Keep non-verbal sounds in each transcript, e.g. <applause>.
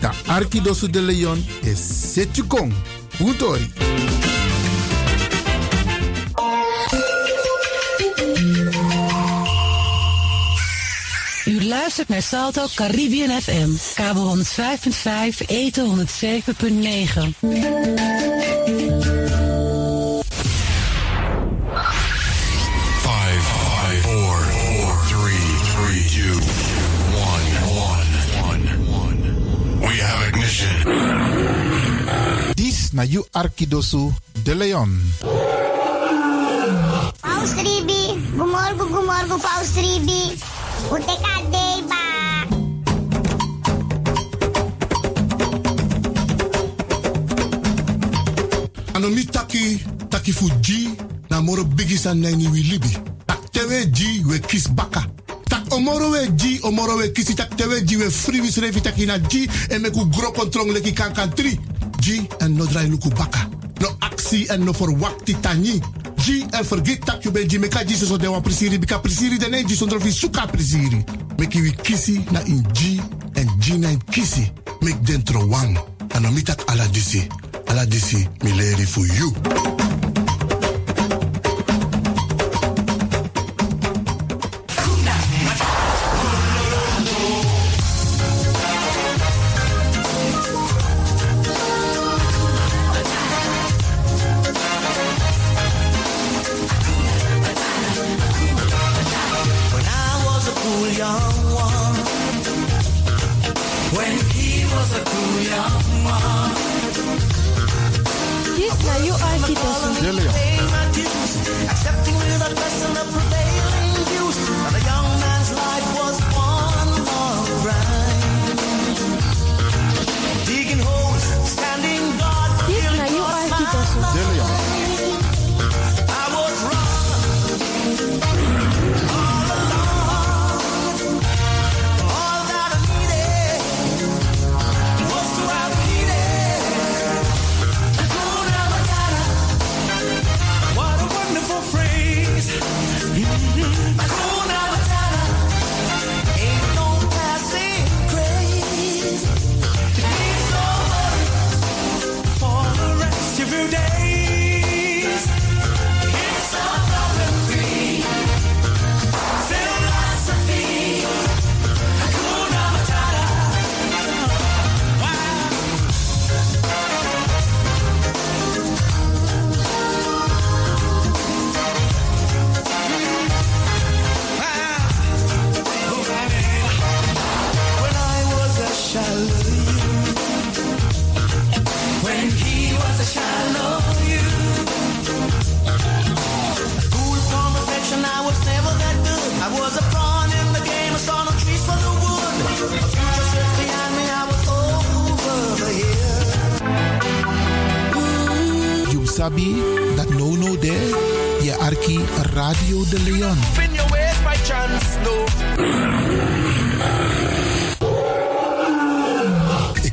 Da Arkidosu de Leon is Setjukong. Puntori. U luistert naar Salto Caribbean FM. Kabel 105.5, eten 107.9. na you Arkidosu de Leon. Paus Ribi, gumorgo gumorgo Paus Ribi. Uteka deba. Anomi taki taki fuji na moro bigisa na ni wi libi. Tak tewe ji we kis baka. Tak omoro we ji omoro we kisi tak tewe ji we free ji e me ku gro kontrong leki kan kan tri. G en no drai luku baka. No actie en no verwakti tani. G en vergeet dat je bent meka G so de wan prisiri bika prisiri de G zonder vi suka. Meki wi kisi na in G en G na in kisi. Mek dentro wang. En no mitak ala disi. Ala disi mi leri for you. You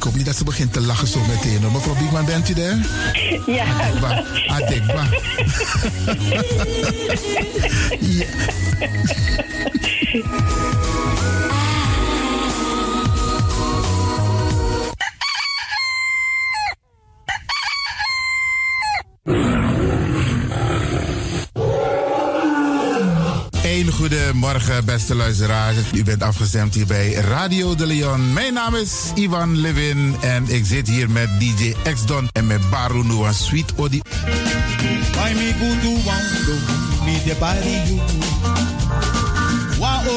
hoop niet dat ze begint te lachen zo meteen. hoor. Mevrouw Biekman, bent u daar? Ja. Adekba. Adekba. <laughs> ja. Goedemorgen, beste luisteraars. U bent afgestemd hier bij Radio de Leon. Mijn naam is Ivan Levin en ik zit hier met DJ X-Don en met Baru Noah Sweet Odi. Wala.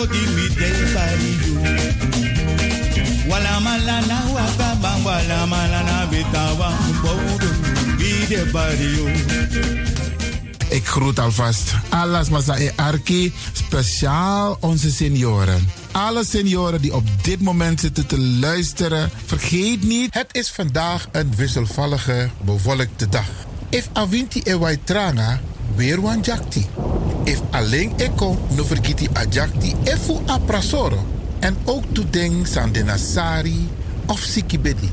Ik groet alvast alles Masa Arki, speciaal onze senioren. Alle senioren die op dit moment zitten te luisteren, vergeet niet, het is vandaag een wisselvallige, bewolkte dag. If avinti e wai tranga, weer wan jakti. If alleen eko no vergiti a jakti, efu a prasoro. En ook toedeng san de nasari of sikibedi.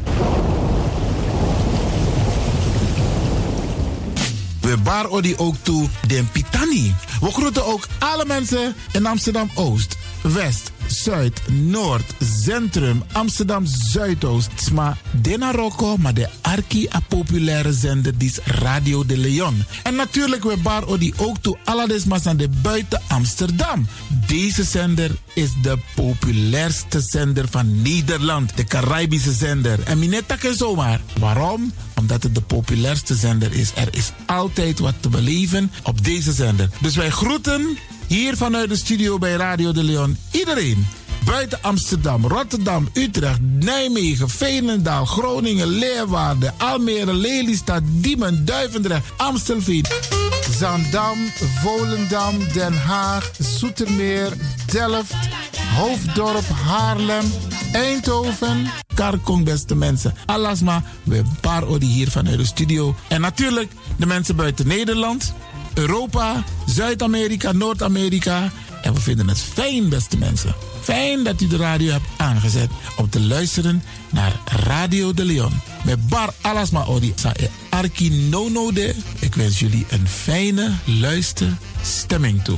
We odi ook toe den Pitani. We groeten ook alle mensen in Amsterdam Oost, West, Zuid, Noord, Centrum, Amsterdam Zuidoost. Sma Dena Rocco, maar de arki a populaire zender die is Radio de Leon. En natuurlijk we bar odi ook toe alle aan de buiten Amsterdam. Deze zender is de populairste zender van Nederland. De Caribische zender. En minetta ken zomaar. Waarom? Omdat het de populairste zender is. Er is altijd wat te beleven op deze zender. Dus wij groeten hier vanuit de studio bij Radio de Leon iedereen. Buiten Amsterdam, Rotterdam, Utrecht, Nijmegen, Veenendaal, Groningen, Leeuwarden, Almere, Lelystad, Diemen, Duivendrecht, Amstelveen, Zandam, Volendam, Den Haag, Zoetermeer, Delft, Hoofddorp, Haarlem, Eindhoven, Karkong, beste mensen. Alasma, we paar odi hier vanuit de studio. En natuurlijk de mensen buiten Nederland, Europa, Zuid-Amerika, Noord-Amerika. En we vinden het fijn, beste mensen. Fijn dat u de radio hebt aangezet om te luisteren naar Radio de Leon. Met Bar Alasma Odi e Arki Nono de. Ik wens jullie een fijne luisterstemming toe.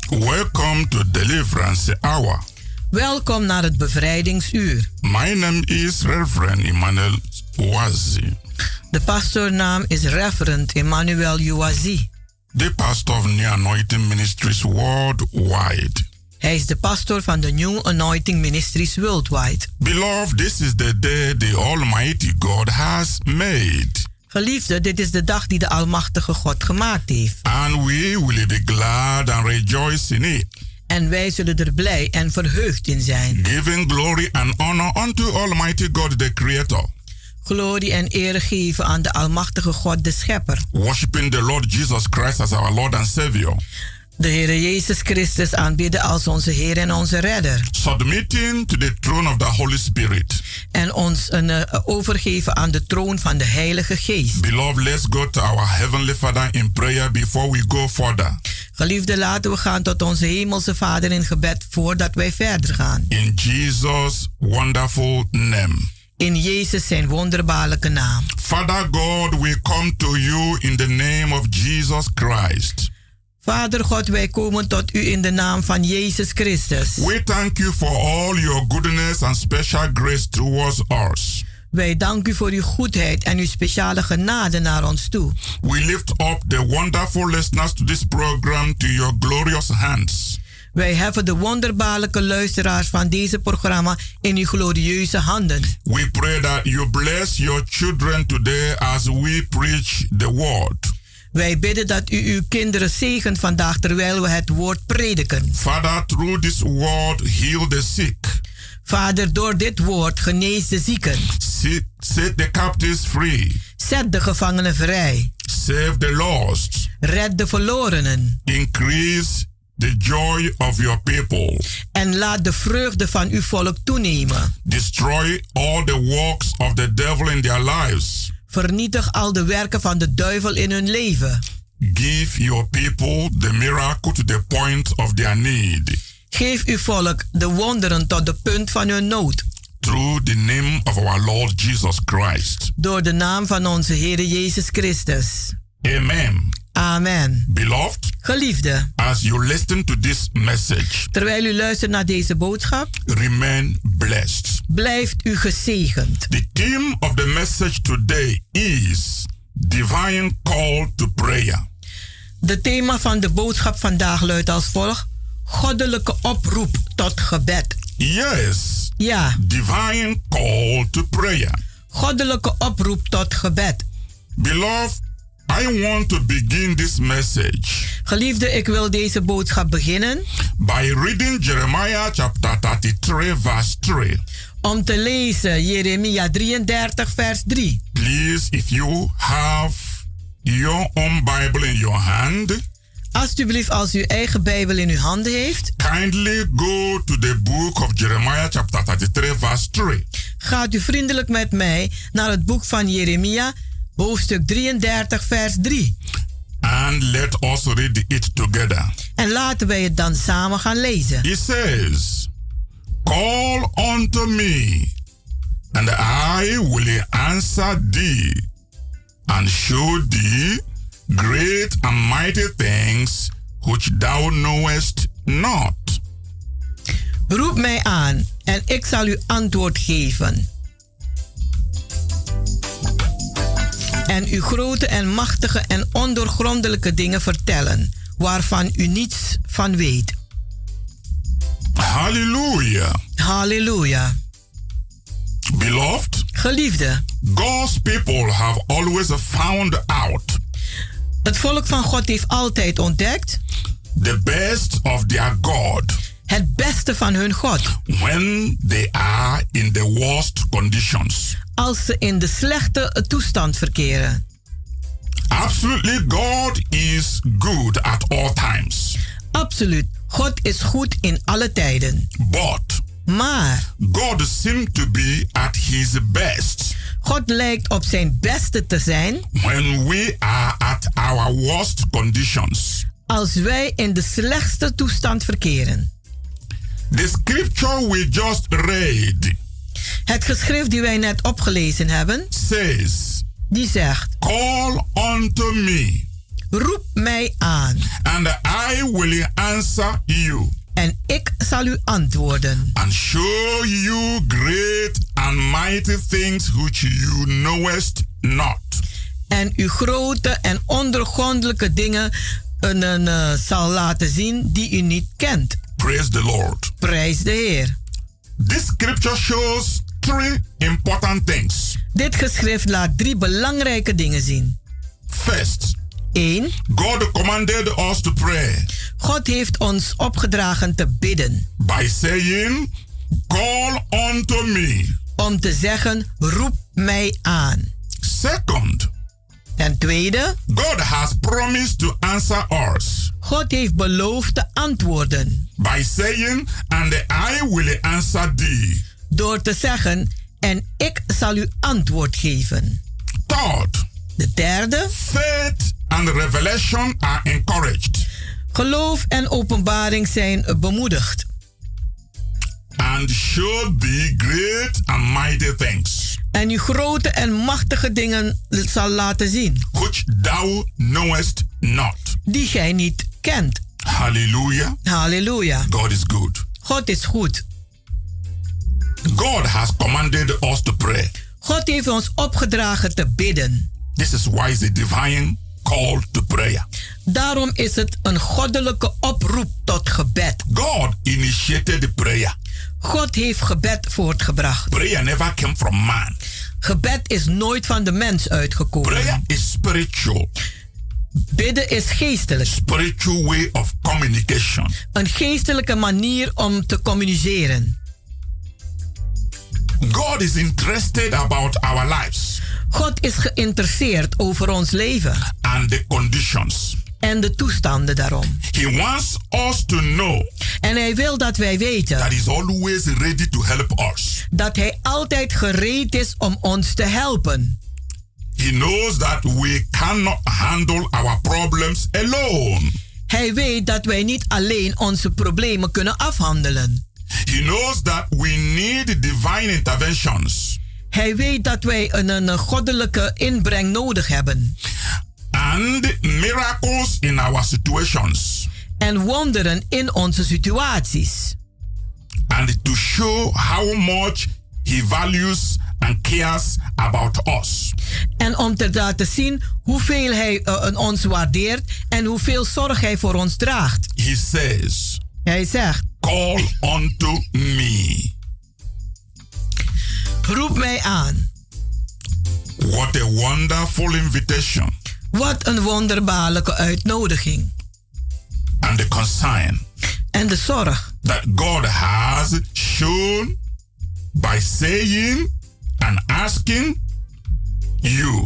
welcome to Deliverance Hour. welkom naar het bevrijdingsuur. My name is Reverend Emmanuel Wazi, De pastoornaam is Reverend Emmanuel Uwazi. the pastor of New Anointing Ministries worldwide. Hij is de pastor van de New Anointing Ministries Worldwide. Beloved, this is the day the Almighty God has made, Geliefde, dit is de dag die de Almachtige God gemaakt heeft. and we will be glad and rejoice in it. En wij zullen er blij en verheugd in zijn. Giving glory and honor unto Almighty God, the Creator. Glorie en eer geven aan de Almachtige God, de Schepper. Worshiping the Lord Jesus Christ as our Lord and Savior. De Heer Jezus Christus aanbidden als onze Heer en onze Redder. Submitting to the throne of the Holy Spirit. En ons een, uh, overgeven aan de troon van de Heilige Geest. Beloved, let's go to our Heavenly Father in prayer before we go further. Geliefde, laten we gaan tot onze Hemelse Vader in gebed voordat wij verder gaan. In Jesus' wonderful name. In Jezus zijn wonderbaarlijke naam. Father God, we come to you in the name of Jesus Christ. Vader God, wij komen tot u in de naam van Jezus Christus. We thank you for all your goodness and special grace towards us. Wij danken u voor uw goedheid en uw speciale genade naar ons toe. We lift up the wonderful listeners to this program to your glorious hands. Wij heffen de wonderbaarlijke luisteraars van deze programma in uw glorieuze handen. We pray that you bless your children today as we preach the word. Wij bidden dat u uw kinderen zegent vandaag terwijl we het woord prediken. Father, through this word heal the sick. Vader, door dit woord genees de zieken. Set the captives free. Zet de gevangenen vrij. Save the lost. Red de verlorenen. Increase the joy of your people. En laat de vreugde van uw volk toenemen. Destroy all the works of the devil in their lives. Vernietig al de werken van de duivel in hun leven. Give your people the miracle to the point of their need. Geef uw volk de wonderen tot de punt van hun nood. Through the name of our Lord Jesus Christ. Door de naam van onze Heer Jezus Christus. Amen. Amen. Beloved, Geliefde, as you listen to this message, terwijl u luistert naar deze boodschap, remain blessed. Blijft u gezegend. The theme of the message today is divine call to prayer. De thema van de boodschap vandaag luidt als volgt: Goddelijke oproep tot gebed. Yes. Ja. Divine call to prayer. Goddelijke oproep tot gebed. Beloved, I want to begin this message. Geliefde, ik wil deze boodschap beginnen. By reading Jeremiah chapter 33 verse 3. Om te lezen Jeremia 33 vers 3. Please, if you have your own Bible in your hand. Alsjeblieft, als u eigen Bijbel in uw handen heeft. Kindly go to the book of Jeremiah chapter 33 verse 3. Gaat u vriendelijk met mij naar het boek van Jeremia hoofdstuk 33 vers 3. And let us read it together. En laten wij het dan samen gaan lezen. It says, Call unto me, and I will answer thee, and show thee great and mighty things which thou knowest not. Roep mij aan, en ik zal u antwoord geven. En u grote en machtige en ondoorgrondelijke dingen vertellen, waarvan u niets van weet. Halleluja. Halleluja. Beloved, geliefde, God's people have always found out. Het volk van God heeft altijd ontdekt. The best of their God. Het beste van hun God. When they are in the worst conditions als ze in de slechte toestand verkeren. Absolutely, God is good at all times. Absoluut, God is goed in alle tijden. But maar God seems to be at his best. God lijkt op zijn beste te zijn. When we are at our worst conditions. Als wij in de slechtste toestand verkeren. The scripture we just read het geschrift die wij net opgelezen hebben, says, die zegt: Call unto me. Roep mij aan. And I will answer you. En ik zal u antwoorden. And show you great and mighty things which you knowest not. En u grote en ondergrondelijke dingen een, uh, zal laten zien die u niet kent. Praise the Lord. Prijs de Heer. This scripture shows three important things. Dit geschrift laat drie belangrijke dingen zien. First, 1. God commanded us to pray. God heeft ons opgedragen te bidden. By saying, Call unto me. Om te zeggen, roep mij aan. Second. Ten tweede. God has promised to answer us. God heeft beloofd te antwoorden. By saying, and I will answer thee. Door te zeggen, en ik zal u antwoord geven. Third. De derde. Faith and revelation are encouraged. Geloof en openbaring zijn bemoedigd. And should be great and mighty things. En u grote en machtige dingen zal laten zien. Which thou knowest not. Die gij niet kent. Hallelujah. Halleluja. God is good. God is goed. God has commanded us to pray. God heeft ons opgedragen te bidden. This is why a divine call to prayer. Daarom is het een goddelijke oproep tot gebed. God initiated the prayer. God heeft gebed voortgebracht. Prayer never came from man. Gebed is nooit van de mens uitgekomen. Prayer is spiritual. Bidden is geestelijk. Spiritual way of communication. Een geestelijke manier om te communiceren. God is interested about our lives. God is geïnteresseerd over ons leven. And the conditions. En de toestanden daarom. He wants us to know. En hij wil dat wij weten. That he's always ready to help us. Dat hij altijd gereed is om ons te helpen. He knows that we cannot handle our problems alone. Hij weet dat wij niet alleen onze problemen kunnen afhandelen. He knows that we need divine interventions. Hij weet dat wij een, een goddelijke inbreng nodig hebben. And miracles in our situations. En wonderen in onze situaties. And to show how much he values and cares about us. En om te laten zien hoeveel hij uh, ons waardeert en hoeveel zorg hij voor ons draagt. He says. Hij zegt. Call unto me. Roep mij aan. What a wonderful invitation. Wat een wonderbaarlijke uitnodiging. And the concern. En de zorg. That God has shown by saying and asking you.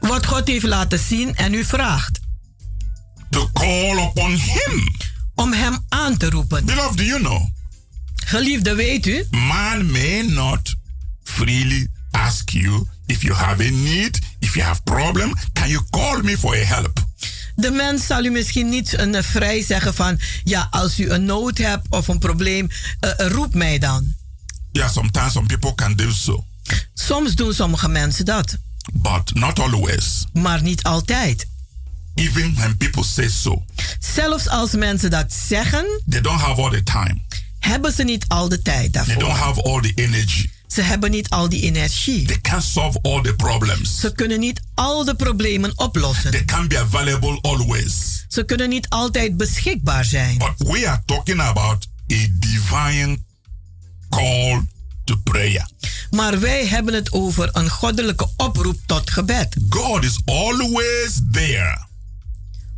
Wat God heeft laten zien en u vraagt. To call upon him. Om hem aan te roepen. Beloved, do you know? Geliefde, weet u? Man may not freely ask you if you have a need, if you have problem, can you call me for a help? De mens zal u misschien niet een vrij zeggen van ja, als u een nood hebt of een probleem, uh, roep mij dan. Yeah, sometimes some people can do so. Soms doen sommige mensen dat. But not always. Maar niet altijd. Even when people say so. Zelfs als mensen dat zeggen. They don't have all the time. Hebben ze niet al de tijd daarvoor. They don't have all the energy. Ze hebben niet al die energie. They can't solve all the problems. Ze kunnen niet al de problemen oplossen. They can't be available always. Ze kunnen niet altijd beschikbaar zijn. But we are talking about a divine call to prayer. Maar wij hebben het over een goddelijke oproep tot gebed. God is always there.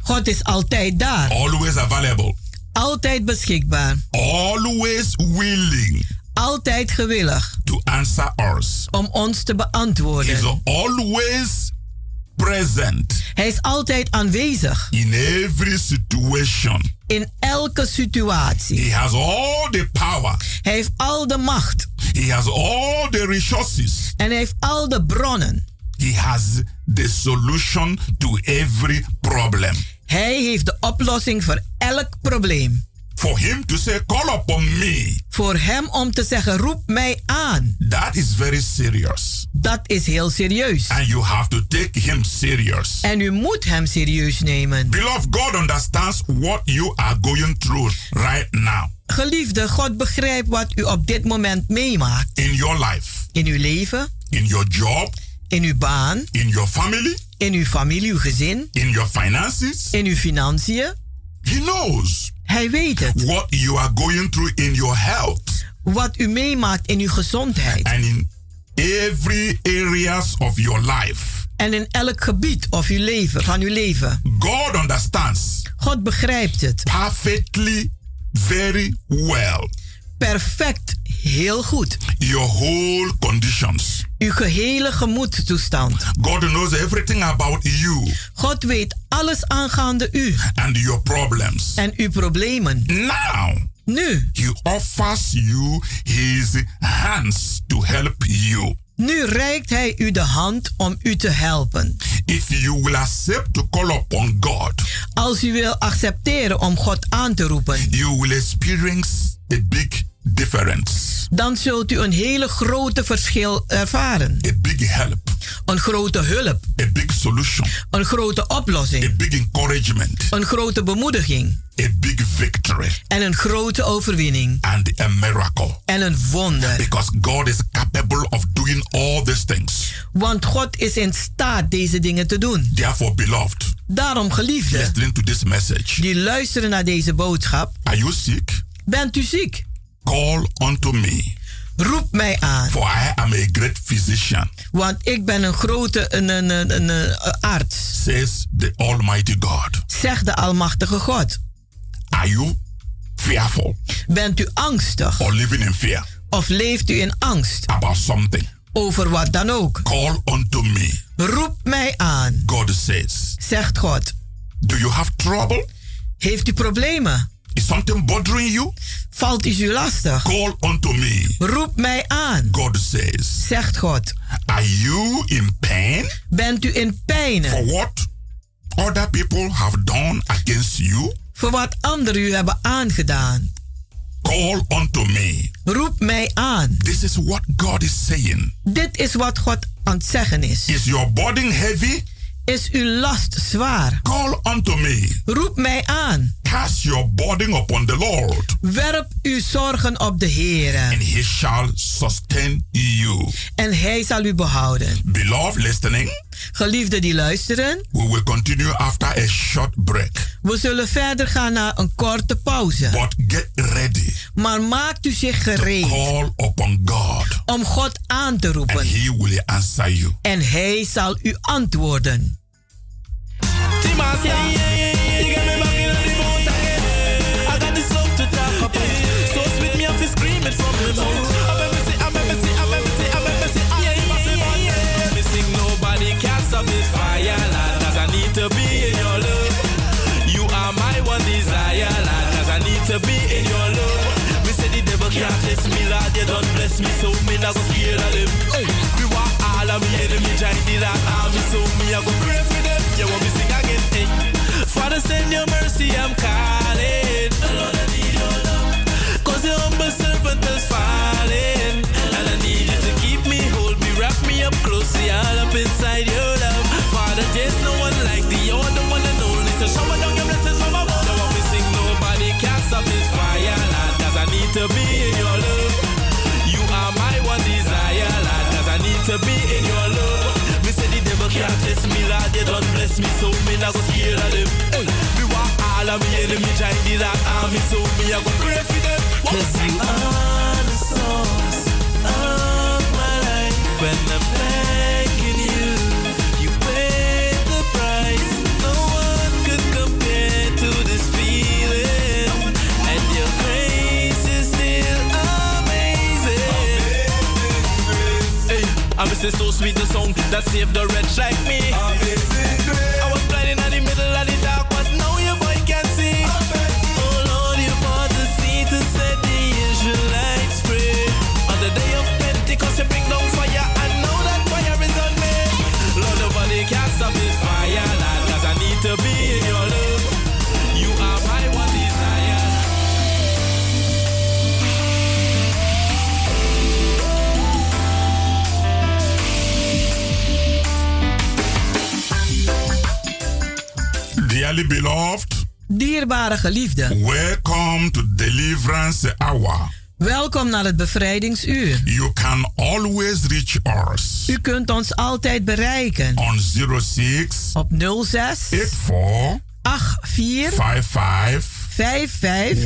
God is altijd daar. Always available. Altijd beschikbaar. Always willing. Altijd gewillig. To answer us. Om ons te beantwoorden. He's always present. Hij is altijd aanwezig. In every situation. In elke situatie. He has all the power. Hij heeft al de macht. He has all the resources. En hij heeft al de bronnen. He has the solution to every problem. Hij heeft de oplossing voor elk probleem. For him to say, call upon me. Voor hem om te zeggen, roep mij aan. That is very serious. Dat is heel serieus. And you have to take him serious. En u moet hem serieus nemen. Beloved, God understands what you are going through right now. Geliefde, God begrijpt wat u op dit moment meemaakt. In your life. In uw leven. In your job. In uw baan. In your family. In uw familie, uw gezin. In your finances. In uw financiën. He knows. Hij weet het. What you are going through in your health. Wat u meemaakt in uw gezondheid. And in every areas of your life. En in elk gebied of uw leven, van uw leven. God understands. God begrijpt het. Perfectly, very well. Perfect, heel goed. Your whole conditions. Uw gehele gemoedstoestand. God knows everything about you. God weet alles aangaande u. And your problems. En uw problemen. Now. Nu. He offers you his hands to help you. Nu reikt hij u de hand om u te helpen. If you will accept to call upon God. Als u wil accepteren om God aan te roepen. You will experience a big difference. Dan zult u een hele grote verschil ervaren. A big help. Een grote hulp. A big solution. Een grote oplossing. A big encouragement. Een grote bemoediging. A big victory. En een grote overwinning. And a miracle. En een wonder. Because God is capable of doing all these things. Want God is in staat deze dingen te doen. Therefore, beloved. Daarom, geliefde. Listening to this message. Die luisteren naar deze boodschap. Are you sick? Bent u ziek? Call unto me. Roep mij aan. For I am a great physician. Want ik ben een grote een, een, een, een, een arts. Says the Almighty God. Zegt de Almachtige God. Are you fearful? Bent u angstig? Or living in fear? Of leeft u in angst? About something? Over wat dan ook. Call unto me. Roep mij aan. God says. Zegt God. Do you have trouble? Heeft u problemen? Something bothering you? Valt is u lastig? Call unto me. Roep mij aan. God says. Zegt God. Are you in pain? Bent u in pijn? For what other people have done against you? Voor wat anderen u hebben aangedaan. Call unto me. Roep mij aan. This is what God is saying. Dit is wat God aan het zeggen is. Is your burden heavy? Is uw last zwaar? Call unto me. Roep mij aan. Cast your burden upon the Lord. Werp uw zorgen op de Heer. And he shall sustain you. En hij zal u behouden. Beloved listening. Geliefden die luisteren. We will continue after a short break. We zullen verder gaan naar een korte pauze. But get ready. Maar maakt u zich gereed. To call upon God. Om God aan te roepen. And he will answer you. En hij zal u antwoorden. to me, so me not go scared of them. Hey, me want all of me enemy join the that army, so me I go pray for them. You want me sing again, hey. Father, send your mercy, I'm calling. So go scared of them. Hey, me want all of me enemy join the that army, so me I go pray for them. Cause you are the source of my life, when I'm thanking you. You paid the price. No one could compare to this feeling. And your grace is still amazing. Hey, I miss it so sweet the song that saved the wretch like me. I was Dearly beloved. Dierbare geliefde. Welcome to Deliverance Hour. Welkom naar het bevrijdingsuur. You can always reach us. U kunt ons altijd bereiken. On 06 op 06 84 84 55 55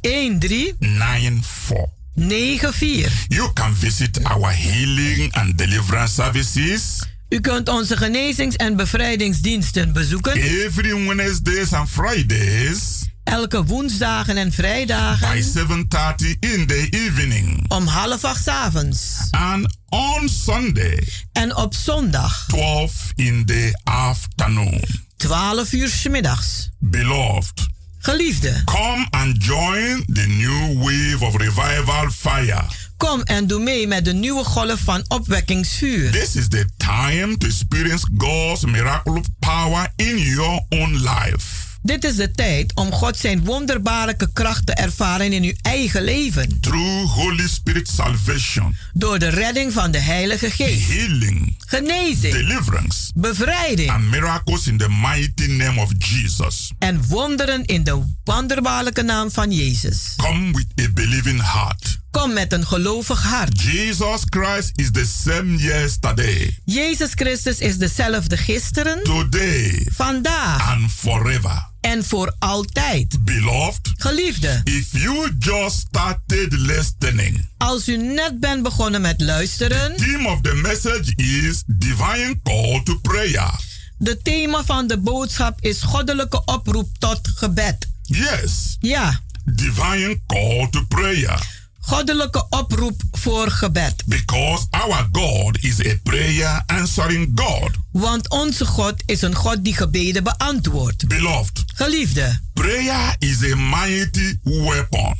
13 13 94. 94. You can visit our healing and deliverance services. U kunt onze genezings- en bevrijdingsdiensten bezoeken. Every Wednesdays and Fridays. Elke woensdagen en vrijdagen. By 7:30 in the evening. Om half acht 's avonds. And on Sunday. En op zondag. 12 in the afternoon. 12 uur 's middags. Beloved. Geliefde. Come and join the new wave of revival fire. Kom en doe mee met de nieuwe golf van opwekkingsvuur. This is the time to experience God's miraculous power in your own life. Dit is de tijd om God zijn wonderbaarlijke kracht te ervaren in uw eigen leven. Through Holy Spirit salvation. Door de redding van de Heilige Geest. Healing. Genezing. Deliverance. Bevrijding. And miracles in the mighty name of Jesus. En wonderen in de wonderbaarlijke naam van Jezus. Come with a believing heart. Kom met een gelovig hart. Jesus Christ is the same yesterday. Jezus Christus is dezelfde gisteren, today, vandaag and forever. En voor altijd. Beloved, geliefde. If you just started listening. Als u net bent begonnen met luisteren. The theme of the message is divine call to prayer. De thema van de boodschap is goddelijke oproep tot gebed. Yes. Ja. Divine call to prayer. Goddelijke oproep voor gebed. Because our God is a prayer answering God. Want onze God is een God die gebeden beantwoordt. Beloved. Geliefde. Prayer is a mighty weapon.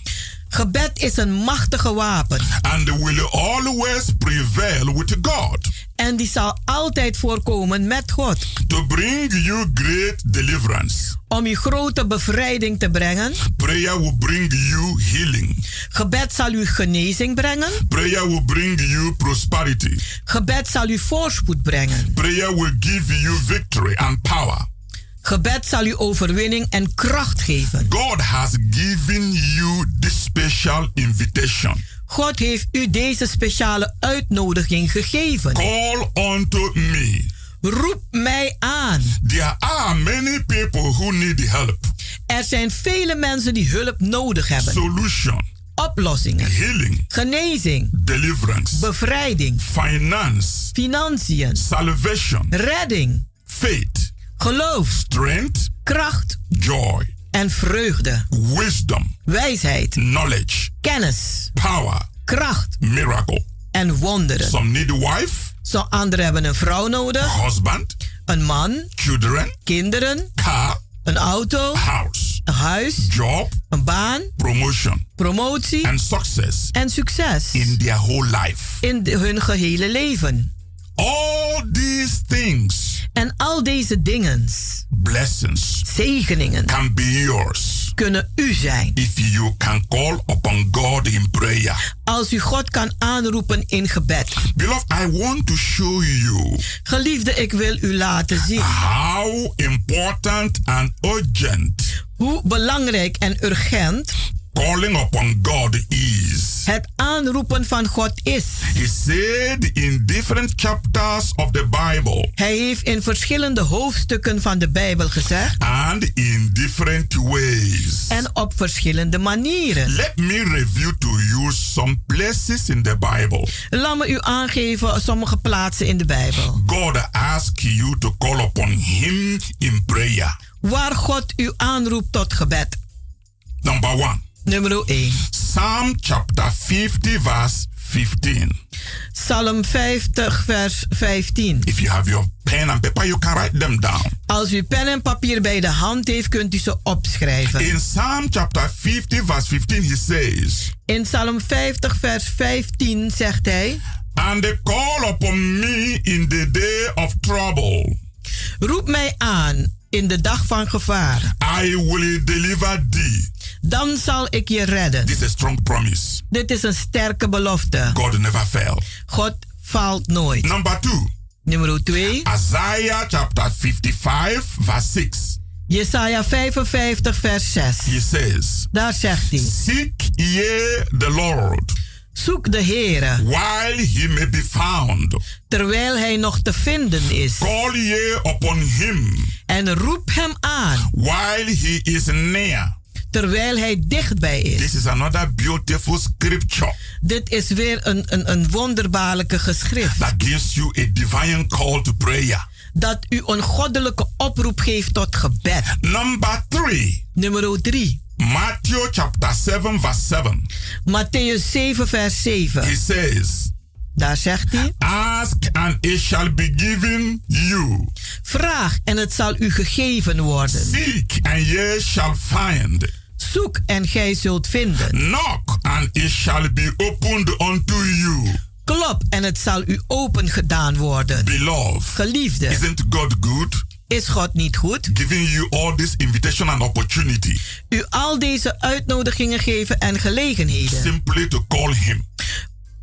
Gebed is een machtige wapen. And will always prevail with God. En die zal altijd voorkomen met God. To bring you great deliverance. Om je grote bevrijding te brengen. Prayer will bring you healing. Gebed zal u genezing brengen. Prayer will bring you prosperity. Gebed zal u voorspoed brengen. Prayer will give you victory and power. Gebed zal u overwinning en kracht geven. God has given you this special invitation. God heeft u deze speciale uitnodiging gegeven. Call unto me. Roep mij aan. There are many people who need help. Er zijn vele mensen die hulp nodig hebben. Solution. Oplossingen. Healing. Genezing. Deliverance. Bevrijding. Finance. Financiën. Salvation. Redding. Faith. Geloof. Strength. Kracht. Joy. En vreugde. Wisdom. Wijsheid. Knowledge. Kennis. Power. Kracht. Miracle. En wonderen. Some need a wife. Zo anderen hebben een vrouw nodig. Husband. Een man. Children. Kinderen. Car. Een auto. House. Een huis. Job. Een baan. Promotion. Promotie. And success. En succes. In their whole life. In de, hun gehele leven. All these things. En al deze dingen. Blessings. Zegeningen. Can be yours. Kunnen u zijn. If you can call upon God in prayer. Als u God kan aanroepen in gebed. Beloved, I want to show you. Geliefde, ik wil u laten zien. How important and urgent. Hoe belangrijk en urgent. Calling upon God is. Het aanroepen van God is. He said in different chapters of the Bible. Hij heeft in verschillende hoofdstukken van de Bijbel gezegd. And in different ways. En op verschillende manieren. Let me review to you some places in the Bible. Laat me u aangeven sommige plaatsen in de Bijbel. God asks you to call upon him in prayer. Waar God u aanroept tot gebed. Number one. Nummer 1. Psalm chapter 50 verse 15. Psalm 50 vers 15. If you have your pen and paper, you can write them down. Als u pen en papier bij de hand heeft, kunt u ze opschrijven. In Psalm chapter 50 verse 15 he says. In Psalm 50 vers 15 zegt hij. And they call upon me in the day of trouble. Roep mij aan in de dag van gevaar. I will deliver thee. Dan zal ik je redden. This is a strong promise. Dit is een sterke belofte. God never fail. God faalt nooit. Number two. Nummer 2. Isaiah chapter 55 verse 6. Jesaja 55 vers 6. He says. Daar zegt hij. Seek ye the Lord. Zoek de Heere. While he may be found. Terwijl hij nog te vinden is. Call ye upon him. En roep hem aan. While he is near. Terwijl hij dichtbij is. This is another beautiful scripture Dit is weer een, een, een wonderbaarlijke geschrift. that gives you a divine call to prayer. Dat u een goddelijke oproep geeft tot gebed. Number three. Nummer 3. Matthew chapter 7, verse 7. Matthäus 7, vers 7. He says, Daar zegt hij: Ask and it shall be given you. Vraag en het zal u gegeven worden. Seek and ye shall find. Zoek en gij zult vinden. Knock and it shall be opened unto you. Klop en het zal u open gedaan worden. Beloved, Geliefde, isn't God good? is God niet goed? Giving you all this invitation and opportunity U al deze uitnodigingen geven en gelegenheden simply to call Him,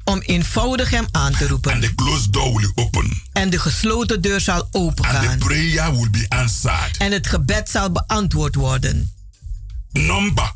om eenvoudig hem aan te roepen. and the closed door will open, En de gesloten deur zal and the opengaan. prayer will be answered. En het gebed zal beantwoord worden. Number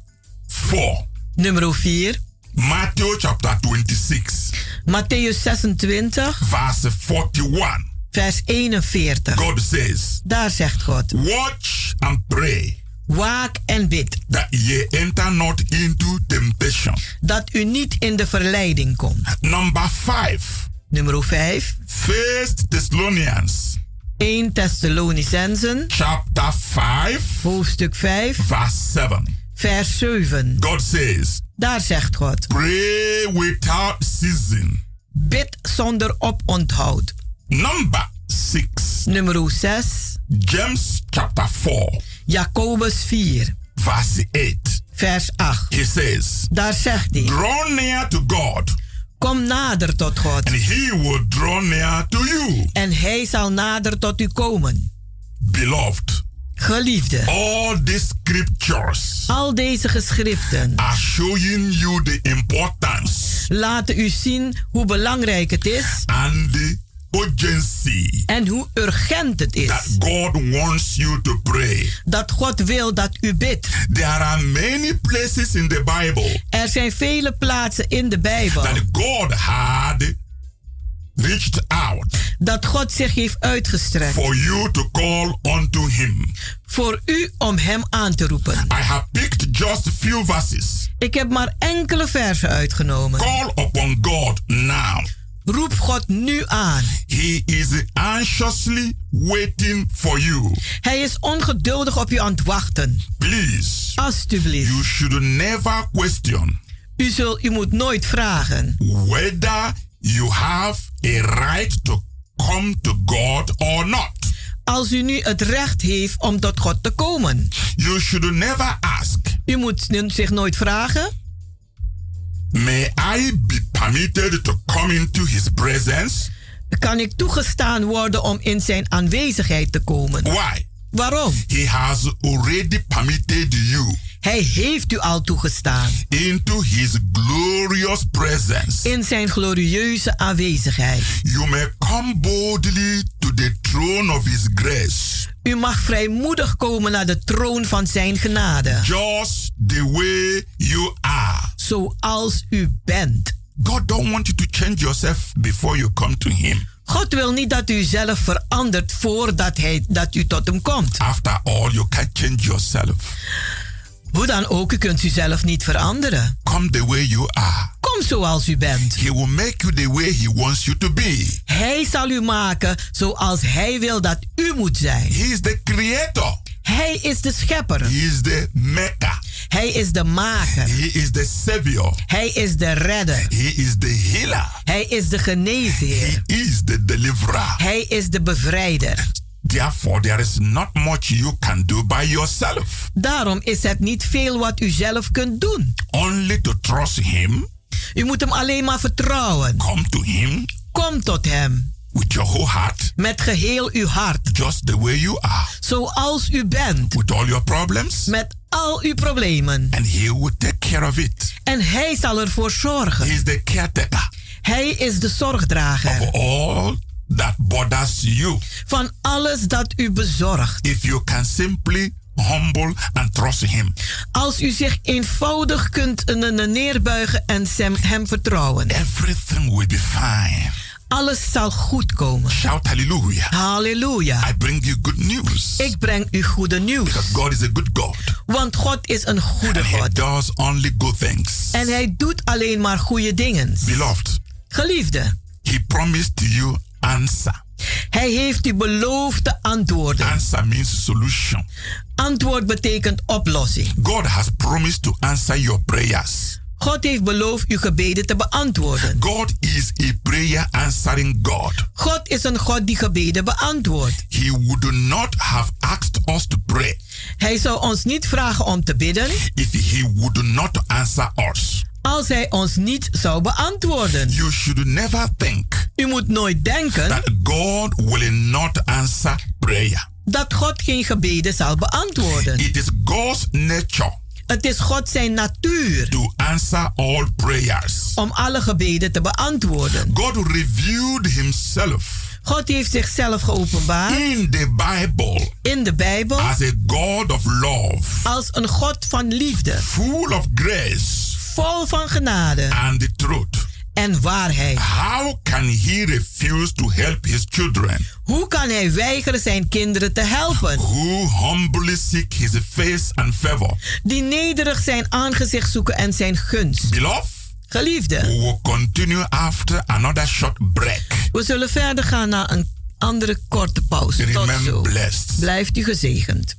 four, Nummer 4. Matthew chapter 26, Matthäus 26, verse 41. vers 41. God says, Daar zegt God: Watch and pray Waak en bid that ye enter not into temptation. dat u niet in de verleiding komt. Number five, Nummer 5. First Thessalonians 1 Thessalonicensen, chapter 5, hoofdstuk 5, verse 7. vers 7. God says, Daar zegt God: Pray without ceasing. Bid zonder oponthoud. Number 6, Nummer 6. James chapter 4, Jacobus 4, verse 8. vers 8. He says, Daar zegt hij: Draw near to God, Kom nader tot God. and he will draw near to you. En hij zal nader tot u komen. Beloved, Geliefde, all these scriptures al deze geschriften are showing you the importance laten u zien hoe belangrijk het is and the urgency en hoe urgent het is that God wants you to pray. dat God wil dat u bidt. There are many places in the Bible Er zijn vele plaatsen in de Bijbel that God had reached out dat God zich heeft uitgestrekt for you to call unto Him. voor u om Hem aan te roepen. I have picked just few verses. Ik heb maar enkele versen uitgenomen. Call upon God now. Roep God nu aan. He is anxiously waiting for you. Hij is ongeduldig op u aan het wachten. Please, Alsjeblieft. you should never question U, zult, u moet nooit vragen whether you have a right to come to God or not. als u nu het recht heeft om tot God te komen. You should never ask, U moet zich nooit vragen. May I be permitted to come into His presence? Kan ik toegestaan worden om in zijn aanwezigheid te komen? Why? Waarom? He has already permitted you Hij heeft u al toegestaan into His glorious presence. in zijn glorieuze aanwezigheid. You may come boldly to the throne of His grace. U mag vrijmoedig komen naar de troon van zijn genade. Just the way you are. Zoals u bent. God don't want you to change yourself before you come to Him. God wil niet dat u zelf verandert voordat hij, dat u tot hem komt. After all, you can change yourself. Hoe dan ook, u kunt u zelf niet veranderen. Come the way you are. Kom zoals u bent. He will make you the way He wants you to be. Hij zal u maken zoals hij wil dat u moet zijn. He is the creator. Hij is de schepper. He is the maker. Hij is de maker. He is the savior. Hij is de redder. He is the healer. Hij is de geneesheer. He is the deliverer. Hij is de bevrijder. Therefore, there is not much you can do by yourself. Daarom is het niet veel wat u zelf kunt doen. Only to trust Him. U moet hem alleen maar vertrouwen. Come to Him Kom tot hem. With your whole heart, Met geheel uw hart. just the way you are, Zoals u bent. with all your problems, Met al uw problemen. and He will take care of it. En hij zal ervoor He zorgen. is the caretaker Hij is de zorgdrager. of all that bothers you. Van alles dat u bezorgt. If you can simply humble and trust Him, Als u zich eenvoudig kunt neerbuigen en hem, hem vertrouwen. everything will be fine. Alles zal goed komen. Shout hallelujah. Halleluja. I bring you good news. Ik breng u goede nieuws. Because God is a good God. Want God is een goede And He God. does only good things. En hij doet alleen maar goede dingen. Beloved, Geliefde, He promised to you answer. hij heeft u beloofde antwoorden. Answer means solution. Antwoord betekent oplossing. God has promised to answer your prayers. God heeft beloofd uw gebeden te beantwoorden. God is a prayer answering God. God is een God die gebeden beantwoordt. He would not have asked us to pray Hij zou ons niet vragen om te bidden if He would not answer us. als hij ons niet zou beantwoorden. You should never think U moet nooit denken that God will not answer prayer. dat God geen gebeden zal beantwoorden. It is God's nature Het is God zijn natuur to answer all prayers. om alle gebeden te beantwoorden. God revealed Himself God heeft zichzelf geopenbaard in the Bible in de Bijbel as a God of love, als een God van liefde, full of grace vol van genade and the truth. En waarheid. How can He refuse to help His children Hoe kan hij weigeren zijn kinderen te helpen? who humbly seek His face and favor? Die nederig zijn aangezicht zoeken en zijn gunst. Beloved, Geliefde, we will continue after another short break. we zullen verder gaan naar een andere korte pauze. Tot Remain zo. blessed. Blijft u gezegend.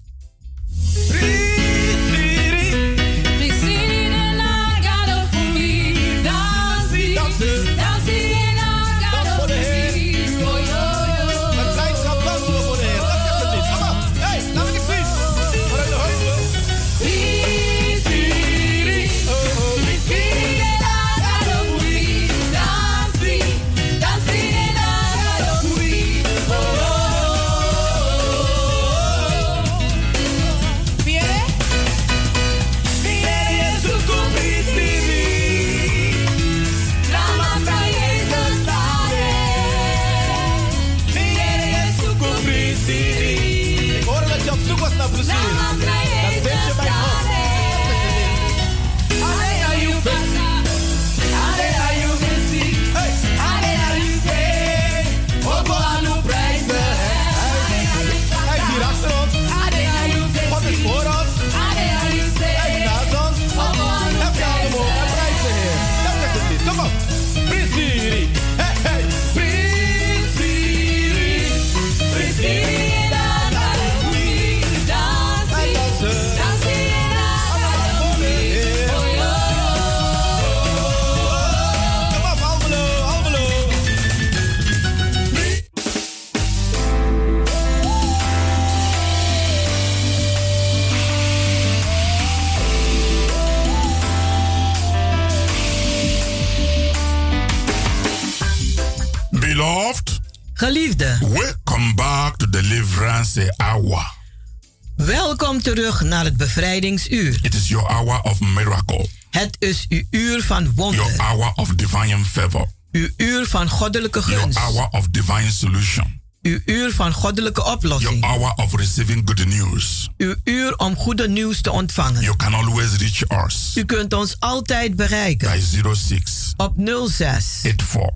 Terug naar het bevrijdingsuur. It is your hour of miracle, Het is uw uur van your wonder, hour of divine favor, uw uur van goddelijke your gunst, hour of divine solution, uw uur van goddelijke your oplossing, hour of receiving good news. uw uur om goede nieuws te ontvangen. You can always reach us U kunt ons altijd bereiken by 06 op 06 84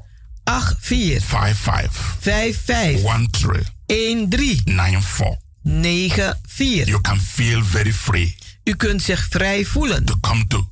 84 55 55 13 13 94. 94. You can feel very free U kunt zich vrij voelen to come to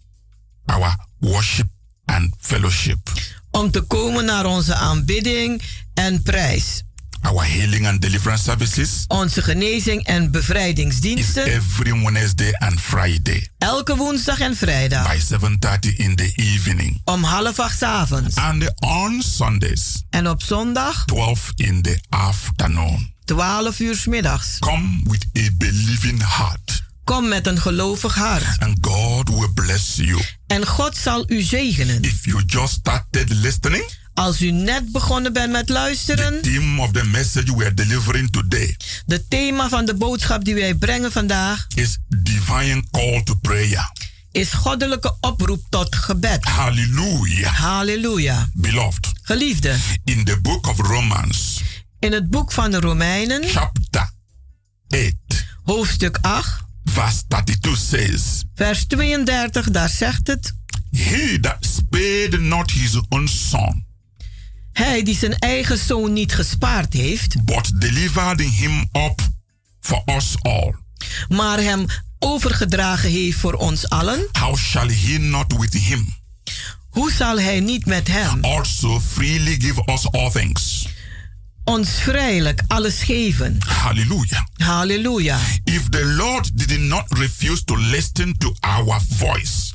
our worship and fellowship, om te komen naar onze aanbidding en prijs. our healing and deliverance services. Onze genezing en is bevrijdingsdiensten every Wednesday and Friday elke woensdag en vrijdag by 7:30 in the evening om half acht 's avonds. and on Sundays En op zondag 12 in the afternoon. 12 uur 's middags. Come with a believing heart Kom met een gelovig hart. and God will bless you. En God zal u zegenen. If you just started listening, Als u net begonnen bent met luisteren, theme of the message we are delivering today de thema van de boodschap die wij brengen vandaag is divine call to prayer. is goddelijke oproep tot gebed. Hallelujah. Halleluja. Beloved, Geliefde, in the book of Romans, in het boek van de Romeinen, chapter 8, hoofdstuk 8, verse 32 says, vers 32, daar zegt het: He that spared not his own son, Hij die zijn eigen zoon niet gespaard heeft, but delivered him up for us all. maar hem overgedragen heeft voor ons allen, How shall he not with him hoe zal hij niet met hem also freely give us all things? Ons vrijelijk alles geven? Hallelujah. Halleluja. If the Lord did not refuse to listen to our voice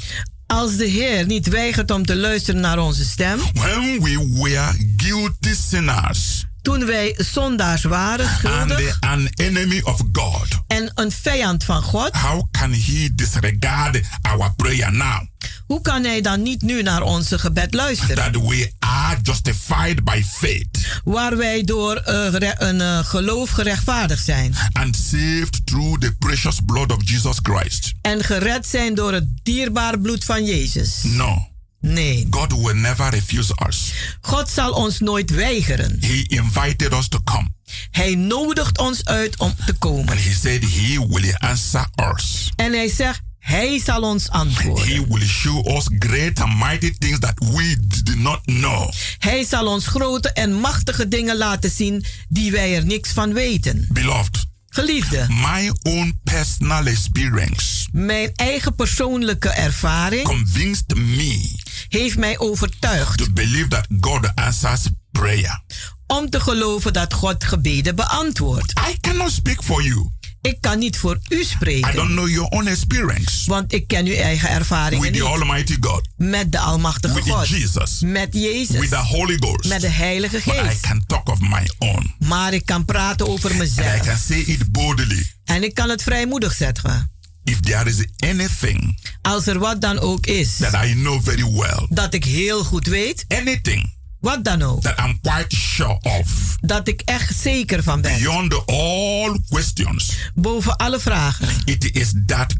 Als de Heer niet weigert om te luisteren naar onze stem, when we were guilty sinners toen wij zondaars waren, and schuldig an enemy of God, en een vijand van God, how can he disregard our prayer now? hoe kan hij dan niet nu naar onze gebed luisteren? That we are justified by faith Waar wij door gere- een eh, geloof gerechtvaardigd zijn and saved through the precious blood of Jesus Christ. en gered zijn door het dierbaar bloed van Jezus. No, Nee, God will never refuse us. God zal ons nooit weigeren. He invited us to come. Hij nodigt ons uit om te komen. And he said he will answer us. En hij zegt, hij zal ons antwoorden. He will show us great and mighty things that we did not know. Hij zal ons grote en machtige dingen laten zien die wij er niks van weten. Beloved, Geliefde, my own personal experience mijn eigen persoonlijke ervaring convinced me heeft mij overtuigd to believe that God answers prayer. om te geloven dat God gebeden beantwoordt. I cannot speak for you. Ik kan niet voor u I don't spreken, know your own experience want ik ken uw eigen ervaringen with the niet. Almighty God, Met de Almachtige with God, Jesus, met with Jezus, the Holy Ghost. met de Heilige But I Geest. can talk of my own. Maar ik kan praten over And I mezelf. can say it boldly. En ik kan het vrijmoedig zeggen. If there is anything Als er wat dan ook is, that I know very well, dat ik heel goed weet, anything wat dan ook, that I'm quite sure of, dat ik echt zeker van ben, beyond all questions, boven alle vragen, it is that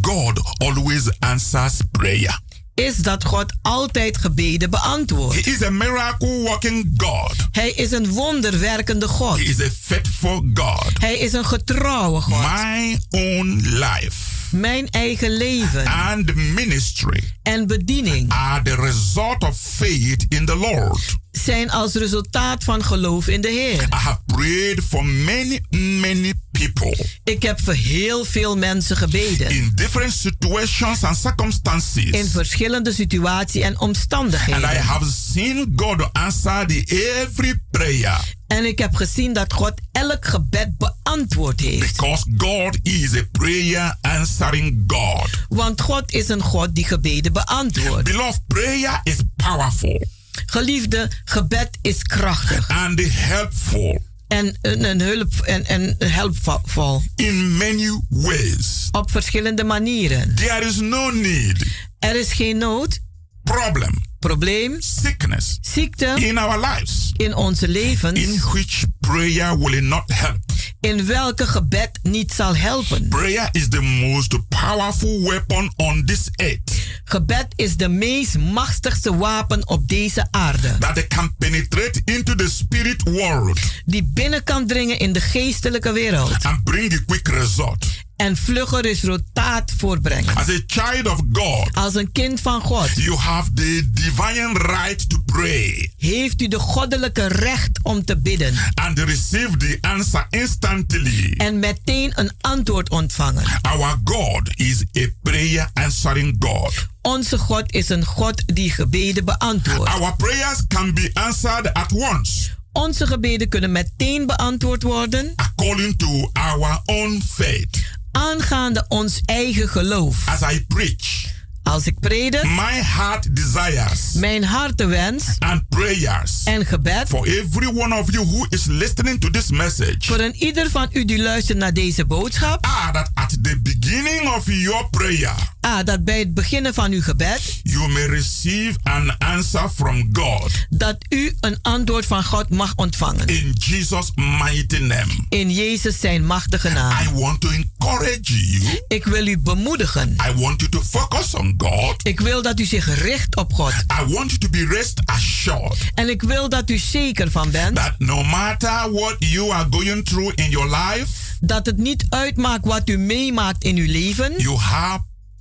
God always answers prayer. Is dat God altijd gebeden beantwoordt. He is a miracle working God. Hij is een wonderwerkende God. He is a faithful God. Hij is een getrouwe God. My own life Mijn eigen leven and ministry en bediening are the result of faith in the Lord. Zijn als resultaat van geloof in de Heer. I have prayed for many, many people Ik heb voor heel veel mensen gebeden. in different situations and circumstances. In verschillende situaties en And I omstandigheden. have seen God answer the every prayer En ik heb gezien dat God elk gebed beantwoord heeft. because God is a prayer answering God. Want God is een God die gebeden beantwoordt. Beloved, prayer is powerful Geliefde, gebed is krachtig. And helpful. En een, een hulp en, en helpvol in many ways. op verschillende manieren. There is no need, Er is geen nood, problem, probleem, sickness. Ziekte. In our lives. In onze levens. In which prayer will not help. in welke gebed niet zal helpen. Prayer is the most powerful weapon on this earth Gebed is de meest machtigste wapen op deze aarde. that can penetrate into the spirit world Die binnen kan dringen in de geestelijke wereld. and bring a quick result. En vlugge resultaat voorbrengen. As a child of God, Als een kind van God you have the divine right to pray heeft u de goddelijke recht om te bidden. and receive the answer instantly. En meteen een antwoord ontvangen. Our God is a prayer answering God. Onze God is een God die gebeden beantwoordt. Our prayers can be answered at once Onze gebeden kunnen meteen beantwoord worden according to our own faith. Aangaande ons eigen geloof. As I preach, Als ik predik, my heart desires mijn hartewens and prayers en gebed for every one of you who is listening to this message voor een ieder van u die luistert naar deze boodschap. are that at the beginning of your prayer, Ah, dat bij het beginnen van uw gebed, you may receive an answer from God dat u een antwoord van God mag ontvangen. in Jesus' mighty name. In Jezus zijn machtige naam. I want to encourage you. Ik wil u bemoedigen. I want you to focus on God. Ik wil dat u zich richt op God. I want you to be rest assured En ik wil dat u zeker van bent that no matter what you are going through in your life, dat het niet uitmaakt wat u meemaakt in uw leven. you have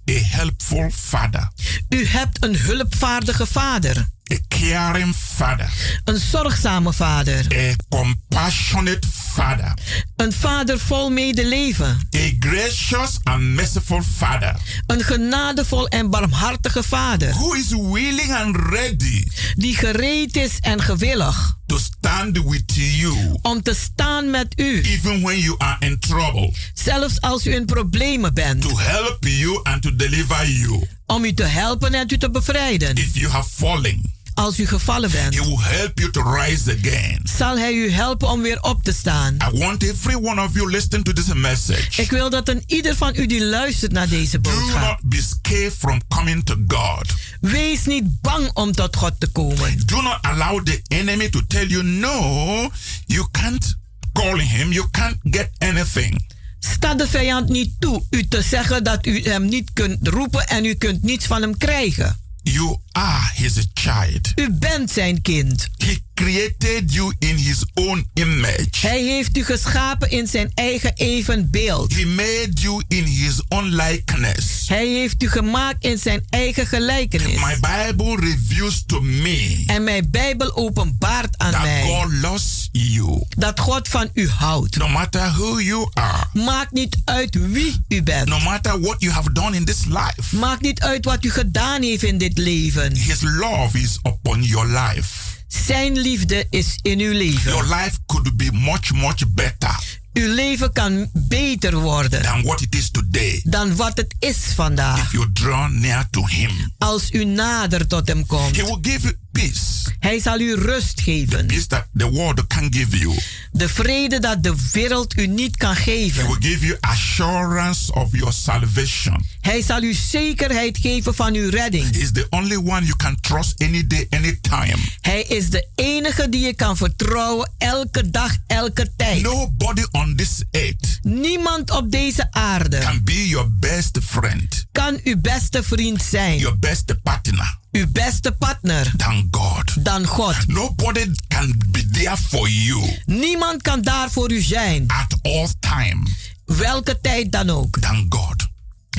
a helpful Father. U hebt een hulpvaardige vader. A caring father. Een zorgzame vader. A compassionate father. Een vader vol medeleven. A gracious and merciful father. Een genadevol en barmhartige vader. Who is willing and ready. Die gereed is en gewillig. To stand with you. Om te staan met u. Even when you are in trouble. Zelfs als u in problemen bent. To help you and to deliver you. Om u te helpen en u te bevrijden. If you have fallen. Als u gevallen bent, He will help you to rise again. zal hij u helpen om weer op te staan. I want every one of you listening to this message. Ik wil dat een ieder van u die luistert naar deze Do boodschap. not be scared from coming to God. Wees niet bang om tot God te komen. Do not allow the enemy to tell you no, you can't call him, you can't get anything. Sta de vijand niet toe u te zeggen dat u hem niet kunt roepen en u kunt niets van hem krijgen. You are his child. U bent zijn kind. He created you in his own image. Hij heeft u geschapen in zijn eigen evenbeeld. He made you in his own likeness. Hij heeft u gemaakt in zijn eigen gelijkenis. My Bible reveals to me En mijn Bijbel openbaart aan that mij God loves you. dat God van u houdt. No matter who you are, Maakt niet uit wie u bent. no matter what you have done in this life, Maakt niet uit wat u gedaan heeft in dit leven. his love is upon your life. Zijn liefde is in uw leven. Your life could be much, much better Uw leven kan beter worden than what it is today dan wat het is vandaag. if you draw near to him. Als u nader tot hem komt. He will give peace. Hij zal u rust geven. Peace that the world can give you. De vrede dat de wereld u niet kan He geven. will give you assurance of your salvation. Hij zal u zekerheid geven van uw redding. He is the only one you can trust any day, any time. Hij is de enige die je kan vertrouwen elke dag, elke tijd. Nobody on this earth Niemand op deze aarde can be your best friend, kan uw beste vriend zijn. your best partner Uw beste partner than God. dan God. Nobody can be there for you Niemand kan daar voor u zijn. at all time Welke tijd dan ook. than God.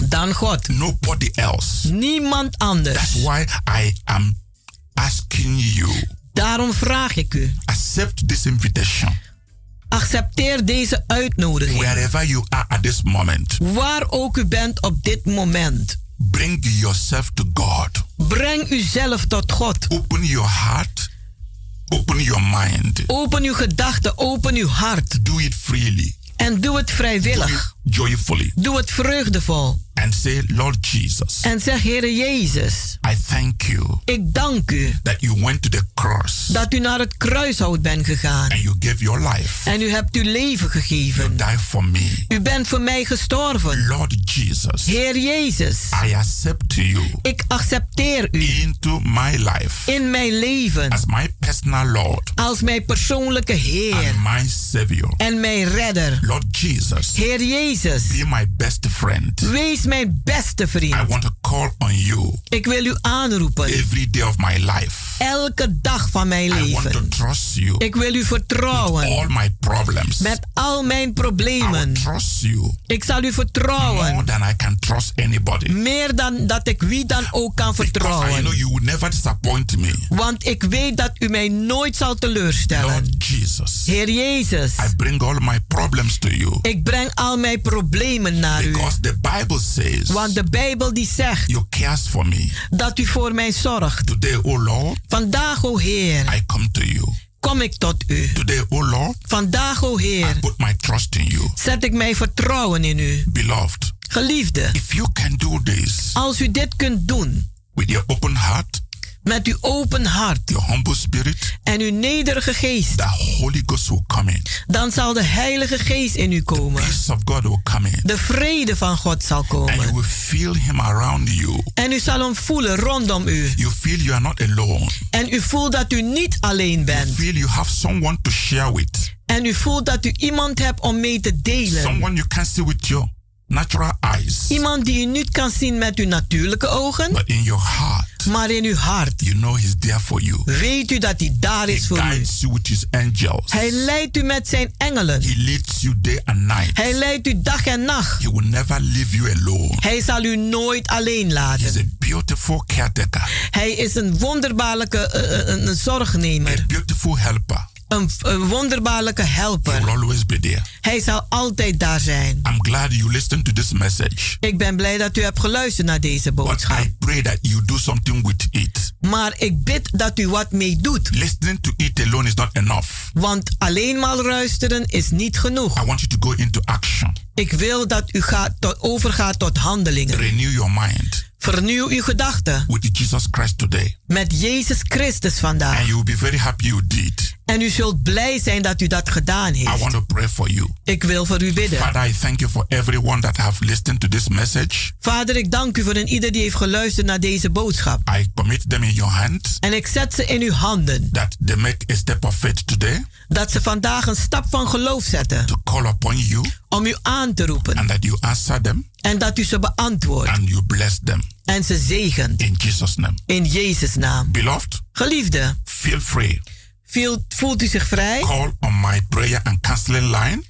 Dan God. Nobody else. Niemand anders. That's why I am asking you Daarom vraag ik u. accept this invitation Accepteer deze uitnodiging. wherever you are at this moment. Waar ook u bent op dit moment. Bring yourself to God. Breng uzelf tot God. Open your heart. Open your mind. Open uw gedachten, open uw hart. Do it freely. En doe het vrijwillig. Joyfully. Doe het vreugdevol. And say, Lord Jesus, En zeg, Heere Jezus, I thank you ik dank u that you went to the cross dat u naar het kruishout bent gegaan. and you gave your life. En u hebt uw leven gegeven. Die for me. U bent voor mij gestorven. Lord Jesus, Heer Jezus, I accept you ik accepteer u into my life in mijn leven as my personal Lord als mijn persoonlijke Heer and my Savior. en mijn redder. Lord Jesus, Heer Jezus, be my best friend. wees mijn beste I vriend. want to call on you Ik wil u aanroepen every day of my life. elke dag van mijn I want to leven. trust you Ik wil u vertrouwen all my problems. met al mijn I problemen. trust you Ik zal u more vertrouwen than I can trust anybody. meer dan dat ik wie dan ook kan Because I know vertrouwen. you will never disappoint me. Want ik weet dat u mij nooit zal teleurstellen. Lord Jesus, Heer Jezus, I bring all my problems to you. ik breng al mijn problemen naar u. Because the Bible says Want de Bijbel die zegt you cares for me. dat u voor mij zorgt. Today, oh Lord, Vandaag, o Heer, I come to you. kom ik tot u. Today, oh Lord, Vandaag, o I Heer, put my trust in you. zet ik mijn vertrouwen in u. Beloved, Geliefde, if you can do this als u dit kunt doen with your open heart, met uw open hart your humble spirit, en uw nederige geest, the Holy Ghost will come in. dan zal de Heilige Geest in u komen. Peace of God will come in. De vrede van God zal And you komen. will feel Him around you. En u zal hem voelen rondom u. You feel you are not alone. En u voelt dat u niet alleen You bent. feel you have someone to share with. En u voelt dat u iemand hebt om mee te delen. Someone you can see with your natural eyes. Iemand die u niet kan zien met uw natuurlijke ogen, But in your heart, Maar in uw hart. You know He's there for you. Weet u dat hij daar is He voor u. you with His angels. Hij leidt u met zijn engelen. He leads you day and night. Hij leidt u dag en nacht. He will never leave you alone. Hij zal u nooit alleen He's laten. a beautiful caretaker. Hij is een wonderbaarlijke eh, eh, een zorgnemer. A beautiful helper. Een, een wonderbaarlijke He helper. Hij zal altijd daar zijn. I'm glad you listened to this message. Ik ben blij dat u hebt geluisterd naar deze But boodschap. I pray that you do something with it. Maar ik bid dat u wat mee doet. Listening to it alone is not enough. Want alleen maar luisteren is niet genoeg. I want you to go into action. Ik wil dat u gaat tot, overgaat tot handelingen. Renew your mind Vernieuw uw gedachten with Jesus Christ today. met Jezus Christus vandaag. And you will be very happy you did. En u zult blij zijn dat u dat gedaan I heeft. want to pray for you. Ik wil voor u bidden. Father, I thank you for everyone that have listened to this message. Vader, ik dank u voor een ieder die heeft geluisterd naar deze boodschap. I commit them in your hands En ik zet ze in uw handen. that they make a step of faith today Dat ze vandaag een stap van geloof zetten. to call upon you Om u aan te roepen. and that you answer them En dat u ze beantwoordt. and you bless them. En ze zegent. In Jesus' name. In Jezus' naam. Beloved, Geliefde, feel free. Voelt, voelt u zich vrij? Call on my prayer and counseling line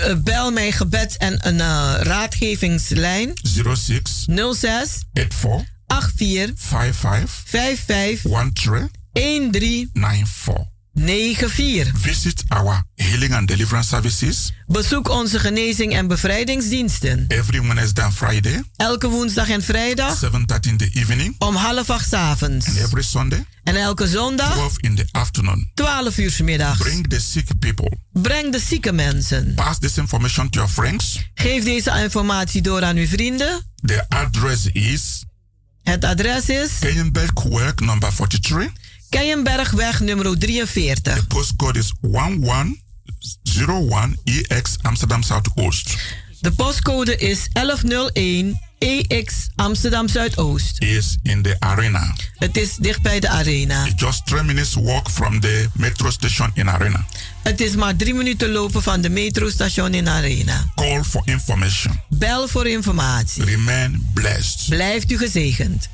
Uh, Bel mijn gebeds- en een uh, raadgevingslijn 06 06 84 84 55 55 13 13 94. 94. Visit our healing and deliverance services Bezoek onze genezing- en bevrijdingsdiensten. every Wednesday and Friday, Elke woensdag en vrijdag 7:30 in the evening, om half acht 's avonds. and every Sunday, En elke zondag 12 in the afternoon. 12 uur 's middags. Bring the sick people. Breng de zieke mensen. Pass this information to your friends. Geef deze informatie door aan uw vrienden. The address is Het adres is Kenyenbergweg number 43. Keienbergweg nummer 43. The postcode is 1101 EX Amsterdam Zuidoost. De postcode is 1101 EX Amsterdam Zuidoost. Is in the arena. Het is dicht bij de arena. Just three minutes walk from the metro station in arena. Het is maar drie minuten lopen van de metrostation in arena. Call for information. Bel voor informatie. Remain blessed. Blijft u gezegend.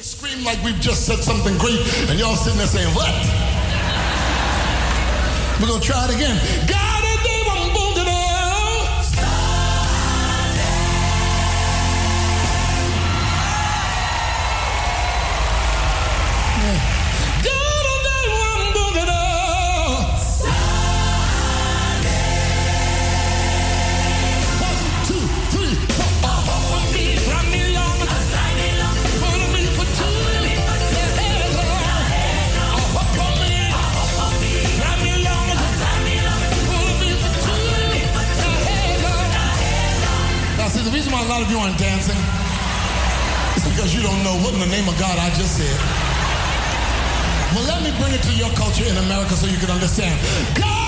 Scream like we've just said something great, and y'all sitting there saying, What? We're gonna try it again. God, the reason why a lot of you aren't dancing is because you don't know what in the name of God I just said. Well, let me bring it to your culture in America so you can understand. God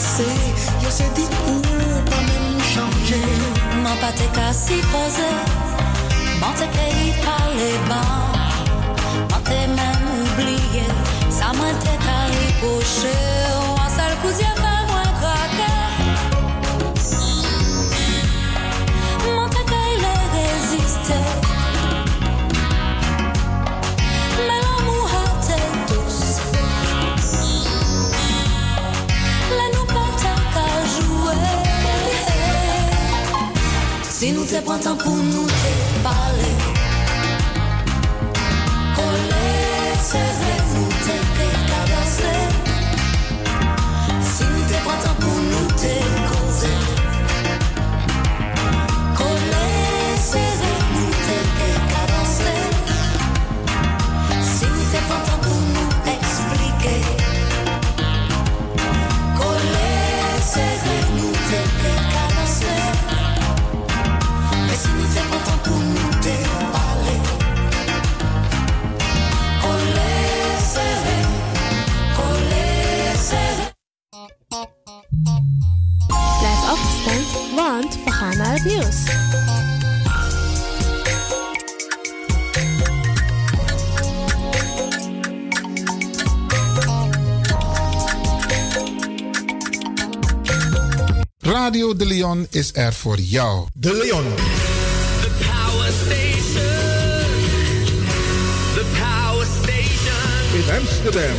Passé. Je sais dit ou pas même changer? M'en pas qu'à s'y poser M'en y parler bas M'en te même oublié. Ça m'a te qu'à y Un Si nous te prend temps pour nous te parler Leon is er voor jou. De Leon. The Power Station. The Power Station. In Amsterdam.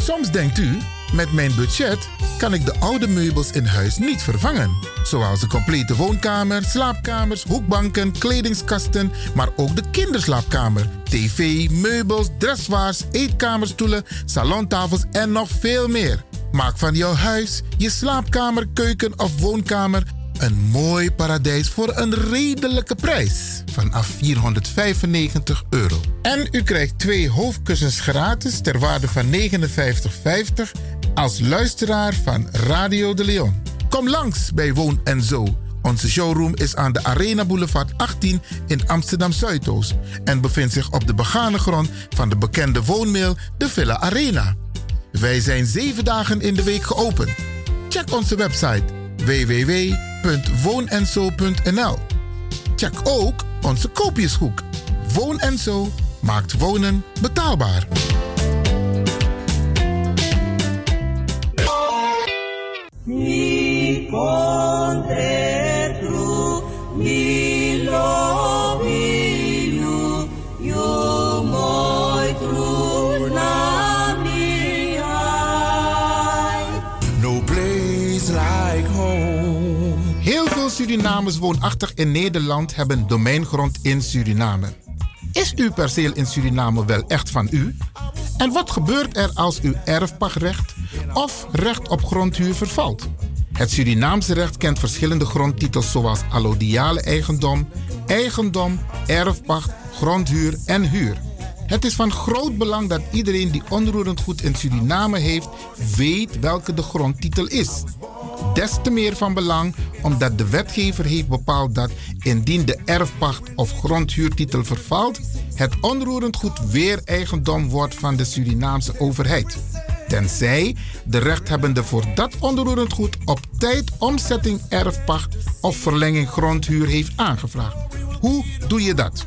Soms denkt u, met mijn budget kan ik de oude meubels in huis niet vervangen. Zoals de complete woonkamer, slaapkamers, hoekbanken, kledingskasten, maar ook de kinderslaapkamer, tv, meubels, dressoirs, eetkamerstoelen, salontafels en nog veel meer. Maak van jouw huis, je slaapkamer, keuken of woonkamer een mooi paradijs voor een redelijke prijs. Vanaf 495 euro. En u krijgt twee hoofdkussens gratis ter waarde van 59,50 als luisteraar van Radio de Leon. Kom langs bij Woon en Zo. Onze showroom is aan de Arena Boulevard 18 in Amsterdam Zuidoost en bevindt zich op de begane grond van de bekende woonmail de Villa Arena. Wij zijn zeven dagen in de week geopend. Check onze website www.woonenzo.nl. Check ook onze koopjeshoek. Woon en Zo maakt wonen betaalbaar. Surinamers woonachtig in Nederland hebben domeingrond in Suriname. Is uw perceel in Suriname wel echt van u? En wat gebeurt er als uw erfpachtrecht of recht op grondhuur vervalt? Het Surinaamse recht kent verschillende grondtitels zoals allodiale eigendom, eigendom, erfpacht, grondhuur en huur. Het is van groot belang dat iedereen die onroerend goed in Suriname heeft, weet welke de grondtitel is. Des te meer van belang omdat de wetgever heeft bepaald dat indien de erfpacht of grondhuurtitel vervalt, het onroerend goed weer eigendom wordt van de Surinaamse overheid. Tenzij de rechthebbende voor dat onroerend goed op tijd omzetting erfpacht of verlenging grondhuur heeft aangevraagd. Hoe doe je dat?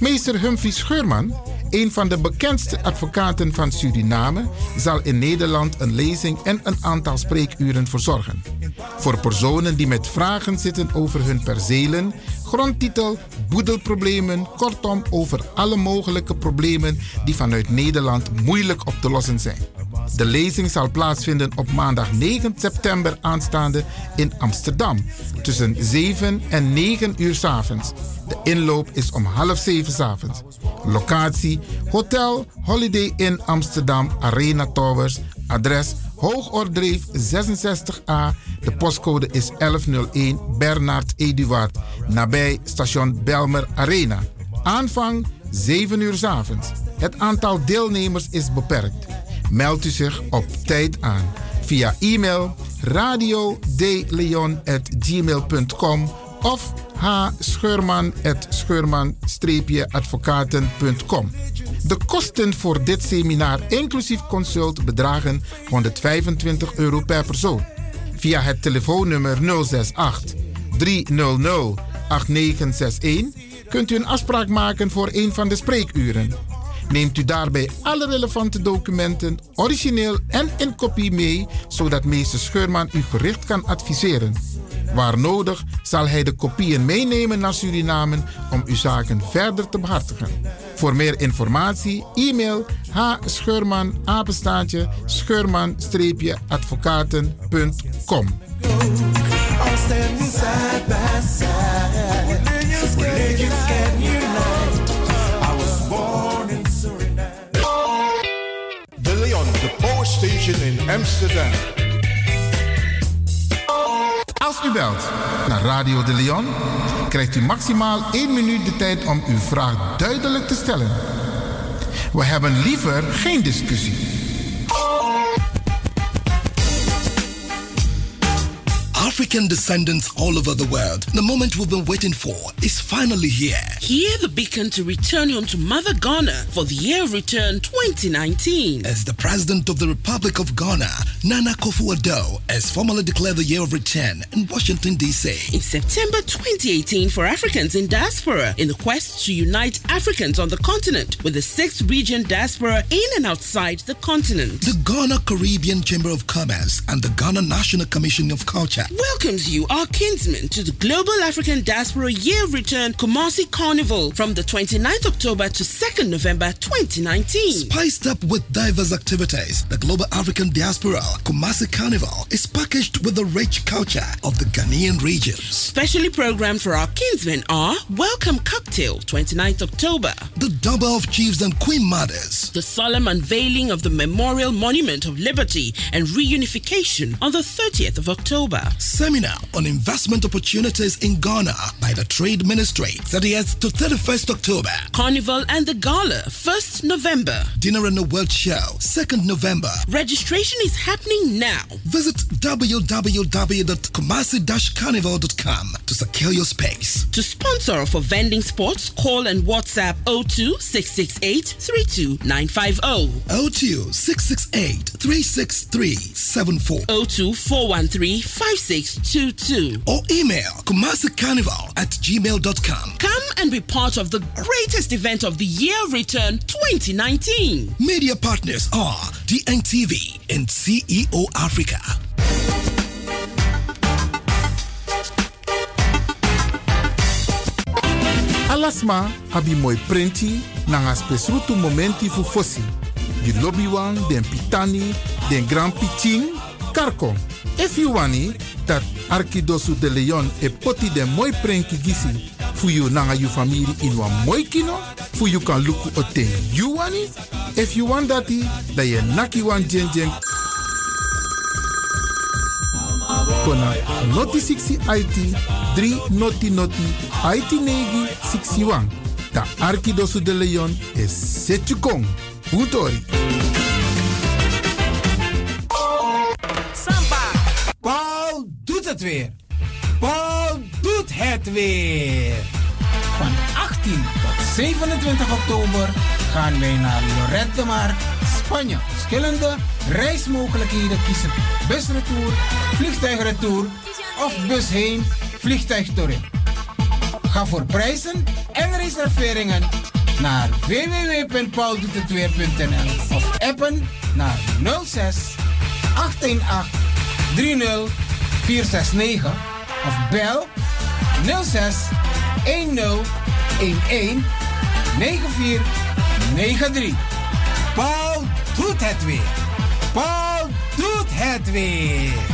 Meester Humphrey Scheurman, een van de bekendste advocaten van Suriname, zal in Nederland een lezing en een aantal spreekuren verzorgen. Voor personen die met vragen zitten over hun percelen, grondtitel, boedelproblemen, kortom over alle mogelijke problemen die vanuit Nederland moeilijk op te lossen zijn. De lezing zal plaatsvinden op maandag 9 september aanstaande in Amsterdam tussen 7 en 9 uur 's avonds. De inloop is om half 7 's avonds. Locatie Hotel Holiday Inn Amsterdam Arena Towers. Adres Hoogordreef 66A. De postcode is 1101 Bernard Eduard. Nabij station Belmer Arena. Aanvang 7 uur 's avonds. Het aantal deelnemers is beperkt. Meld u zich op tijd aan via e-mail radiodeleon.gmail.com of hscheurman.scheurman-advocaten.com. De kosten voor dit seminar, inclusief consult, bedragen 125 euro per persoon. Via het telefoonnummer 068 300 8961 kunt u een afspraak maken voor een van de spreekuren. Neemt u daarbij alle relevante documenten, origineel en in kopie mee, zodat meester Scheurman u gericht kan adviseren. Waar nodig zal hij de kopieën meenemen naar Suriname om uw zaken verder te behartigen. Voor meer informatie e-mail apenstaatje was born in Suriname. De Leon, de Power Station in Amsterdam. Als u belt naar Radio de Leon, krijgt u maximaal 1 minuut de tijd om uw vraag duidelijk te stellen. We hebben liever geen discussie. African descendants all over the world. The moment we've been waiting for is finally here. Hear the beacon to return home to Mother Ghana for the year of return 2019. As the President of the Republic of Ghana, Nana Akufo-Addo, has formally declared the year of return in Washington, D.C. In September 2018 for Africans in diaspora in the quest to unite Africans on the continent with the sixth region diaspora in and outside the continent. The Ghana Caribbean Chamber of Commerce and the Ghana National Commission of Culture welcomes you, our kinsmen, to the Global African Diaspora Year Return Kumasi Carnival from the 29th October to 2nd November 2019. Spiced up with diverse activities, the Global African Diaspora Kumasi Carnival is packaged with the rich culture of the Ghanaian region. Specially programmed for our kinsmen are Welcome Cocktail, 29th October. The Double of Chiefs and Queen Mothers. The solemn unveiling of the Memorial Monument of Liberty and Reunification on the 30th of October. Seminar on investment opportunities in Ghana by the Trade Ministry, 30th to 31st October. Carnival and the Gala, 1st November. Dinner and the World Show, 2nd November. Registration is happening now. Visit www.kumasi-carnival.com to secure your space. To sponsor or for vending sports, call and WhatsApp 02 668 32950. 02 668 363 74. 02 413 5622. Or email kumasicarnival at gmail.com. Come and be part of the greatest event of the year return 2019. Media partners are DNTV and CEO Africa. Alasma abi moi prenti nanga spesrutu momenti fu fosi. Di lobby wan, den pitani, den grand pitin, karko. If you wani, dat Arkidosu de Leon e poti den moi prenki gisi fu you nanga you family in wan moi kino, fu you kan luku o ten you wani. If you want dati, da ye naki wan jen jen kona noti 60 IT 3 noti noti IT negi 61. Da Arkidosu de Leon is Setjukong. Utori. Samba. Weer. Paul doet het weer. Van 18 tot 27 oktober gaan wij naar Lorette de Mar, Spanje. Verschillende reismogelijkheden kiezen. Busretour, vliegtuigretour of bus heen, vliegtuig. Ga voor prijzen en reserveringen naar www.pauldoetetweer.nl of appen naar 06 818 30 469 of bel 06 10 11 9493. Paul doet het weer. Paul doet het weer.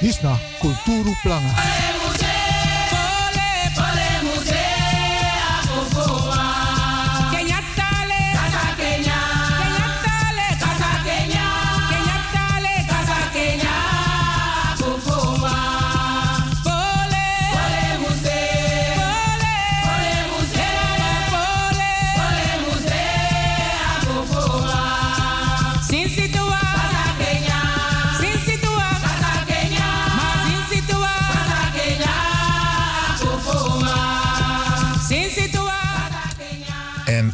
Hisna Kulturu Planga.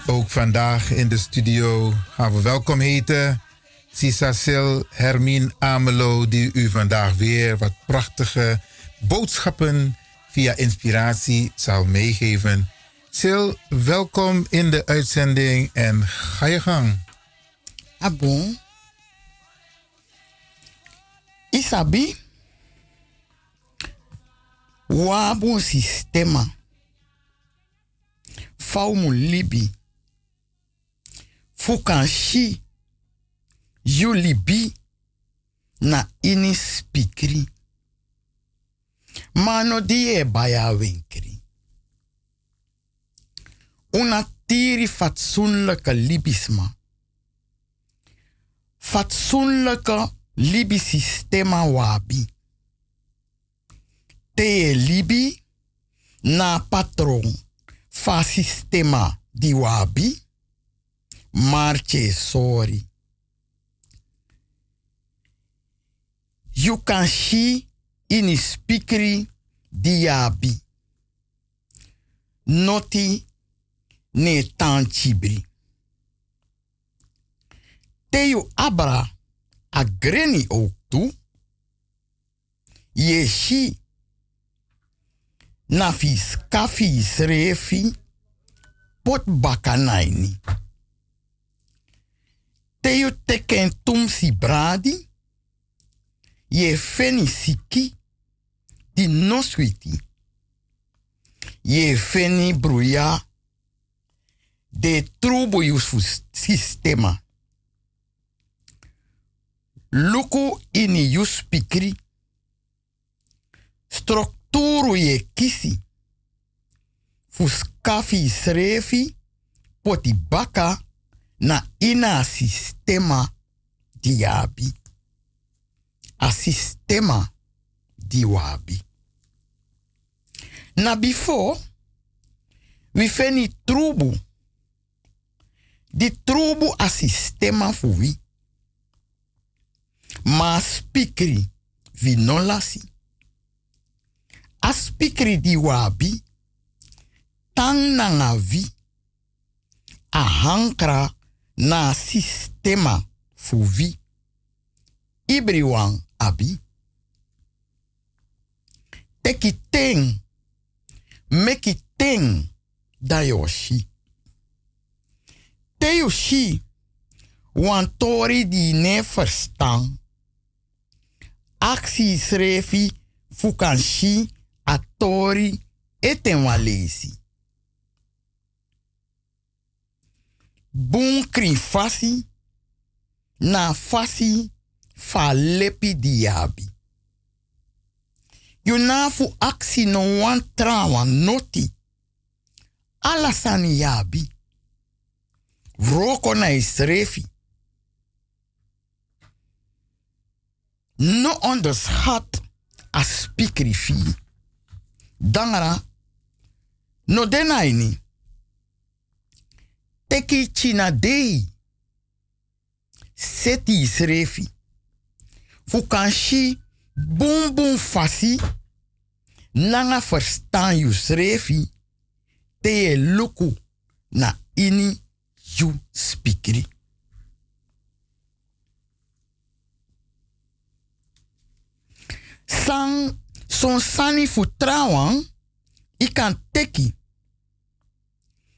Ook vandaag in de studio gaan we welkom heten Sisacil Hermine Amelo, die u vandaag weer wat prachtige boodschappen via inspiratie zal meegeven. Sil, welkom in de uitzending en ga je gang. Ah Abon. Isabi. Wabo sistema. Faumu libi. Fukanshi. Yu libi. Na ini spikri. Mano die baya winkri. Una tiri fatsoenlijke libisma. Fatsoenlijke libi sistema wabi. Te libi na patron fa sistema di wabi. Marche sorry. You can see in spikri diabi. Noti ne tanchibri. Teyu abra agreni ook toe. Yeshi na fis kafi srefi pot bakanaini. Teyu teken tum si bradi. Ye feni siki di noswiti. Ye feni bruya de trubo yusu sistema. Luku ini yus pikri. Strukturu ye kisi. Fuskafi srefi poti baka na ina sistema diabi. A sistema diwabi. Na before, we feni trubu. Di trubu a sistema fu wi. Ma spikri vi non lasi. A spikri di wabi. Tang nanga vi. A hankra na sistema fu vi. Ibriwan abi. Teki ten. Meki ten da yoshi. Te yoshi. Wan tori di ne verstaan. Aksi srefi fukanshi a tori eten walesi. Bun kri fasi na fasi fa lepi diabi. Yunafu aksi no wan noti. Alasani yabi. Roko na isrefi. No onderschat a spikri fi. Dangara. No denaini. Teki china dei. Seti isrefi. Fukanshi bum bum fasi. Nanga verstaan yu srefi. Te luku na ini yu spikri. Sang son sani fu trawan, i kan teki.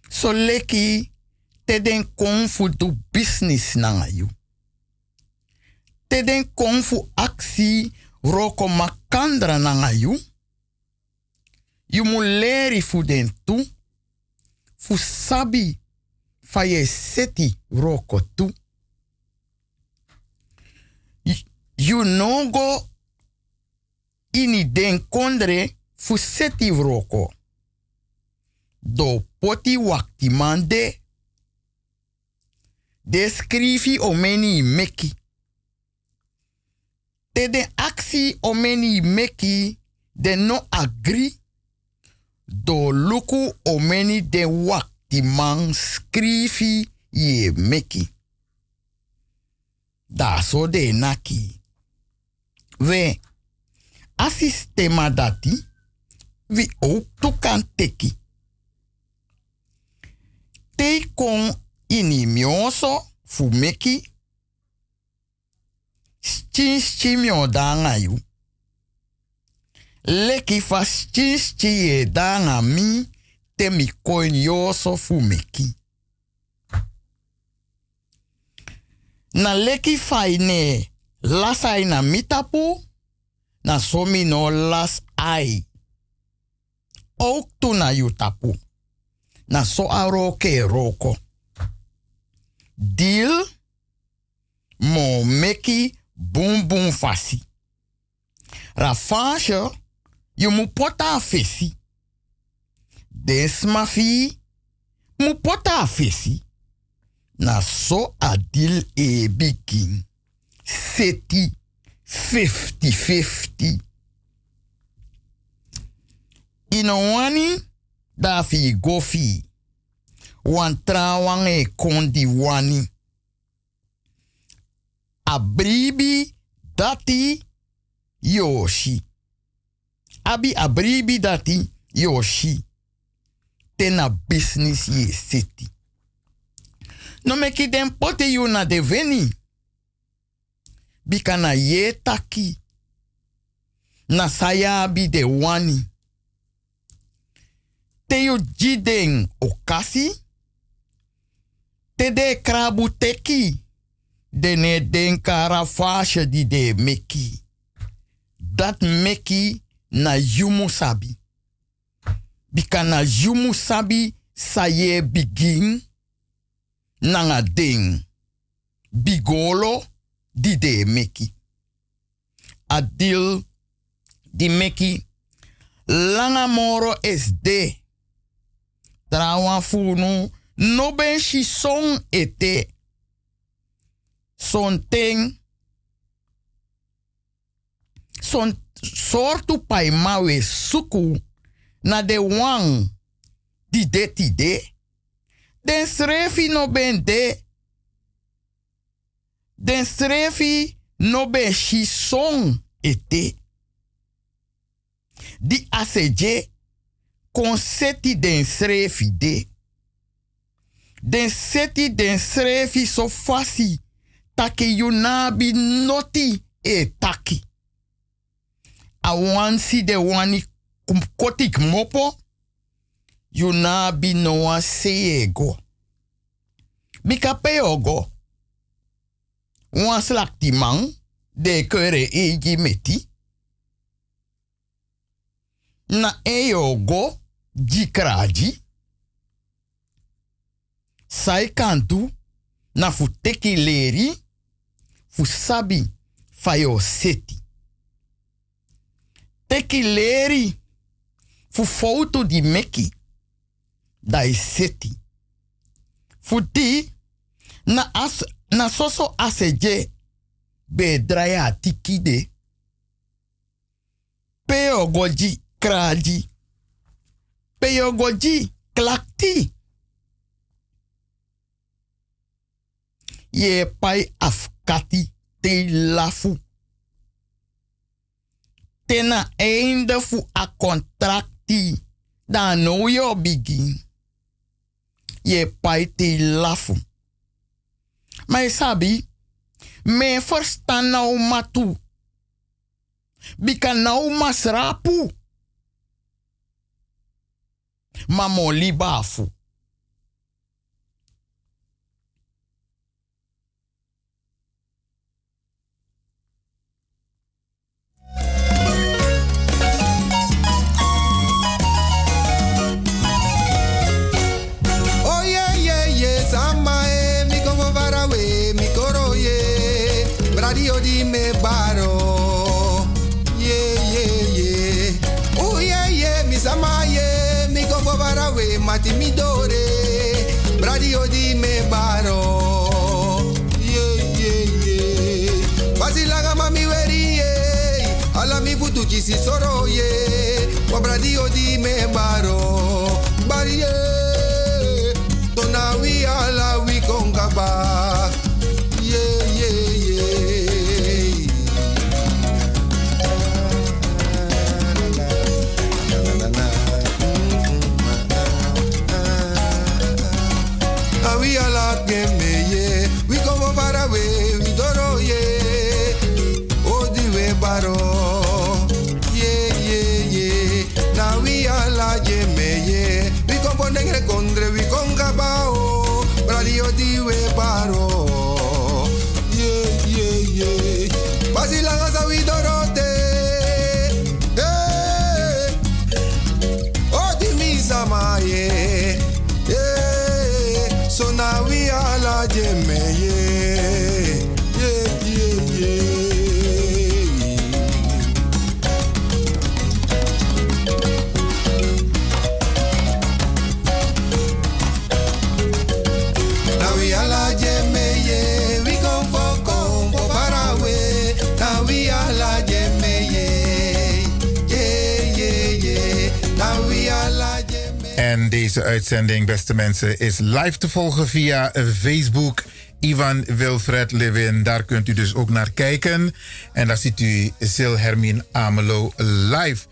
So leki te den kon business nanga you. Te den kon fu aksi roko makandra nanga you. You mu leri fu den roko tu. You no go ini den kondre roko. Do poti wakti mande. De skrifi o meni meki. Te de aksi o meni meki de no agree. Do luku o meni de wakti man skrifi ye meki. Da so de naki. We a sistema dati vi ook tu kan teki. Te kon ini mioso fu meki. Stin sti mio danga yu. Leki fa stin sti ye danga mi te mi koin yoso fu meki. Na leki faine lasai na mitapu, na somi no las ai. Ook tu na. Na so aro roko. Deal mo meki bum bum fasi. Rafashe, you mu pota fesi. Desmafi, mu pota fesi. Na so adil e bikin. Seti 50-50. Ino wani da Wan trawang e kondi wani. Abribi dati yoshi. Abi abribi dati yoshi. Tena business ye city. No meki den pote you na de veni. Bika na ye taki. Na saya bi de wani. Te you jiden okasi. De krabu teki. De ne den karafashe di de meki. Dat meki na yumu sabi. Bika na yumu sabi saye begin nanga ding. Bigolo di de meki. Adil di meki. Langa moro is de. Trawa funu no ben shi song ete. Son ting. Son sortu suku na de wang di de ti de. Den srefi no ben de. Den srefi no ben shi song ete. Di aseje kon seti den srefi de. Den seti den srefi so fasi take yunabi noti e taki. A wan si de wani kotik mopo, yunabi no wan se go. Bika ogo. Wan de kere eji meti. Na eyogo, jikraji. Sai kantu, na fu teki leri, fu sabi fayo seti. Teki leri, fu foto di meki, dai seti. Fu di, na, as, na soso aseje, be draya tikide. Peo goji kraji. Peo goji klakti. Ye pai afkati te lafu. Tena einde fu a contracti. Dan no yo begin. Ye pai te lafu. Maar sabi, me verstaan nou matu. Bika nou masrapu. Mamo libafu. Mi futu si soro ye, wa bradio di me baro. Bari deze uitzending, beste mensen, is live te volgen via Facebook. Ivan Wilfred Levin, daar kunt u dus ook naar kijken. En daar ziet u Sil Hermine Amelo live.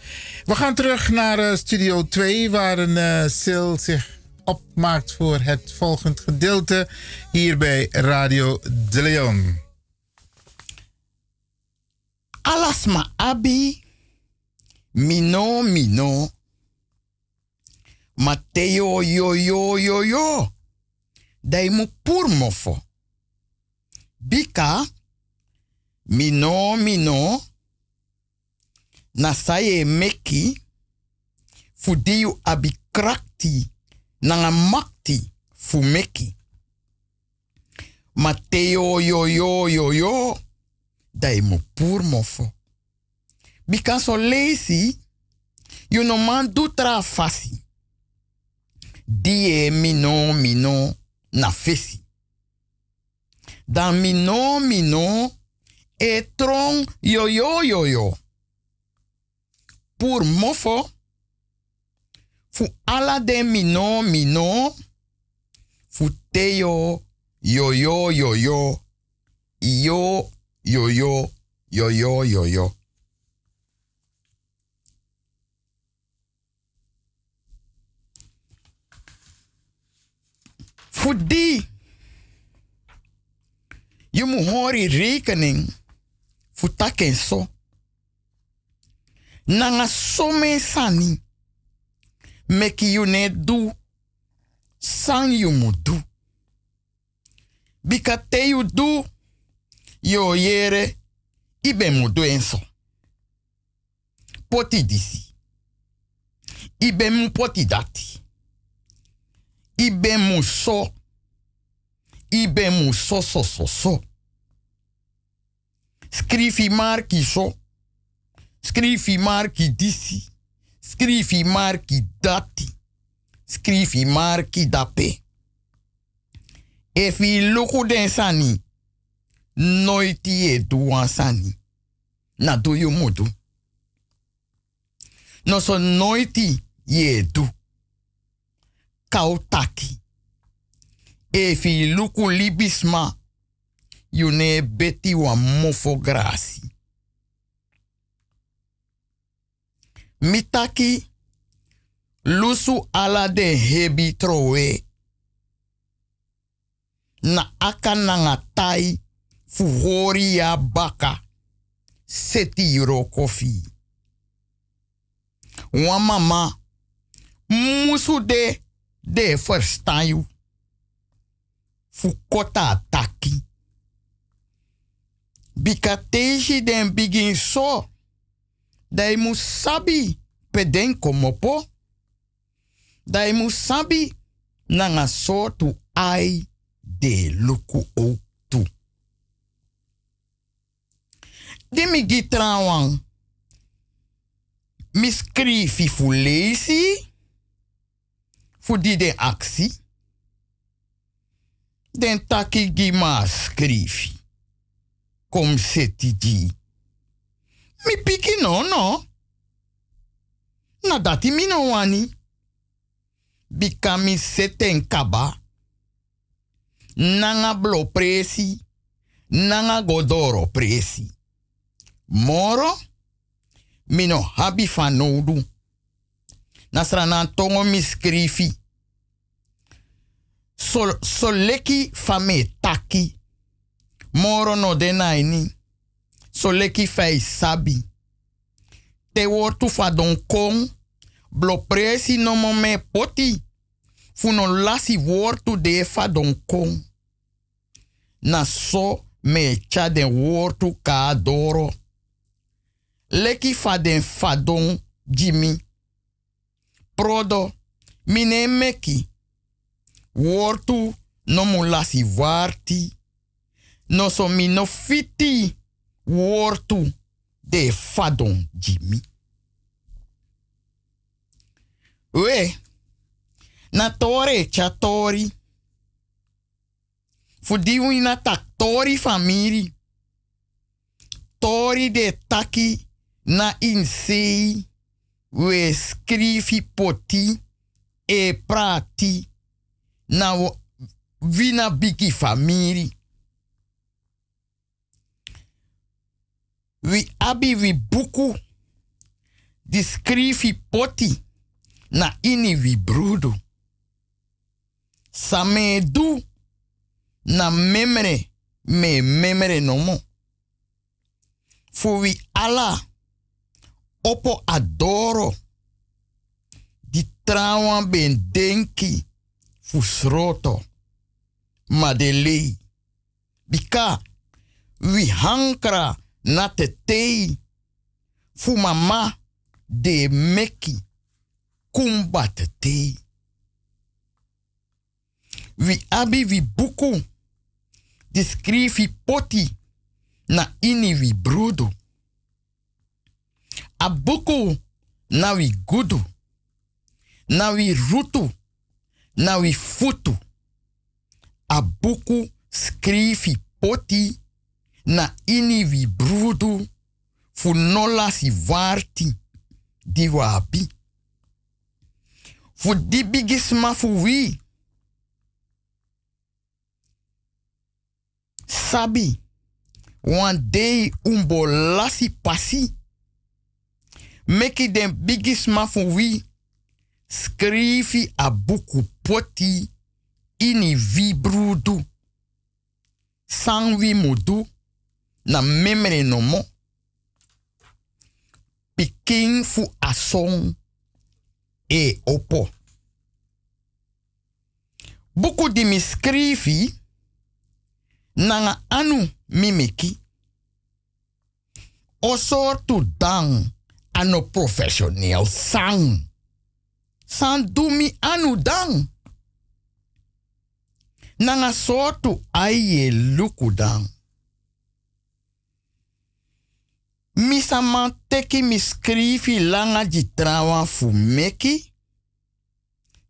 We gaan terug naar eh, Studio 2, waar een eh, Sil zich opmaakt voor het volgend gedeelte hier bij Radio De Leon. Alasma abi, mino mino, Mateo yo yo yo yo, dai mu pur mofo. Bika, mino mino, nasaye meki, fudiu abi krakti, nanga makti fu meki. Yo yo yo yo, dai mu pur mofo. Bika so lazy, no man tra fasi. Die mino mino na fesi. Dan mino mino e tron yo yo yo yo. Pur mofo. Fu ala de mino mino. Fu teo yo yo yo yo. Yo yo yo yo yo yo yo. Voor die. Je moet horen rekening. Voor tak en zo. Nanga sani. Meki you net do. San you moet do. Bika te you do. Yo yere. Ibe moet do en zo. Poti disi. Ibe mu poti dati. Ibe mu so. Ibe mu so so so so. Skrifi maar ki so. Skrifi maar ki disi. Skrifi maar ki dati. Skrifi maar ki dape. If i luku den sani, nooit ye duwan sani. Na do mudu. No so nooit ye du. Kautaki. If i luku libisma, you ne beti wa mofo grasi. Mitaki lusu ala de hebi trowe. Na aka nanga tai fuhori ya baka. Seti euro kofi. Wa mama musu de de verstaan you. Fu kota taki. Bika teji den begin so. Dai mu sabi peden komopo. Dai mu sabi nanga so tu ai de luku o tu. Dimi gitrawang. Miskrifi fu lesi. Fu di den aksi. Den taki gima skrifi. Kom seti di. Mi piki no no. Na dati mi no wani. Bika seten kaba. Nanga blo presi. Nanga godoro presi. Moro. Mino habi van nodu. Nasra na tongo mi skrifi. So, leki fa me taki. Moro no denaini. So leki fai sabi. Te wortu fa don kong. Blo presi no mo me poti. Fu no lasi wortu de fa don kong. Na so me cha den wortu ka adoro. Leki fa den fadon Jimmy. Prodo, mine meki. Wortu no mu lasi warti. No fiti. Wortu de fadon Jimmy. We, na tore chatori. Fudiwi na tak tori famiri. Tori de taki na insei. We skrifi poti. e prati na wina biki famiri. Wi abi wi buku di poti na ini wi brudu. Samedu na memre me memre nomo. Fu wi ala opo adoro. Di trawan ben denki. Fu sroto ma de lei. Bika wi hankra na te tei fu mama de meki. Kumba te tei. Wi abi wi buku. Di skrifi poti. Na ini wi brudu. A buku na wi gudu. Na wi rutu. Na futu. A buku skrifi poti na ini wi brudu fu nola si. Fu di bigisma fu wi. Sabi, wan dei umbo lasi pasi. Meki den bigisma fu wi. Skrifi a buku poti ini vi brudu. San wi mudu na memre no mo. Pikin fu asong e opo. Buku di mi skrifi nanga anu mimiki. O soortu dang ano professioneel sang. San dumi anu dang. Nanga soortu aye luku dang. Misa man teki mi langa di trawa fu meki.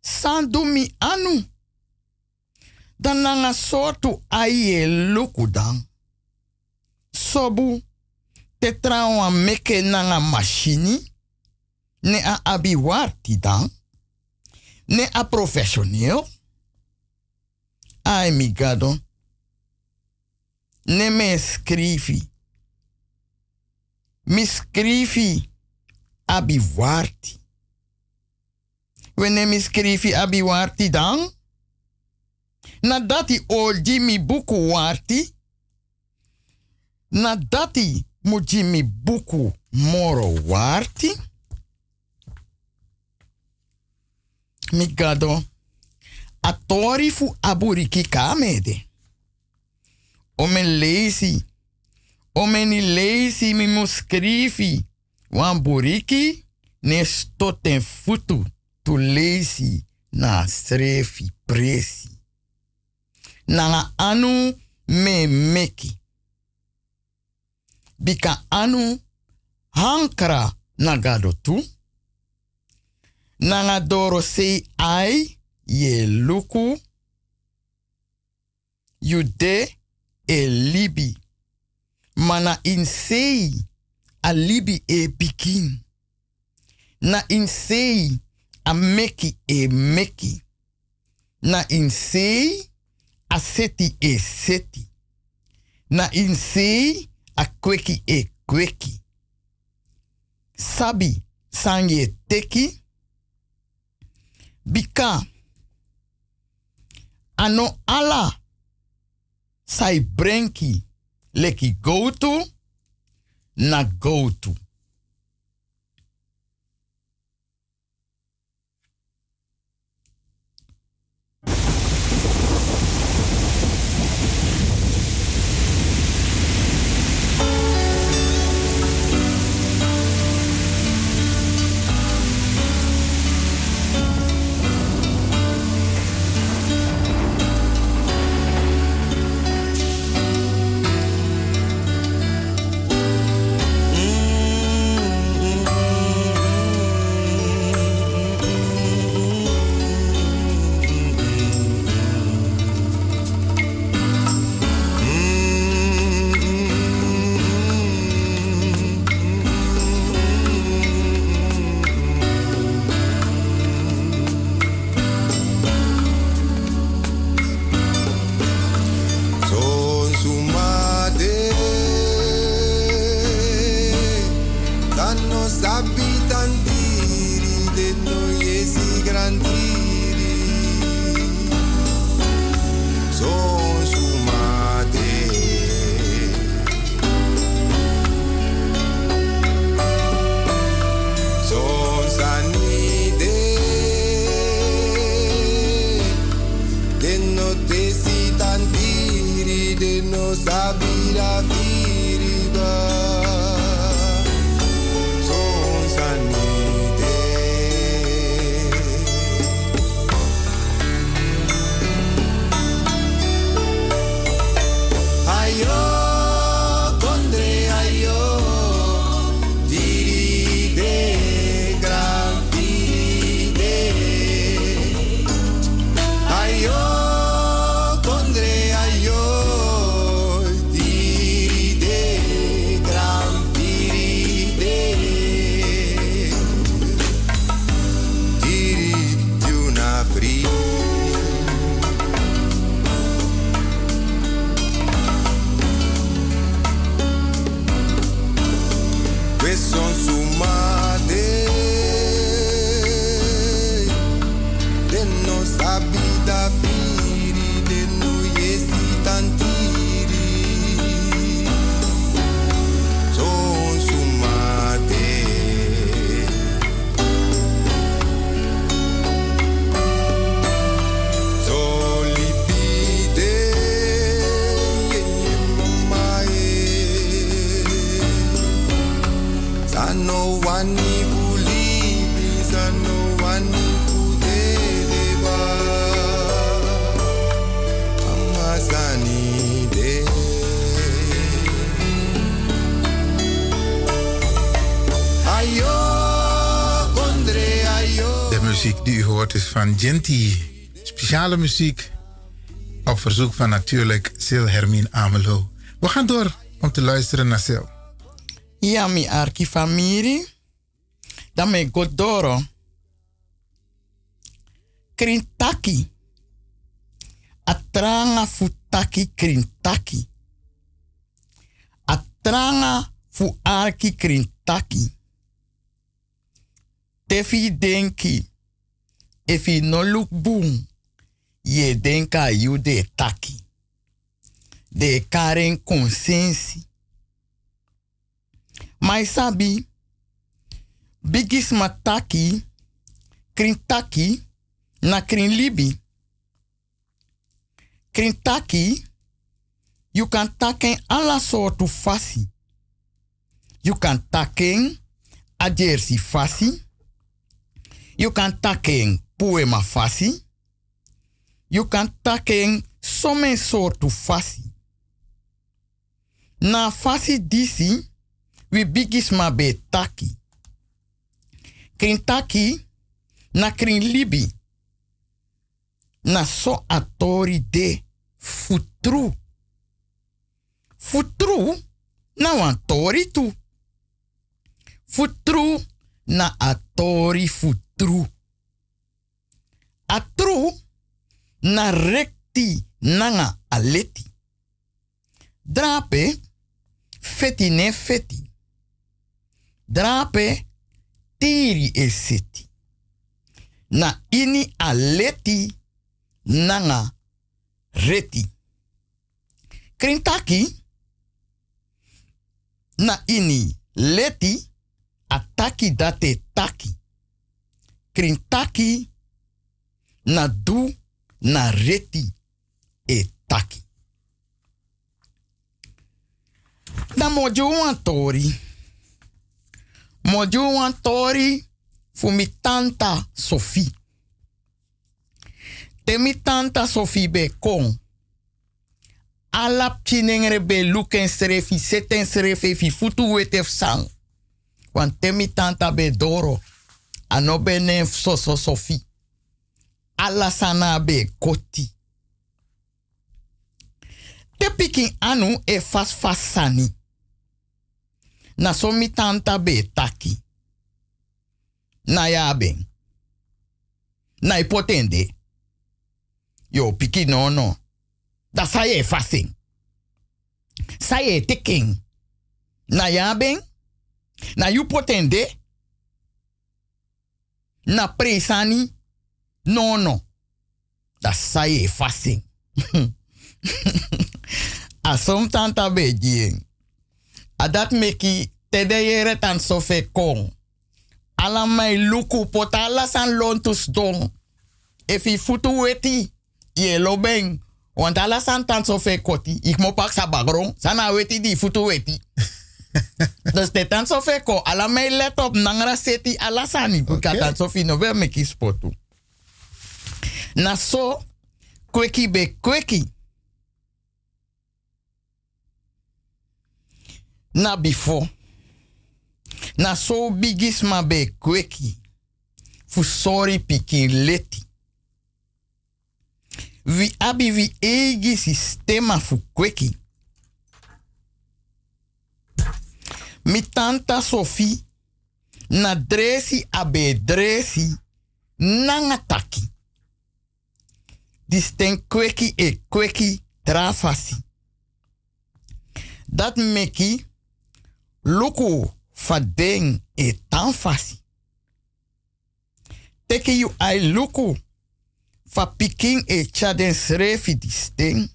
San dumi anu. Dan nanga soortu aye luku dang. Sobu te trawa meke nanga machini. Ne a abi dan. Ne a professioneel. Ai mi gado. Ne me skrifi. Mi skrifi abi warti. Wanneer mi abi warti dan? Nadati oldi mi buku warti. Nadati muji mi buku moro warti. Mi gado. Atori fu aburiki kamede. Ome leisi. Ome ni leisi mi mu skrifi. Wan buriki ne stoten futu tu leisi na strefi presi. Nanga anu me meki. Bika anu hankra nagado tu. Nanga doro sei ai ye luku. Yude e libi. Mana in sei a libi e pikin. Na in sei a meki e meki. Na in sei a seti e seti. Na in sei a kweki e kweki. Sabi sanje teki. Bika. Ano ala. Sai brenki. Leki go to. Na go to. Van. Speciale muziek op verzoek van natuurlijk Sil Hermine Amelo. We gaan door om te luisteren naar Sil. Ja, mi arki famiri. Dan godoro. Krintaki. Atranga futaki krintaki. Atranga fu arki krintaki. Tefi denki. Efi no look boom. Ye denka you de taki. De karen consensi. Mai sabi, bigis mataki, krintaki, na krin libi. Krintaki, you kan taken alla soortu fasi. You kan taken a jersey fasi. You kan taken poema fasi. You kan taken some soortu fasi. Na fasi disi, we bigis ma be taki. Krin taki na krin libi. Na so atori de futru. Futru na wan tori tu. Futru na atori futru. Atru na rekti nanga aleti. Drape feti ne feti. Drape tiri e seti. Na ini aleti nanga reti. Krintaki na ini leti ataki date taki. Krintaki na du na reti e taki. Da mojo wan tori. Mojo wan tori fu mi tanta Sophie. Te tanta Sophie be kon. Alap chinengere be luken srefi, seten fi futu wetef sang. Want te mi tanta be doro. Ano be ne so so Sophie. Alla sana be koti. Te pikin anu e fas fas sani. Na so mi tanta be taki. Na ya ben. Yo piki no no. Da sa ye fasing. Sa ye teking. Na ya ben. Na you potende. Na presani. No, no. Dat sai e fasting. A som tanta beji. A dat meki tede yere tan sofe kong. Ala mai luku potala san lontus don. If i futu weti, ye lo beng. Want ala san tan sofe koti. Ik mo pak sa bagron. Sana weti di futu weti. <laughs> dus de tan sofe ko. Ala mai let op nangra seti ala sani. Buka tan sofi no wel meki spotu. Na so, kweki be kweki. Na before. Na so bigis ma be kweki. Fu sorry pikin leti. Vi abi vi egi sistema fu kweki. Mi tanta Sophie na dresi abe dresi nanga taki. Disten kweki e kweki trafasi. Dat meki luku fadeng e tanfasi. Teke you ai luku fa piking e chaden srefi disten.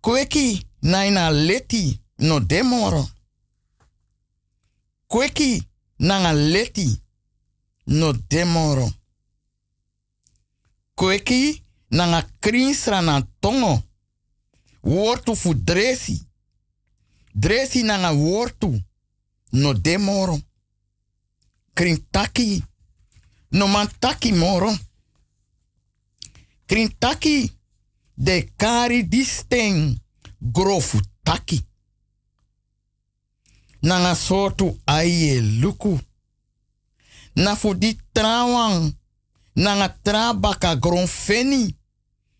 Kweki naina leti no demoro. Kweki nanga leti no demoro. Kweki nanga krinsra na tongo. Wortu fu dresi. Dresi nanga wortu no demoro. Krintaki no mantaki moro. Krintaki de kari disten grofu taki. Nanga sotu aye luku. Na fu di trawang. Nanga trabaka gron feni.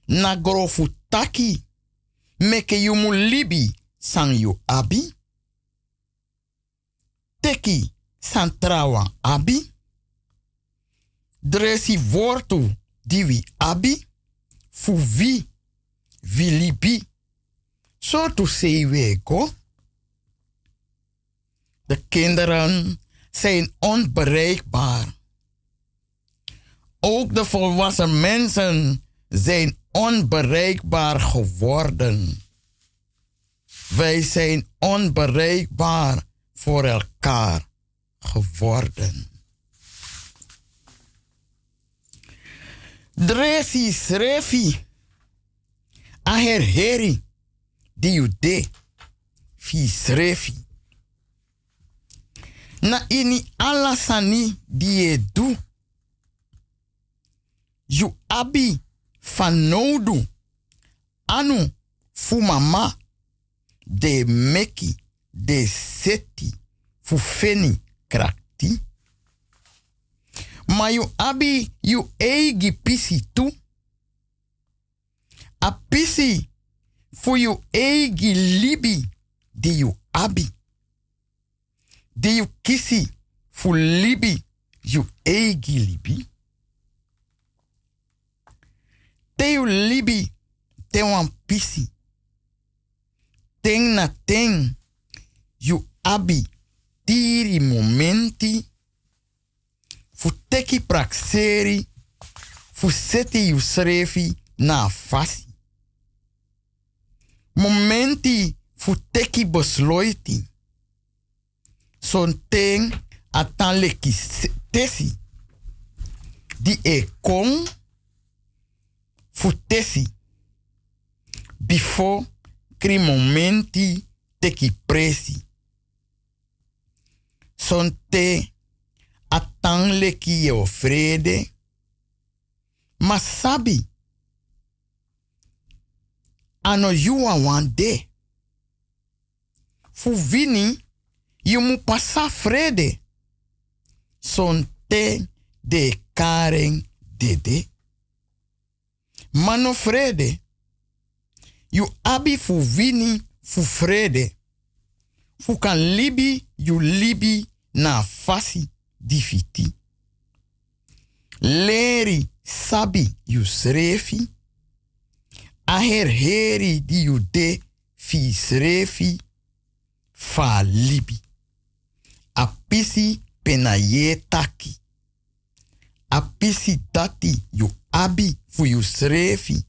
Na grofu taki. Meke yumu libi san yu abi. Teki san trawang abi. Dresi wortu diwi abi. Fu vi. Vi libi. Sotu seiweko. De kinderen zijn onbereikbaar. Ook de volwassen mensen zijn onbereikbaar geworden. Wij zijn onbereikbaar voor elkaar geworden. Dresi srefi. Aher heri. Die u de. Fi srefi. Na ini alasani die du. You abi fanodu. Anu fu mama. De meki. De seti. Fu feni krakti. Ma you abi you eigi pisi tu. A pisi fu you eigi libi di you abi. Di you kisi fu libi you eigi libi. Te you libi te wan pisi. Ten na ten you abi tiri momenti fu teki prakseri fu seti you srefi na fasi. Momenti fu teki besloiti. Son ten atan leki tesi. Di e kon fu tesi. Before kri momenti teki presi. Son te atan leki je ofrede. Ma sabi. Ano yuwa wan de. Fu vini, you mu pasa frede. Son te de karen dede. Mano frede. You abi fu vini fu frede. Fu kan libi, you libi na fasi difiti. Leri sabi you srefi. Aher heri di you de fi srefi fa libi. A pisi penaye taki. Apisi dati yu abi fu yu srefi.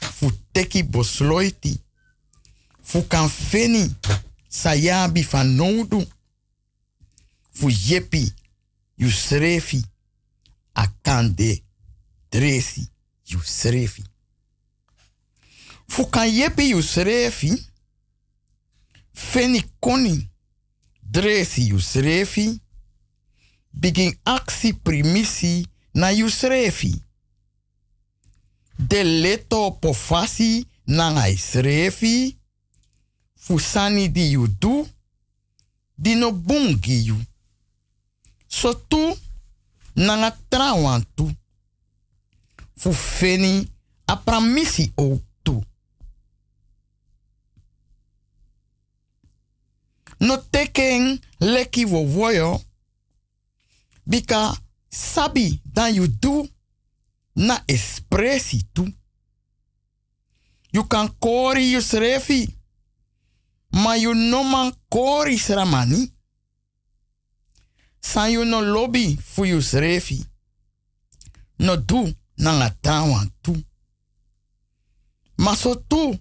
Fu teki bosloiti. Fu kan feni sayabi van nodu. Fu yepi yu srefi. Akande dresi yu srefi. Fu kan yepi yu srefi. Feni koni dresi yu srefi. Begin aksi primisi na yu srefi. De leto pofasi na ngai srefi. Fusani di yu du. Di no bungi yu. So tu nanga trawan tu. Apramisi o tu. No teken leki wo woyo. Bika sabi dan you do na espressi tu. You kan kori you srefi. Ma you no man kori sramani. San you no lobby fu you srefi. No do na nga tawan tu. Ma so tu.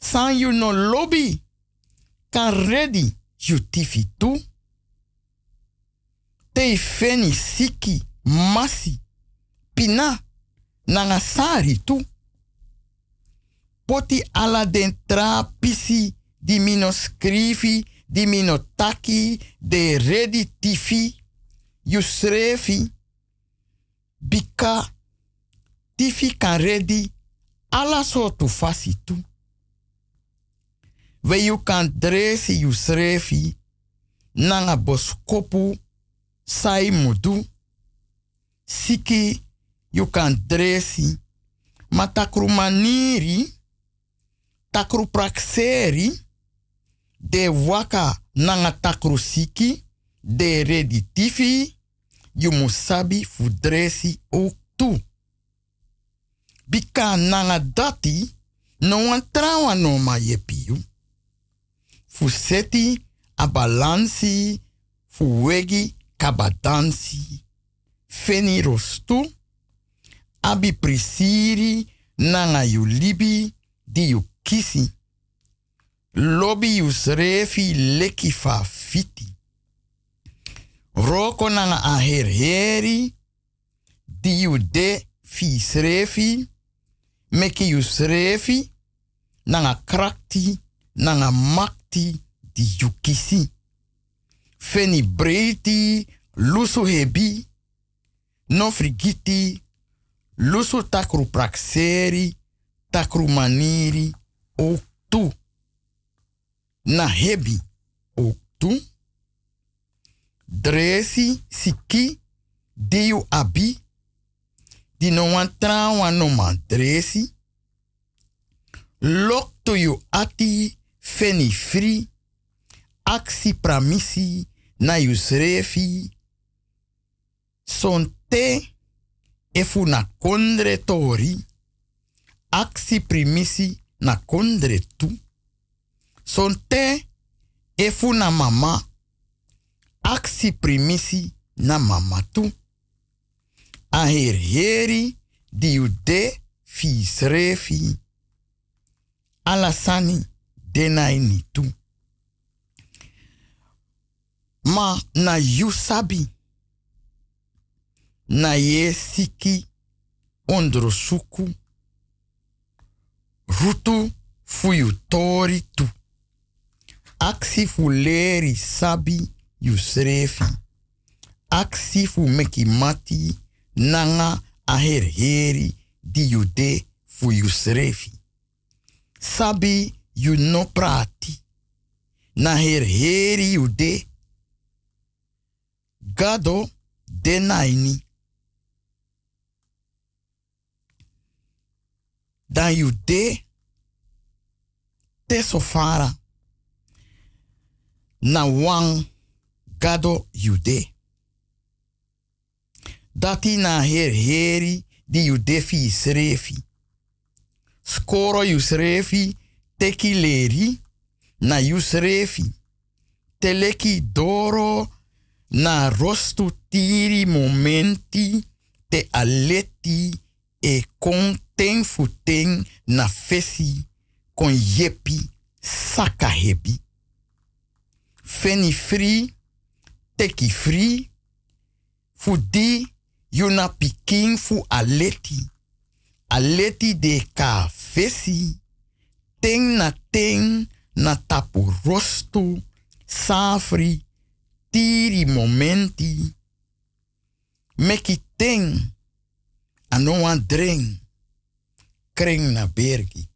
San you no lobby. Kan ready you tifi tu. Te feni siki masi pina nanga sari tu. Poti ala den tra pisi di mino di taki de ready tifi you srefi bika tifi kan ready ala sotu fasi tu. We you kan dresi you srefi nanga boskopu sai mudu siki you kan dresi ma takru maniri takru prakseri de waka nanga takru siki de redi tifi you musabi fu dresi ook tu bika nanga dati no wan trawa no ma yepiu fu seti a balansi wegi kabadansi. Feni rostu abi prisiri nanga yu libi di yu kisi. Lobi yu srefi leki fa fiti. Roko nanga a herheri di yu de fi srefi meki yu srefi nanga krakti nanga makti di yu kisi. Feni breiti lusu hebi no frigiti lusu takru prakseri takru maniri ook tu na hebi ook tu dresi siki diu abi. Di no wan dresi. Lok to you ati feni free aksi pramisi na yu srefi. Son te efu na kondre tori aksi primisi na kondre tu son te na mama aksi primisi na mama tu a her heri di yu de fi alasani denai ni tu ma na yu sabi na ye siki ondro suku rutu fu yu tori tu aksi fu leri sabi yu srefi aksi meki mati nanga a her heri di yu de sabi yu no prati na her heri yu de gado de naini. Dan you de te sofara na wang gado you de. Dati na her heri di you de fi srefi. Skoro srefi teki leri na you srefi. Teleki doro na rostu tiri momenti te aleti e kon ten futen na fesi kon yepi saka hebi. Feni free, teki free, fu di yuna pikin fu aleti. Aleti de ka fesi, ten na ten na tapu rostu, safri, tiri momenti. Meki ten, ano wan dreng, kring na bergi.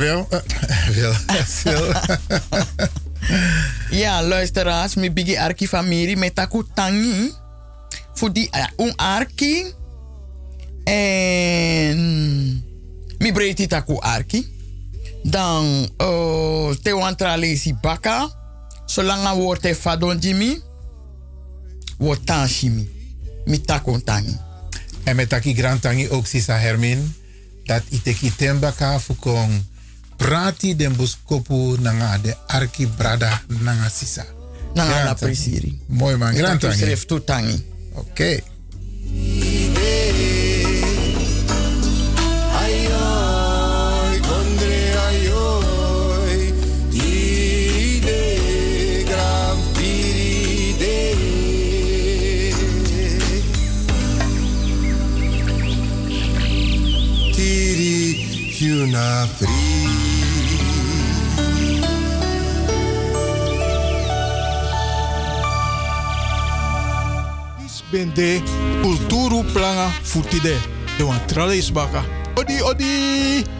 Eh, <laughs> Wil. Sil. <laughs> Ja, luisteraars, mi bigi arki famiri met taku tangi. Voor die un arki. En mi breiti taku arki. Dan uh, te wantra lesi baka. Zolang a woord te fadon jimi. Woord tanshimi. Mi taku tangi. En met taki grand tangi ook sisa Hermin. Dat iteki tembaka fukong prati den buskopu nanga de arki brada nanga sisa. Nanga la tangi. presiri. Mooi man, taku tangi. schrift tu tangi. Oké. Condre ayoy, una Bende kulturu planga futide. De wan tralis baka. Odi odi.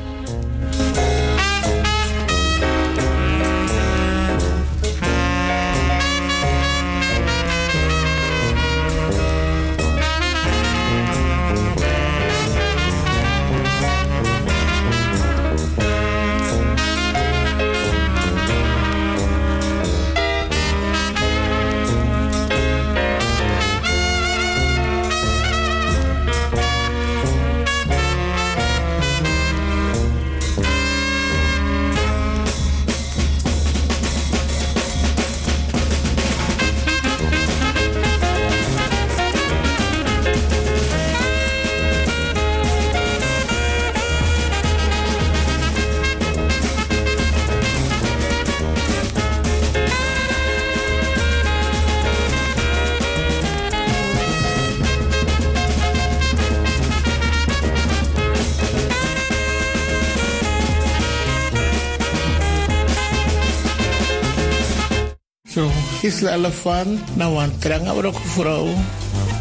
Is elefant, nou een tranga ook vrouw.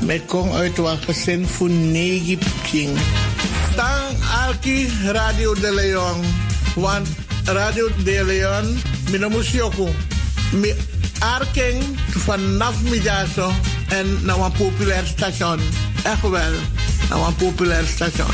Met kom uit gezin voor negi king. Tang Alki Radio de Leon. Want Radio de Leon, minamus yoko. Mi arking vanaf middago en nou een populair station. Echt wel, nou een populair station.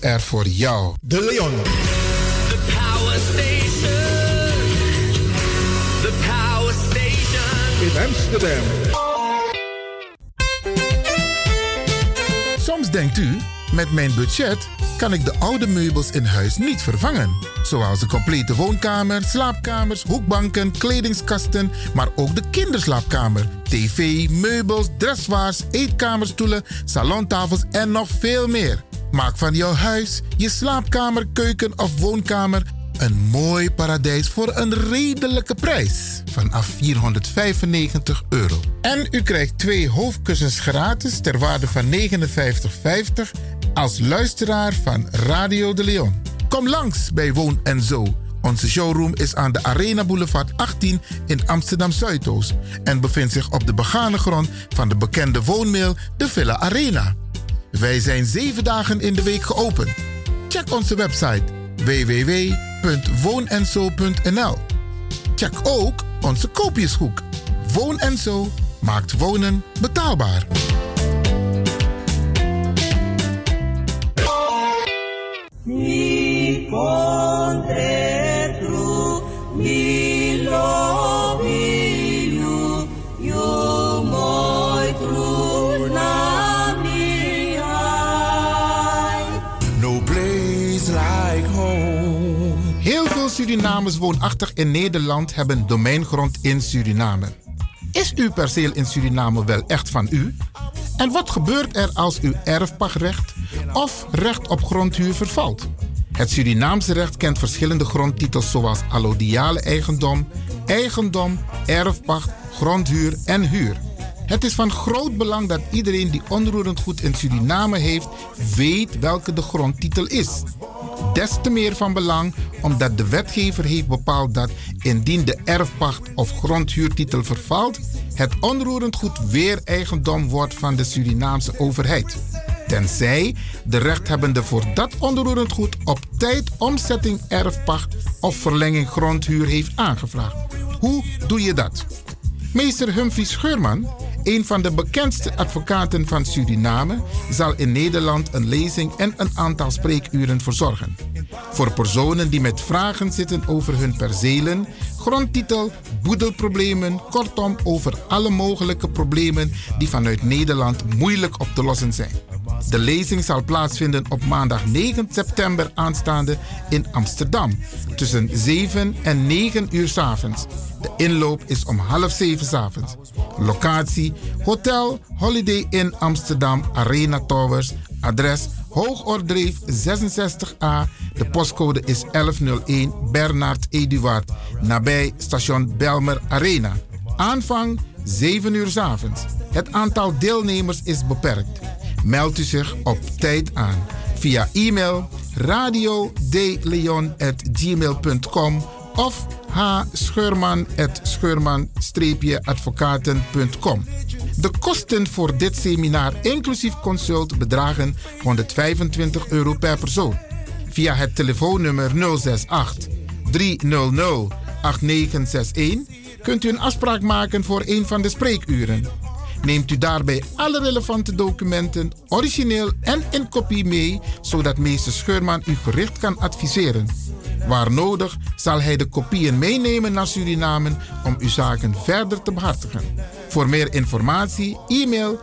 Is er voor jou. De Leon. The Power Station. The Power Station. In Amsterdam. Soms denkt u, met mijn budget kan ik de oude meubels in huis niet vervangen. Zoals de complete woonkamer, slaapkamers, hoekbanken, kledingskasten, maar ook de kinderslaapkamer, tv, meubels, dressoirs, eetkamerstoelen, salontafels en nog veel meer. Maak van jouw huis, je slaapkamer, keuken of woonkamer een mooi paradijs voor een redelijke prijs. Vanaf 495 euro. En u krijgt twee hoofdkussens gratis ter waarde van 59,50 als luisteraar van Radio de Leon. Kom langs bij Woon en Zo. Onze showroom is aan de Arena Boulevard 18 in Amsterdam Zuidoost en bevindt zich op de begane grond van de bekende woonmail de Villa Arena. Wij zijn zeven dagen in de week geopend. Check onze website www.woonenzo.nl. Check ook onze koopjeshoek. Woon en Zo maakt wonen betaalbaar. Surinamers woonachtig in Nederland hebben domeingrond in Suriname. Is uw perceel in Suriname wel echt van u? En wat gebeurt er als uw erfpachtrecht of recht op grondhuur vervalt? Het Surinaamse recht kent verschillende grondtitels zoals allodiale eigendom, eigendom, erfpacht, grondhuur en huur. Het is van groot belang dat iedereen die onroerend goed in Suriname heeft, weet welke de grondtitel is. Des te meer van belang omdat de wetgever heeft bepaald dat indien de erfpacht of grondhuurtitel vervalt, het onroerend goed weer eigendom wordt van de Surinaamse overheid. tenzij de rechthebbende voor dat onroerend goed op tijd omzetting erfpacht of verlenging grondhuur heeft aangevraagd. Hoe doe je dat? Meester Humphrey Scheurman, een van de bekendste advocaten van Suriname, zal in Nederland een lezing en een aantal spreekuren verzorgen. Voor personen die met vragen zitten over hun percelen, grondtitel, boedelproblemen, kortom over alle mogelijke problemen die vanuit Nederland moeilijk op te lossen zijn. De lezing zal plaatsvinden op maandag 9 september aanstaande in Amsterdam tussen 7 en 9 uur 's avonds. De inloop is om half 7 's avonds. Locatie Hotel Holiday Inn Amsterdam Arena Towers. Adres Hoogordreef 66A. De postcode is 1101 Bernard Eduard. Nabij station Belmer Arena. Aanvang 7 uur 's avonds. Het aantal deelnemers is beperkt. Meld u zich op tijd aan via e-mail radiodeleon.gmail.com of hscheurman.scheurman-advocaten.com. De kosten voor dit seminar, inclusief consult, bedragen 125 euro per persoon. Via het telefoonnummer 068 300 8961 kunt u een afspraak maken voor een van de spreekuren. Neemt u daarbij alle relevante documenten, origineel en in kopie mee, zodat meester Scheurman u gericht kan adviseren. Waar nodig zal hij de kopieën meenemen naar Suriname om uw zaken verder te behartigen. Voor meer informatie e-mail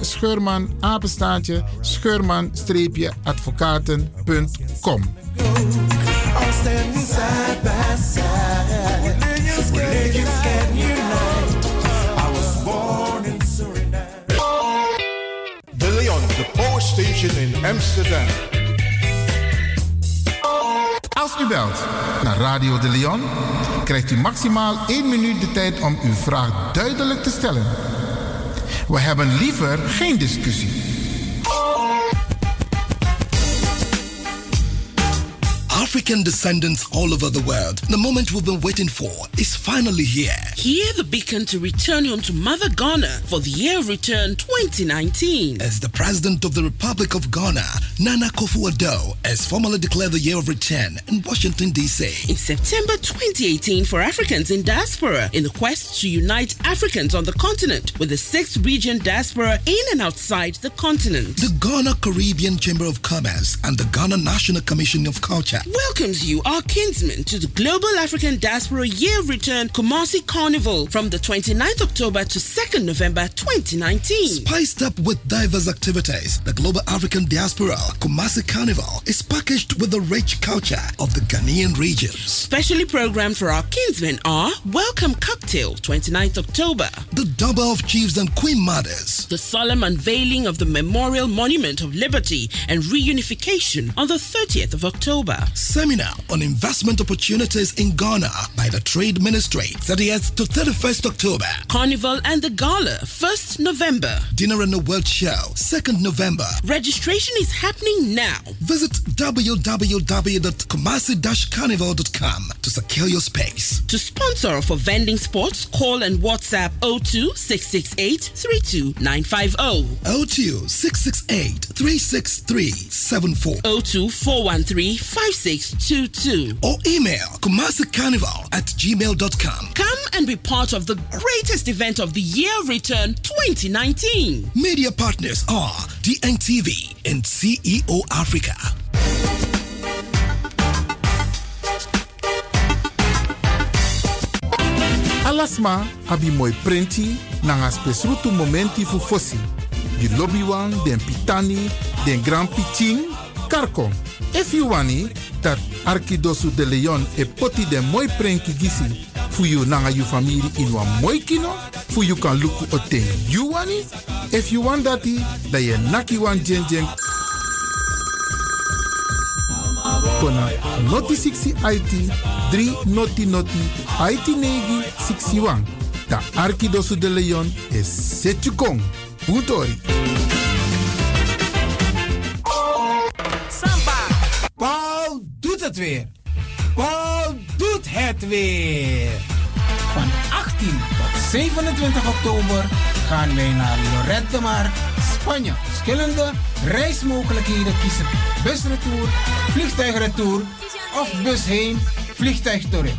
hscheurman apenstaatje scheurman-advocaten.com. De Leon, the power station in Amsterdam. Als u belt naar Radio de Leon, krijgt u maximaal 1 minuut de tijd om uw vraag duidelijk te stellen. We hebben liever geen discussie. African descendants all over the world. The moment we've been waiting for is finally here. Hear the beacon to return home to Mother Ghana for the year of return 2019. As the President of the Republic of Ghana, Nana Akufo-Addo, has formally declared the year of return in Washington, D.C. In September 2018 for Africans in diaspora in the quest to unite Africans on the continent with the sixth region diaspora in and outside the continent. The Ghana Caribbean Chamber of Commerce and the Ghana National Commission of Culture welcomes you, our kinsmen, to the Global African Diaspora Year Return Kumasi Carnival from the 29th October to 2nd November 2019. Spiced up with diverse activities, the Global African Diaspora Kumasi Carnival is packaged with the rich culture of the Ghanaian regions. Specially programmed for our kinsmen are Welcome Cocktail, 29th October. The Double of Chiefs and Queen Mothers. The solemn unveiling of the Memorial Monument of Liberty and Reunification on the 30th of October. Seminar on investment opportunities in Ghana by the Trade Ministry, 30th to 31st October. Carnival and the Gala, 1st November. Dinner and the World Show, 2nd November. Registration is happening now. Visit www.kumasi-carnival.com to secure your space. To sponsor or for vending spots, call and WhatsApp 02 668 32950. 02 668 363 74. 02 413 5622. Or email kumasicarnival at gmail.com. Come and be part of the greatest event of the year return 2019. Media partners are DNTV and CEO Africa. Alasma abi moi prenti nanga spesrutu momenti fu fosi. Di lobby wan, den pitani, den grand piching, karko. If you wani, dat Arkidosu de Leon e poti den moi prenki gisi fu you nanga you family in wan moi kino, fu you kan luku o ten you wani. If you want dati, da ye naki wan jen jen kona noti 60 IT 3 noti noti IT negi 61. Da Arkidosu de Leon is Setjukong. Utori. Samba. Doet het weer. Paul doet het weer. Van 18 tot 27 oktober gaan wij naar Lorette de Mar, Spanje. verschillende reismogelijkheden kiezen. Busretour, vliegtuigretour of bus heen, vliegtuig terug.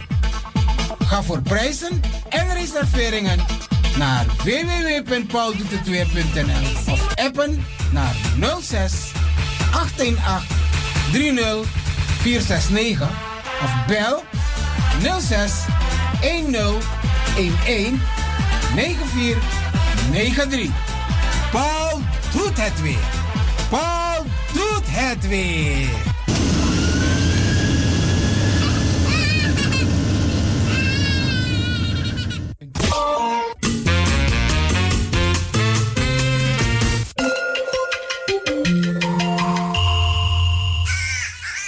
Ga voor prijzen en reserveringen naar www.pauldoetetweer.nl of appen naar 06 818 30 469 of bel 06 10 11 9493. Paul doet het weer. Paul doet het weer.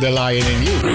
the lion in you.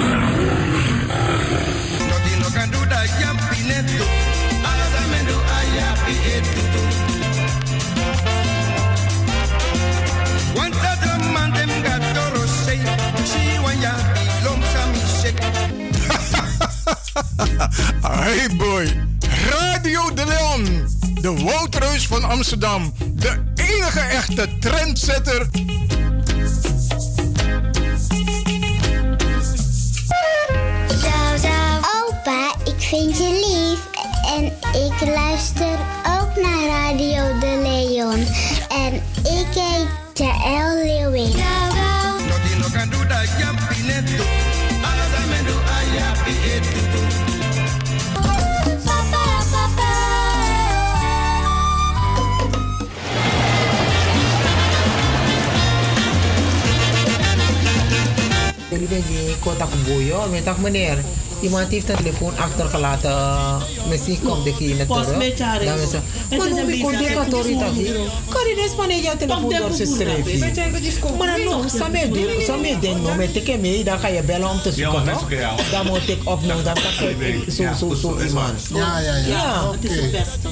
Contact boeien, met dag meneer. Iemand heeft een telefoon achtergelaten. Misschien komt de kinderen Post terug. Dan is het. Maar een ik echt hier. Kan je dus van je telefoon door streef? hè? Maar dan nog, samen denken, nou met ik mee, dan ga je bellen om te zoeken, maar. Dan moet ik opnemen, dan kan ik zo, zo, zo iemand. Ja, ja, ja. Het is het beste.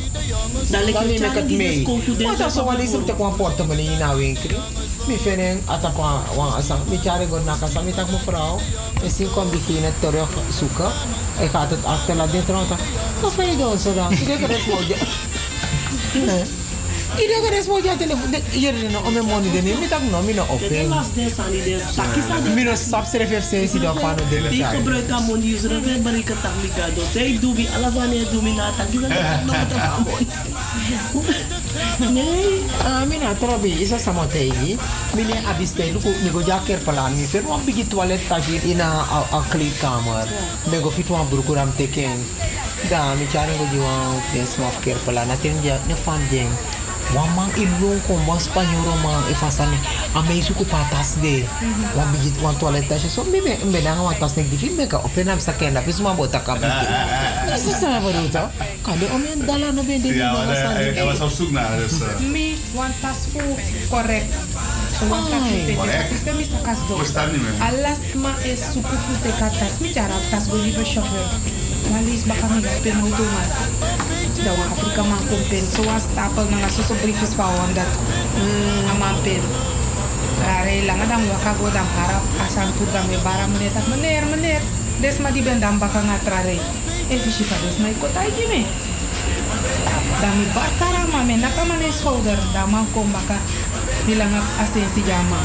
Dan neem ik het mee. Maar dat is wel eens op de portemonnee in de winkel. Mi vinden ata kwa wan asa mi chare go na kasa mi tak mevrouw. Misschien komt diegene terug zoeken. Hij gaat het achterlaten trouwens. Wat vind je dan zo dan? Kan het mooi. Nee. Iedereen kan het mooi telefoon. Iedereen no ome money de neem mi tak no mi no De open. last des aan die de takisa de. Mi no schrijf heeft ze si van de Die aan user ben ik het tamika do. Zij doe bi alles wanneer doe mi na takisa no met. Nee, ah, mina trobi isa sa motegi. Mine abiste luku mi go jaker palan mi fer wan bigi toilet tagi in a kleedkamer. Me go fit wan brukuram teken. Da mi chari go jiwa den smaf ker palan atin ja ne fan jeng. Wan man ilong kon wan spanyoro man e fasane a me suku patas de. Wan bigi wan toilet tagi so mi me me da wan tas nek di fit me ka open up sa kenda pis ma bota kabite. Isa sa varuta. Kale omen dala no ben de Ja, no maar hij, hij- hij was op zoek naar, dus... eh, Mi wan tas fu correct. So wan tas fu te Correct. Is mi sa kas do. Hoe staat die, man? Alas ma e suku fu te ka tas. Mi jara tas go libe chauffeur. Walis baka mi ga pen auto ma. Da wan Afrika man kom pen. So wan stapel na nga so so briefs fa wan dat. Ama pen. Rare lang adam waka go dam harap asan tu dam e bara meneer tak meneer meneer. Des ma di ben dam baka ngatrare. E fishi fa des ma ikot ai me. Dami bakara ma me naka ma ne schouder. Dama kom baka bilang asensi jama.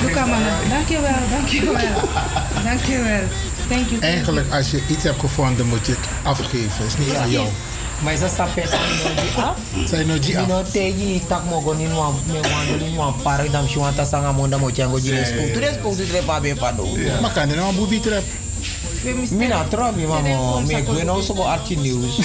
Luka mana. Dankjewel, dankjewel. Dankjewel. Thank you. <laughs> Eigenlijk, als je iets hebt gevonden, moet je het afgeven. is niet aan jou. Maar is dat sape sa minoji af? Zijn nou die af? Mino tegi tak mo go nin wan me wan park dam shi wan ta sanga monda mo chango jine school. Tu school tu tre pa be pa do. Maar kan je nou een boebie trap? Mina mamo me no so go archi news.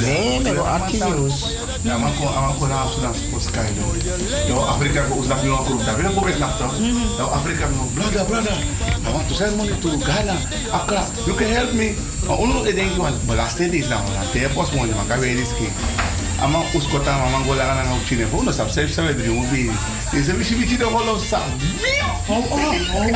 Nee, me go archi news. Ja, maar gewoon aan gewoon aan Sudan post kaido. Yo Afrika ko usnak yo ko ta. Bila pobres nak to. Yo Afrika no brother brother. I want to send money to Ghana. Accra. You can help me. Maar ono e denk wan belaste dis na na te post money man ka we dis ki. Ama uskota mama ngola kana na uchine fo no sab safe sabe de mo bi. Ese bichi bichi de holo sa. Oh oh oh.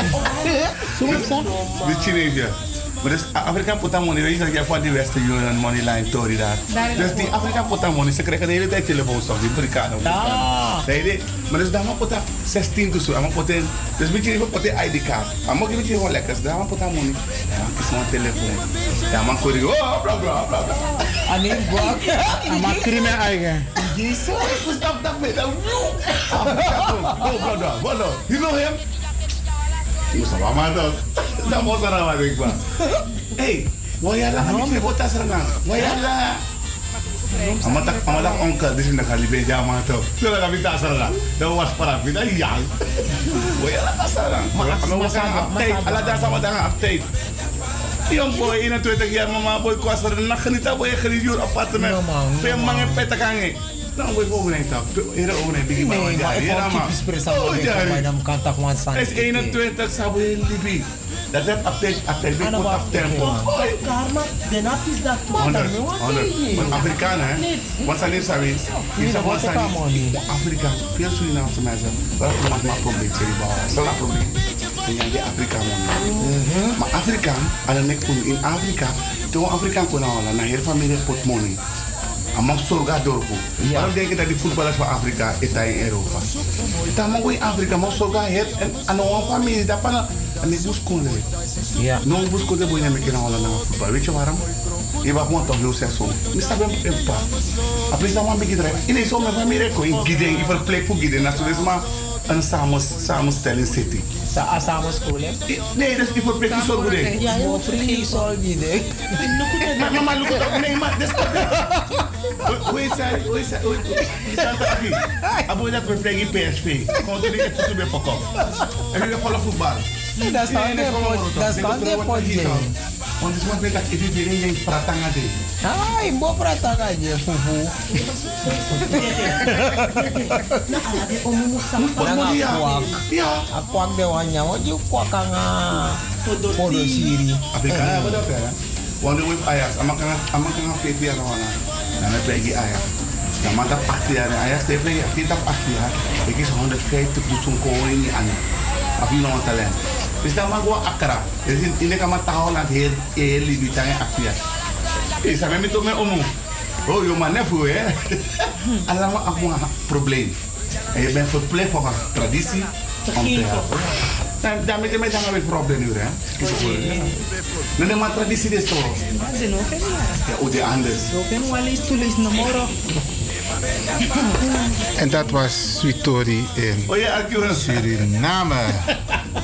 Zo sa. Bichi ne ja. Maar dus Afrika put money, weet je dat je van die Western Union money line Tory daar. Dus die Afrika put money, ze krijgen de hele tijd telefoonstof, die Amerikanen. Ja. Nee, nee. Maar dus daar put 16 dus, daar put dus moet je even put ID card. Daar mag je beetje gewoon lekker, daar money. Daar mag je zo'n telefoon. Daar mag je oh bla bla bla bla. Ani gua. Maar crime eigen. Jezus, stop dat met dat. Oh brother, brother, you know him? Sama was er aan wat ik ben. Hey, why ya lah? Kami buat tas renang. Why ya lah? Ama tak ama tak onkel di sini kali beja ama tu. Tu lah kami was para kita yang. Ya lah tas renang? Maka kami makan update. Ala sama boy, ina 20 jaar mama boy ko asar na kanita boy apartment. Kange. Nou, we. Hier ook niet biggie Nee, maar ik Hier vond maar. Oh, wel ja. bij dan kan toch gewoon staan. Het is 21 sabu in Libi. Dat is aptek big tempo. Karma, de nap is dat toch? 100, 100. Maar Afrikaan hè? Wat zijn dit sabi? Is wat zijn Afrika? Veel Surinaamse mensen. Wat is maar probleem zeg je bouwen? Stel dat probleem. Dan jij die Afrika. Maar Afrika, de in Afrika, toen Afrikaan kon halen, naar heel familie pot money. Amang sorga dorpo. Waarom denk je dat die voetballers van Afrika is daar in Europa? Dan moet in Afrika, maar sorga heeft en aan een familie, dat pana. En ik moest konden. Ja. No moest konden boeien met kinderen halen naar voetbal. Weet je waarom? Je was gewoon toch heel zo. Mista ben een pa. Après ça, man begint erin. In zo'n familie, ik in Giden, ik verplek voor Giden. Dat is maar een samen, samenstelling city. Sa samen school hè? Nee, dat is voor zo'n goede. Ja, je moet free sol gide. Maar mama, look at Nee, maar dat is Hoe is hij? Hoe is hij? Hoe is hij? Abo dat we plegen PSV. Continu de voeten bij Fokop. En nu volgen voetbal. Dat voor- dat er voor je. Want het is wat dat ik even weer in pratanga de. Ah, ik moet praten kan je fufu. Nanga kwak. Ja. A kwak de wanya, wat je kwak kan podo siri. Afrika, wat dat hè? Want de wif Ajax, amak kan amak kan vijf jaar nog aan. Dan heb je Ajax. Dan maakt dat acht jaar. Ajax heeft je dit dat acht jaar. Ik is 150 doezoen kooi niet aan. Of je nog een talent. Dus dan mag gewoon akra. Dus in in de kamer taal laat heel heel lief dan acht jaar. Is dat met toch met omo? Oh, maar nefu hè. Allemaal aku een probleem. En je bent verplicht voor een traditie om te helpen. Dan daarmee dan met dan weer probleem nu hè. Nee, nee, maar traditie is toch. No fe Ja, hoe de anders. Is. En dat was in Oh ja, Arkiel. Suriname. <laughs>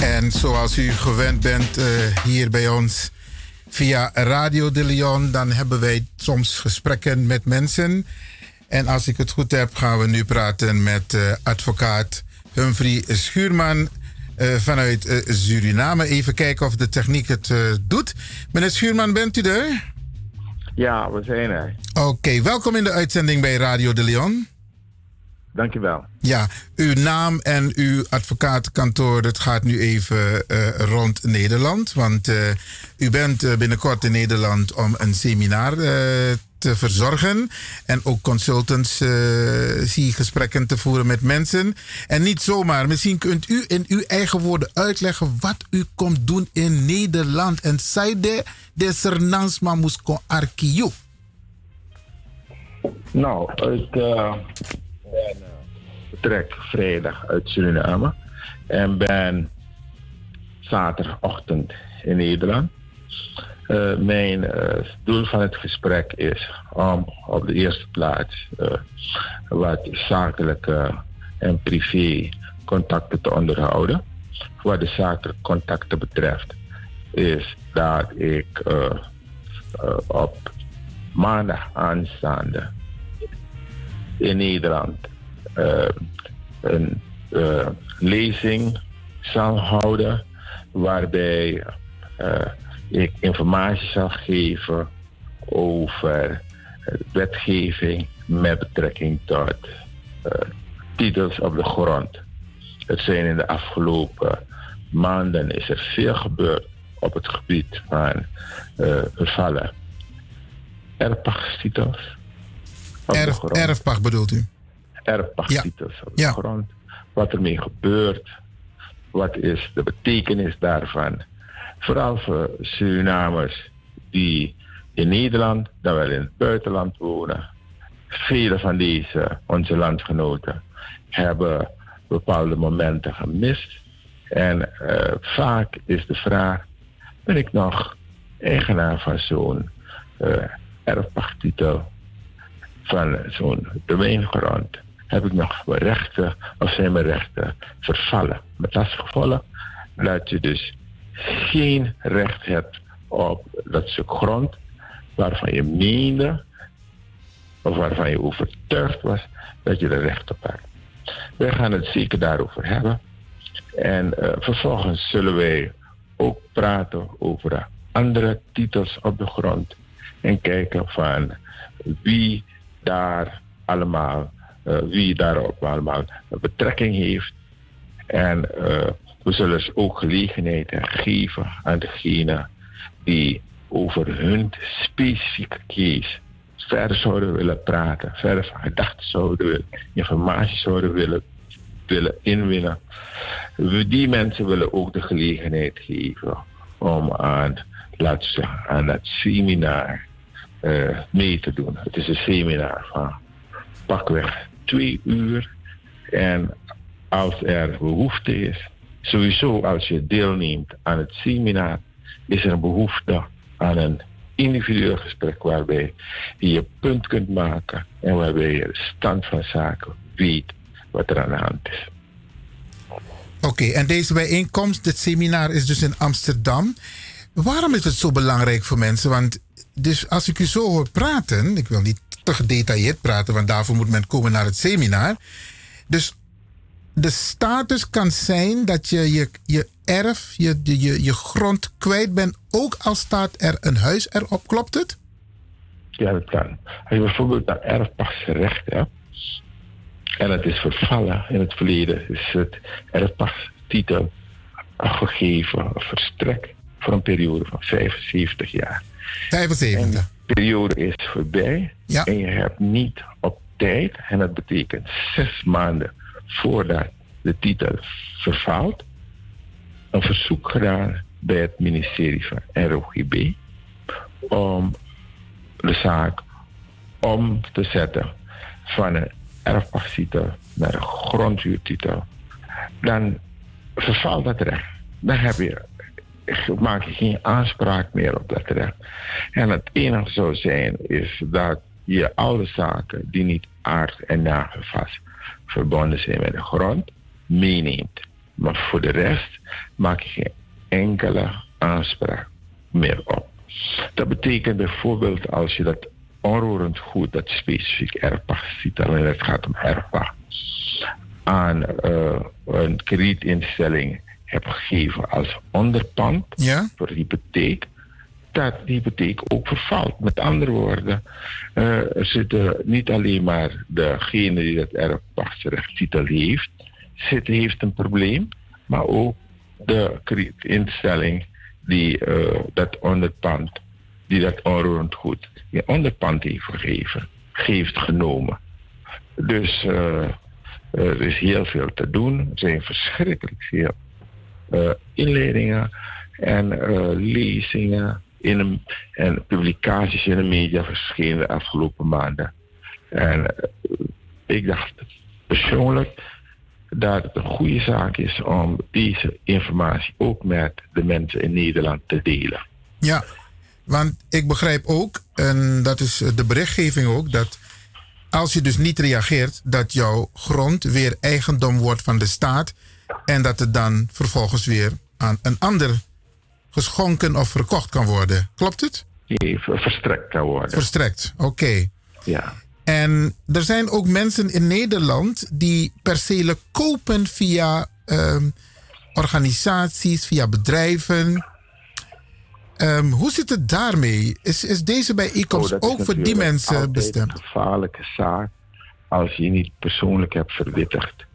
En zoals u gewend bent eh, hier bij ons via Radio de Leon, dan hebben wij soms gesprekken met mensen. En als ik het goed heb, gaan we nu praten met eh, advocaat Humphrey Schuurman eh, vanuit Suriname. Even kijken of de techniek het doet. Meneer Schuurman, bent u er? Ja, we zijn er. Oké, welkom in de uitzending bij Radio de Leon. Dankjewel. Ja, uw naam en uw advocatenkantoor, het gaat nu even eh, rond Nederland. Want eh, u bent eh, binnenkort in Nederland om een seminar eh, te verzorgen. En ook consultants eh, zie gesprekken te voeren met mensen. En niet zomaar, misschien kunt u in uw eigen woorden uitleggen wat u komt doen in Nederland. En zij de, de Sernansma Musko Arkio. Nou, ik ben, eh, vertrek vrijdag uit Suriname en ben zaterdagochtend in Nederland. Eh, mijn eh, doel van het gesprek is om op de eerste plaats wat zakelijke en privé contacten te onderhouden. Wat de zakelijke contacten betreft is dat ik op maandag aanstaande in Nederland eh, een eh, lezing zal houden waarbij eh, ik informatie zal geven over wetgeving met betrekking tot titels op de grond. Het zijn in de afgelopen maanden is er veel gebeurd op het gebied van eh vervallen erfpachtstitels. De Erf, erfpacht bedoelt u? erfpachttitels op de Ja. grond. Wat ermee gebeurt. Wat is de betekenis daarvan. Vooral voor Surinamers die in Nederland, dan wel in het buitenland wonen. Vele van deze, onze landgenoten, hebben bepaalde momenten gemist. En eh, vaak is de vraag, ben ik nog eigenaar van zo'n eh erfpachttitel, van zo'n domeingrond? heb ik nog rechten of zijn mijn rechten vervallen. Met als gevolg dat je dus geen recht hebt op dat stuk grond waarvan je meende of waarvan je overtuigd was dat je er recht op hebt. Wij gaan het zeker daarover hebben. En uh, vervolgens zullen wij ook praten over andere titels op de grond. En kijken van wie daar allemaal, uh, wie daarop allemaal betrekking heeft. En uh, we zullen ook gelegenheid geven aan degene die over hun specifieke case verder zouden willen praten, verder van gedachten zouden willen, informatie zouden willen, willen inwinnen. We, die mensen willen ook de gelegenheid geven om aan, laten aan dat seminar uh, mee te doen. Het is een seminar van pakweg twee uur. En als er behoefte is, sowieso als je deelneemt aan het seminar, is er een behoefte aan een individueel gesprek waarbij je je punt kunt maken en waarbij je stand van zaken weet wat er aan de hand is. Oké, en deze bijeenkomst, dit seminar is dus in Amsterdam. Waarom is het zo belangrijk voor mensen? Want dus als ik u zo hoor praten, ik wil niet te gedetailleerd praten, want daarvoor moet men komen naar het seminar. Dus de status kan zijn dat je je, je erf, je, je, je grond kwijt bent, ook al staat er een huis erop. Klopt het? Ja, dat kan. Als je bijvoorbeeld naar erfpachtsrecht hebt, en het is vervallen in het verleden, is het erfpachtstitel afgegeven of verstrekt voor een periode van 75 jaar. 75. En de periode is voorbij ja. en je hebt niet op tijd, en dat betekent zes maanden voordat de titel vervalt, een verzoek gedaan bij het ministerie van ROGB om de zaak om te zetten van een erfpachttitel naar een grondhuurtitel. Dan vervalt dat recht. Dan heb je, maak je geen aanspraak meer op dat recht. En het enige zou zijn is dat je alle zaken die niet aard en nagevast verbonden zijn met de grond, meeneemt. Maar voor de rest maak je geen enkele aanspraak meer op. Dat betekent bijvoorbeeld als je dat onroerend goed, dat specifiek erfpacht ziet, en het gaat om erfpacht, aan uh, een kredietinstelling hebt gegeven als onderpand ja? voor hypotheek, dat die hypotheek ook vervalt. Met andere woorden, uh, er zitten niet alleen maar degene die dat erfpachtsrechttitel heeft, zit, heeft een probleem, maar ook de instelling die uh, dat onderpand, die dat onroerend goed, die onderpand heeft gegeven, heeft genomen. Dus uh, er is heel veel te doen. Er zijn verschrikkelijk veel inleidingen en lezingen in en publicaties in de media verschenen de afgelopen maanden. En ik dacht persoonlijk dat het een goede zaak is om deze informatie ook met de mensen in Nederland te delen. Ja, want ik begrijp ook, en dat is de berichtgeving ook, dat als je dus niet reageert, dat jouw grond weer eigendom wordt van de staat en dat het dan vervolgens weer aan een ander geschonken of verkocht kan worden. Klopt het? Nee, verstrekt kan worden. Verstrekt, oké. Ja. En er zijn ook mensen in Nederland die percelen kopen via um, organisaties, via bedrijven. Um, hoe zit het daarmee? Is, is deze bijeenkomst oh, ook voor die mensen bestemd? Het is een gevaarlijke zaak als je niet persoonlijk hebt verwittigd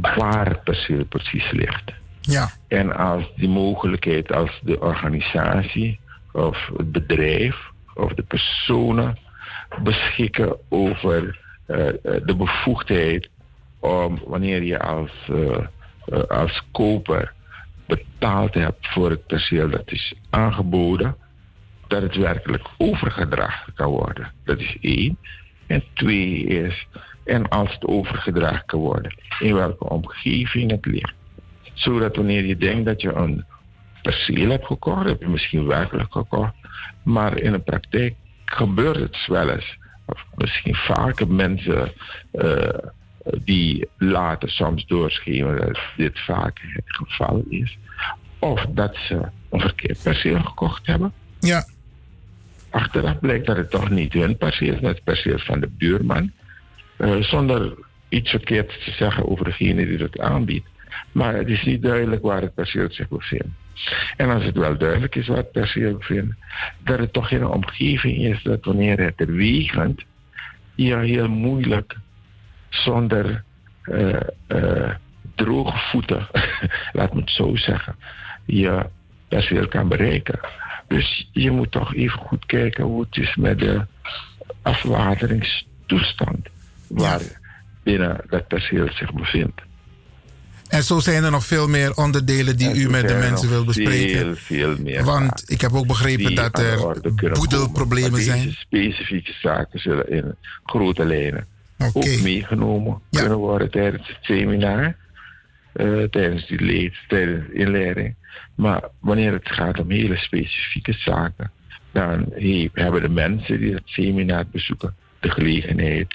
waar het perceel precies ligt. Ja. En als die mogelijkheid, als de organisatie of het bedrijf of de personen beschikken over uh, de bevoegdheid om wanneer je als, uh, als koper betaald hebt voor het perceel dat is aangeboden, dat het werkelijk overgedragen kan worden. Dat is één. En twee is, en als het overgedragen kan worden, in welke omgeving het ligt. Zodat wanneer je denkt dat je een perceel hebt gekocht, heb je misschien werkelijk gekocht, maar in de praktijk gebeurt het wel eens of misschien vaker mensen eh, die later soms doorschemeren dat dit vaak het geval is. Of dat ze een verkeerd perceel gekocht hebben. Ja. Achteraf blijkt dat het toch niet hun perceel is, maar het perceel van de buurman. Eh, zonder iets verkeerds te zeggen over degene die het aanbiedt. Maar het is niet duidelijk waar het perceel zich bevindt. En als het wel duidelijk is waar het perceel bevindt, dat het toch in een omgeving is dat wanneer het er je heel moeilijk zonder eh, eh, droge voeten, <laughs> laat me het zo zeggen, je perceel kan bereiken. Dus je moet toch even goed kijken hoe het is met de afwateringstoestand waar binnen dat perceel zich bevindt. En zo zijn er nog veel meer onderdelen die u met de mensen wil bespreken. Veel, veel meer Want ik heb ook begrepen dat er boedelproblemen zijn. Deze specifieke zaken zullen in grote lijnen ook meegenomen kunnen worden tijdens het seminar. eh, tijdens die leed, tijdens de inleiding. Maar wanneer het gaat om hele specifieke zaken, dan he- hebben de mensen die het seminar bezoeken de gelegenheid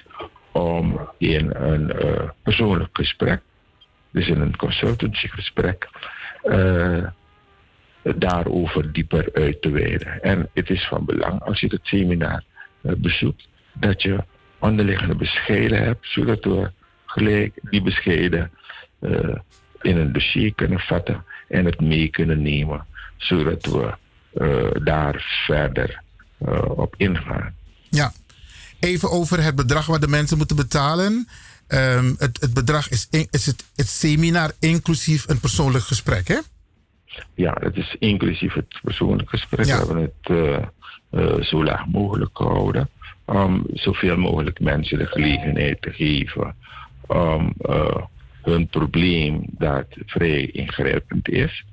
om in een eh, persoonlijk gesprek, dus in een consultancygesprek, eh, daarover dieper uit te wijden. En het is van belang als je het seminar eh, bezoekt, dat je onderliggende bescheiden hebt, zodat we gelijk die bescheiden in een dossier kunnen vatten en het mee kunnen nemen, zodat we daar verder op ingaan. Ja. Even over het bedrag wat de mensen moeten betalen. Ehm, het, het bedrag is, in- is het, het seminar inclusief een persoonlijk gesprek, hè? Ja, het is inclusief het persoonlijk gesprek. We hebben het eh, eh, zo laag mogelijk gehouden. Om zoveel mogelijk mensen de gelegenheid te geven om eh, hun probleem dat vrij ingrijpend is,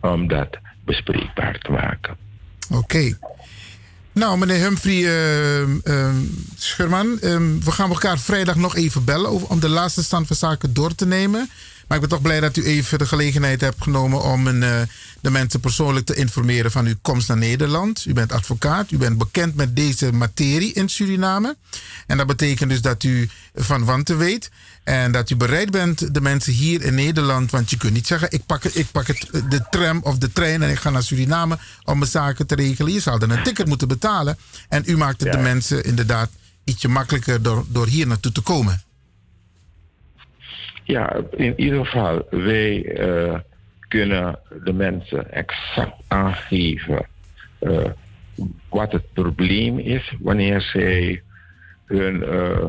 om dat bespreekbaar te maken. Oké. Nou, meneer Humphrey ehm, ehm, Schurman, ehm, we gaan elkaar vrijdag nog even bellen om de laatste stand van zaken door te nemen. Maar ik ben toch blij dat u even de gelegenheid hebt genomen om een, eh, de mensen persoonlijk te informeren van uw komst naar Nederland. U bent advocaat, u bent bekend met deze materie in Suriname. En dat betekent dus dat u van wanten weet. En dat u bereid bent de mensen hier in Nederland. Want je kunt niet zeggen: ik pak, ik pak het, de tram of de trein en ik ga naar Suriname om mijn zaken te regelen. Je zal dan een ticket moeten betalen. En u maakt het de mensen inderdaad ietsje makkelijker door, door hier naartoe te komen. Ja, in ieder geval, wij eh, kunnen de mensen exact aangeven eh, wat het probleem is wanneer zij hun, eh,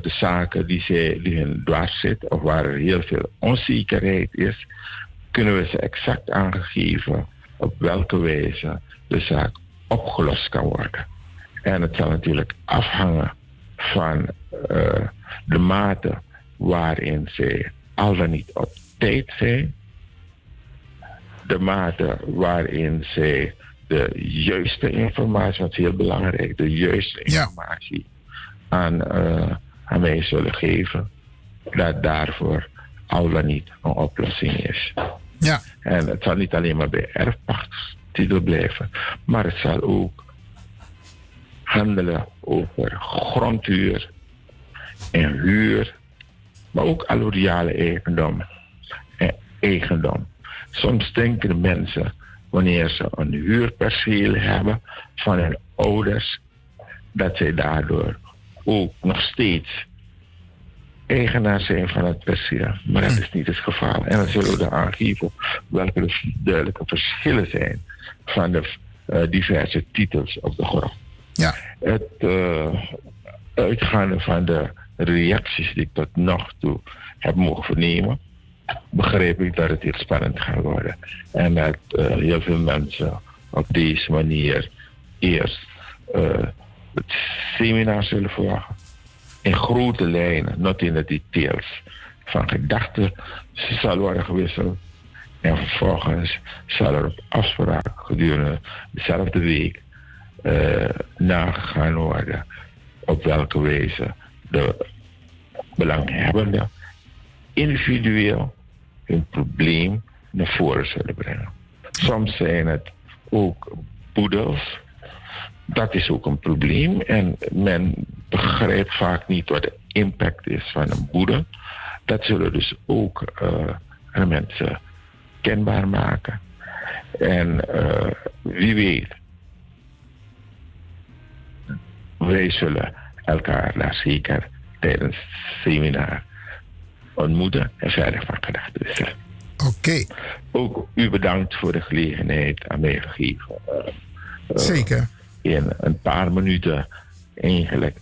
de zaken die, zij, die hun dwars zitten of waar er heel veel onzekerheid is, kunnen we ze exact aangeven op welke wijze de zaak opgelost kan worden. En het zal natuurlijk afhangen van de mate waarin zij al dan niet op tijd zijn, de mate waarin zij de juiste informatie, wat is heel belangrijk, de juiste informatie aan, eh, aan mij zullen geven, dat daarvoor al dan niet een oplossing is. Ja. En het zal niet alleen maar bij erfpachtstitel blijven, maar het zal ook handelen over grondhuur en huur, maar ook allodiale eigendom en eigendom. Soms denken de mensen, wanneer ze een huurperceel hebben van hun ouders, dat zij daardoor ook nog steeds eigenaar zijn van het perceel. Maar dat is niet het geval. En dan zullen we dan aangeven welke de duidelijke verschillen zijn van de eh, diverse titels op de grond. Ja. Het uh, uitgaande van de reacties die ik tot nog toe heb mogen vernemen, begrijp ik dat het heel spannend gaat worden. En dat uh, heel veel mensen op deze manier eerst uh, het seminar zullen volgen. In grote lijnen, not in de details. Van gedachten zal worden gewisseld. En vervolgens zal er op afspraak gedurende dezelfde week uh, nagegaan worden op welke wijze de belanghebbenden individueel hun probleem naar voren zullen brengen. Soms zijn het ook boedels, dat is ook een probleem. En men begrijpt vaak niet wat de impact is van een boete. Dat zullen dus ook uh, aan mensen kenbaar maken. En uh, wie weet, wij zullen elkaar daar zeker tijdens het seminar ontmoeten en verder van gedachten wisselen. Oké. Ook u bedankt voor de gelegenheid aan mij gegeven. Uh, zeker. In een paar minuten eigenlijk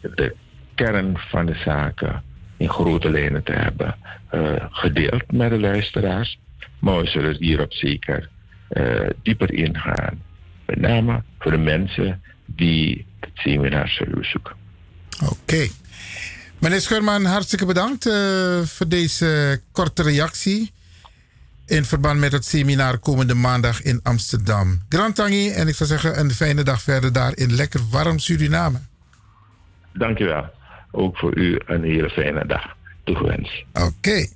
de kern van de zaken in grote lijnen te hebben uh, gedeeld met de luisteraars. Maar we zullen hierop zeker uh, dieper ingaan. Met name voor de mensen die het seminar zullen bezoeken. Oké. Okay. Meneer Schurman, hartstikke bedankt uh, voor deze korte reactie. In verband met het seminar komende maandag in Amsterdam. Grand Tangi, en ik zou zeggen een fijne dag verder daar in lekker warm Suriname. Dankjewel. Ook voor u een hele fijne dag toegewenst. Oké. Okay.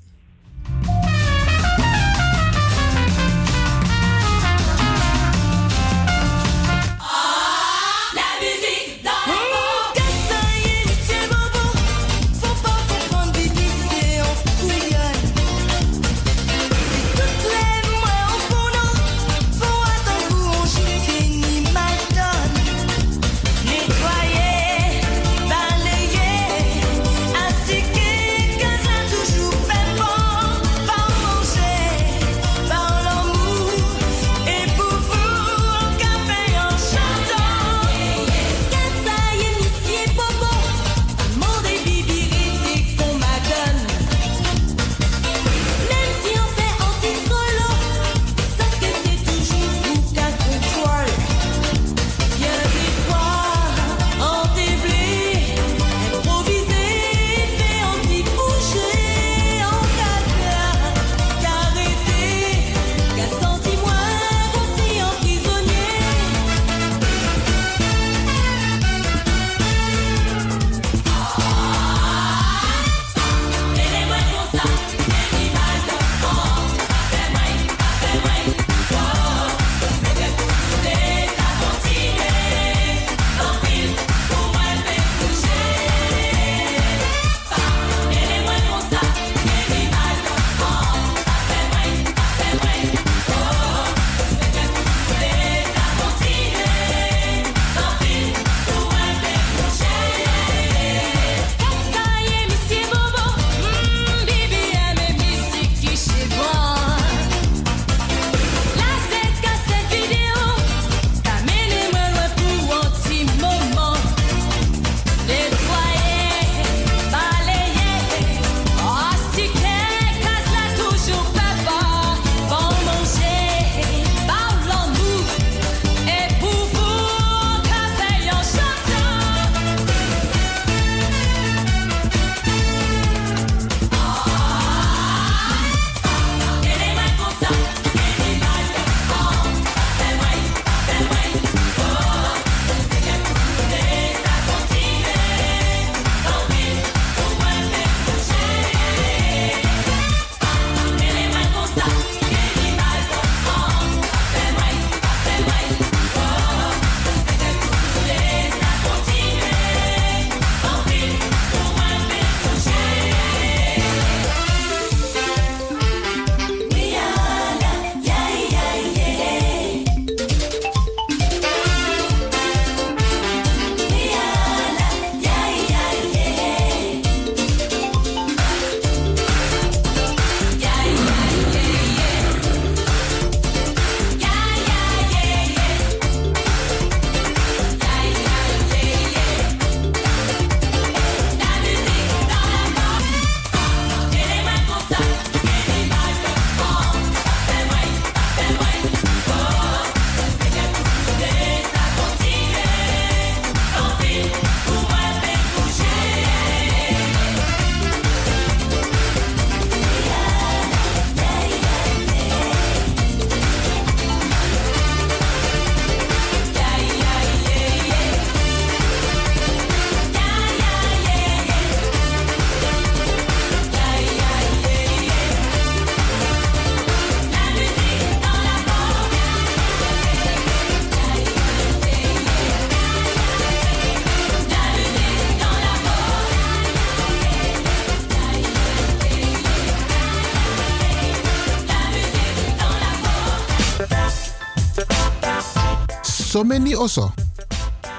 So many oso,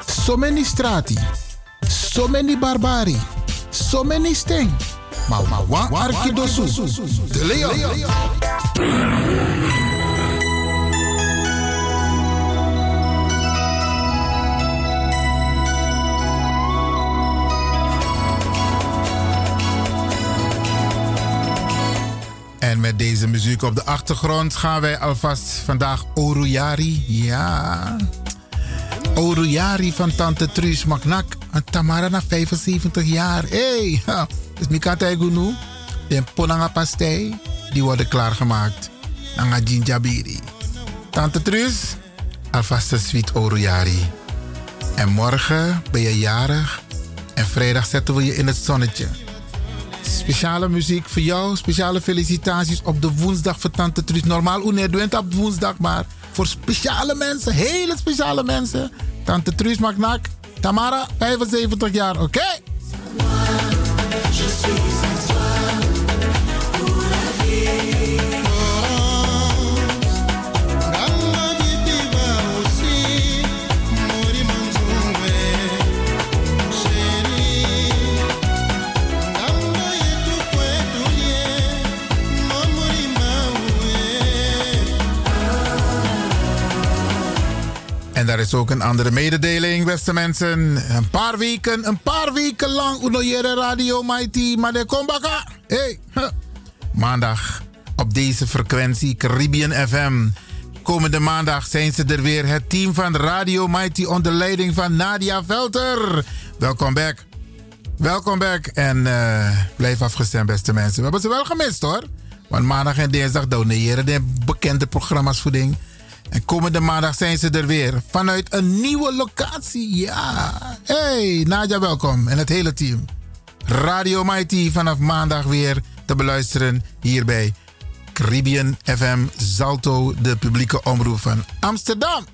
so many strati, so many barbari, so many sting. Maar maar wa arkidosu, de Leon. En met deze muziek op de achtergrond gaan wij alvast vandaag Oruyari. Ja. Oruyari van Tante Truus Magnak. En Tamara na 75 jaar. Hé, hey, dus Mikata Egunu. De Ponanga pastei. Die worden klaargemaakt. Nanga Jinjabiri. Tante Truus, alvast een sweet Oruyari. En morgen ben je jarig. En vrijdag zetten we je in het zonnetje. Speciale muziek voor jou. Speciale felicitaties op de woensdag voor Tante Truus. Normaal doet op woensdag, maar voor speciale mensen, hele speciale mensen. Tante Truus Magnak, Tamara, 75 jaar, oké? Is ook een andere mededeling, beste mensen. Een paar weken, een paar weken lang Unoyere Radio Mighty, maar de kombaka. Hey, maandag op deze frequentie Caribbean FM. Komende maandag zijn ze er weer. Het team van Radio Mighty onder leiding van Nadia Velter. Welkom back. Welkom back. En uh, blijf afgestemd, beste mensen. We hebben ze wel gemist hoor. Want maandag en dinsdag doneren de bekende programma's voeding. En komende maandag zijn ze er weer. Vanuit een nieuwe locatie. Ja. Hey, Nadja, welkom. En het hele team. Radio Mighty vanaf maandag weer te beluisteren hier bij Caribbean FM Zalto, de publieke omroep van Amsterdam.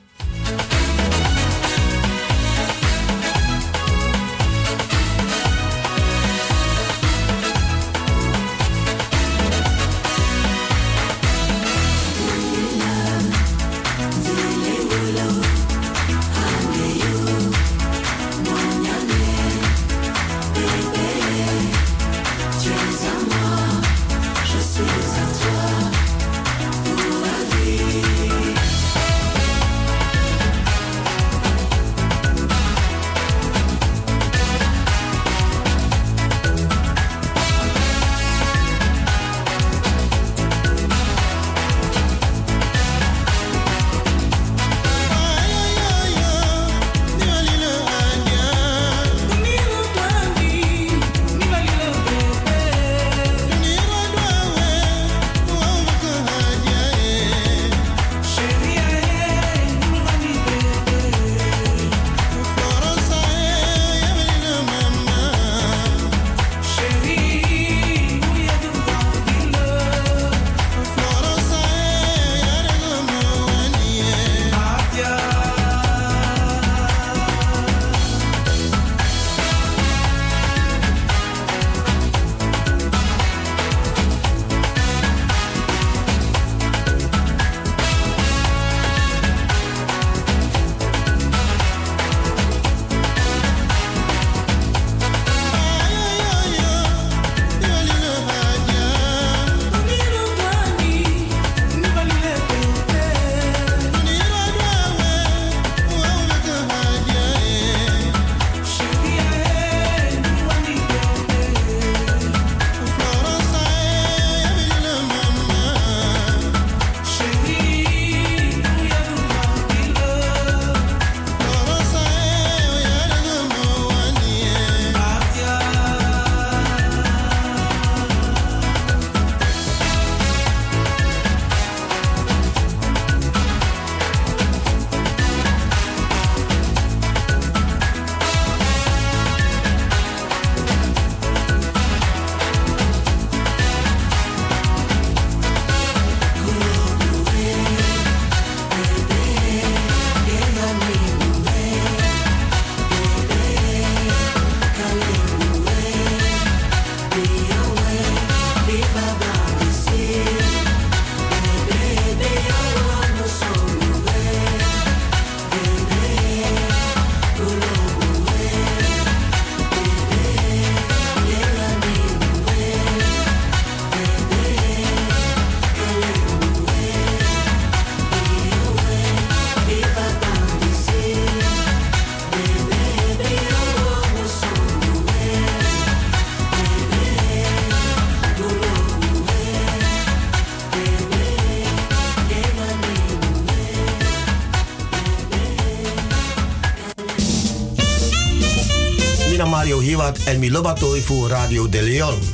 Hiwat en Milobatoi Radio De Leon.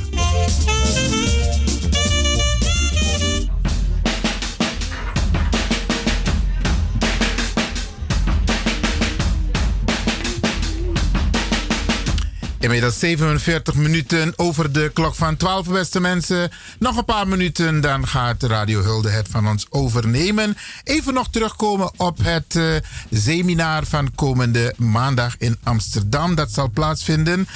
Inmiddels 47 minuten over de klok van 12, beste mensen. Nog een paar minuten, dan gaat Radio Hulde het van ons overnemen. Even nog terugkomen op het uh, seminar van komende maandag in Amsterdam. Dat zal plaatsvinden.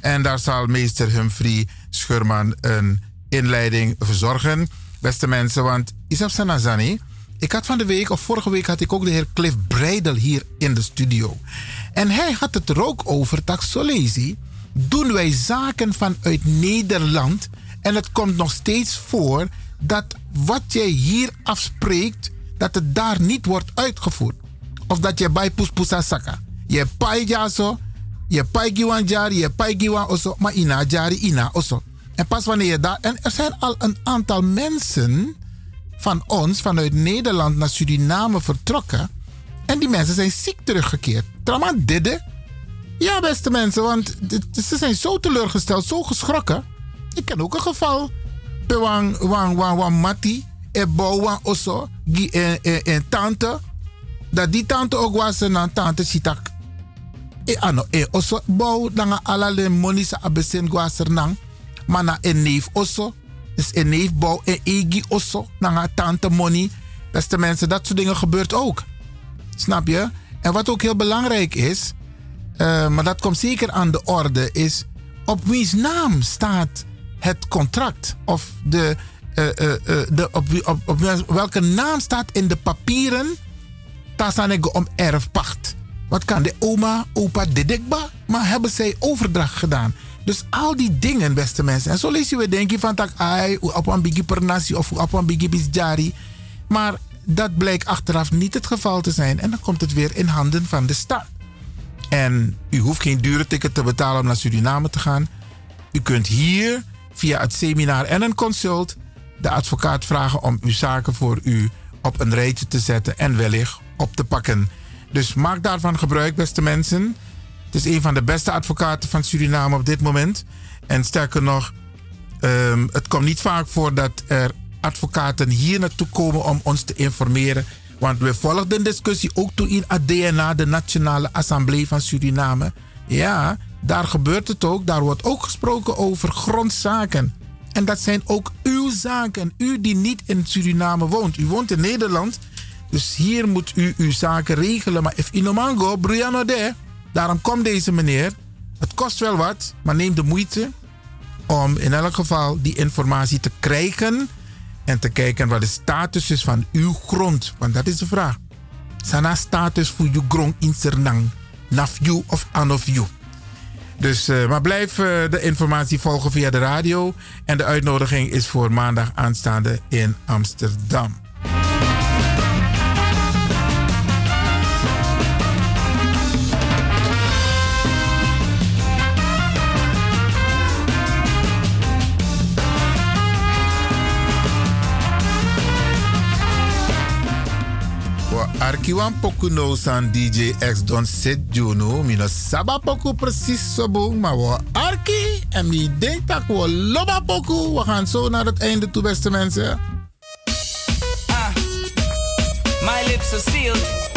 En daar zal meester Humphrey Schurman een inleiding verzorgen. Beste mensen, want Isab Sanazani... Ik had van de week, of vorige week, had ik ook de heer Cliff Breidel hier in de studio. En hij had het er ook over, dat Solezi, doen wij zaken vanuit Nederland. En het komt nog steeds voor dat wat jij hier afspreekt, dat het daar niet wordt uitgevoerd. Of dat je bij Puspusa Saka. Je pai jaso, je pai jari, je pai giwan oso, maar ina jari ina oso. En pas wanneer je daar. En er zijn al een aantal mensen van ons vanuit Nederland naar Suriname vertrokken. En die mensen zijn ziek teruggekeerd. Trama didde. Ja, beste mensen, want ze zijn zo teleurgesteld, zo geschrokken. Ik ken ook een geval. Wang, wang, wang, wang, mati. Ebo, wang, oso. En, en, en tante. Dat die tante ook was een tante sitak. E ano, e oso. Bouw, dan alle monisa abesen gwaser nang. Maar na een neef oso. Dus een neef bouw en egi oso. Dan tante money. Beste mensen, dat soort dingen gebeurt ook. Snap je? En wat ook heel belangrijk is, uh, maar dat komt zeker aan de orde, is op wiens naam staat het contract? Of de, uh, uh, de, op, op, op, welke naam staat in de papieren Tasanego om erfpacht? Wat kan de oma, opa, dedekba? Maar hebben zij overdracht gedaan? Dus al die dingen, beste mensen. En zo lees je weer denken van tak ai, op een nasi of op een bigi bisjari. Maar dat blijkt achteraf niet het geval te zijn. En dan komt het weer in handen van de staat. En u hoeft geen dure ticket te betalen om naar Suriname te gaan. U kunt hier via het seminar en een consult de advocaat vragen om uw zaken voor u op een rijtje te zetten en wellicht op te pakken. Dus maak daarvan gebruik, beste mensen. Het is een van de beste advocaten van Suriname op dit moment. En sterker nog, um, het komt niet vaak voor dat er advocaten hier naartoe komen om ons te informeren. Want we volgen de discussie ook toe in ADNA, de Nationale Assemblée van Suriname. Ja, daar gebeurt het ook. Daar wordt ook gesproken over grondzaken. En dat zijn ook uw zaken. U die niet in Suriname woont. U woont in Nederland. Dus hier moet u uw zaken regelen. Maar if inomango, Briano de. Daarom komt deze meneer. Het kost wel wat, maar neem de moeite om in elk geval die informatie te krijgen en te kijken wat de status is van uw grond. Want dat is de vraag. Sana status voor uw grond in Sernang. Naf you of of you. Dus, uh, maar blijf uh, de informatie volgen via de radio. En de uitnodiging is voor maandag aanstaande in Amsterdam. Arkiwan poku no san DJ X don set juno. Mino saba poku precies zo boom. Maar we arki. En mi denk dat we loba poku. We gaan zo naar het einde toe, beste mensen. Ah, my lips are sealed.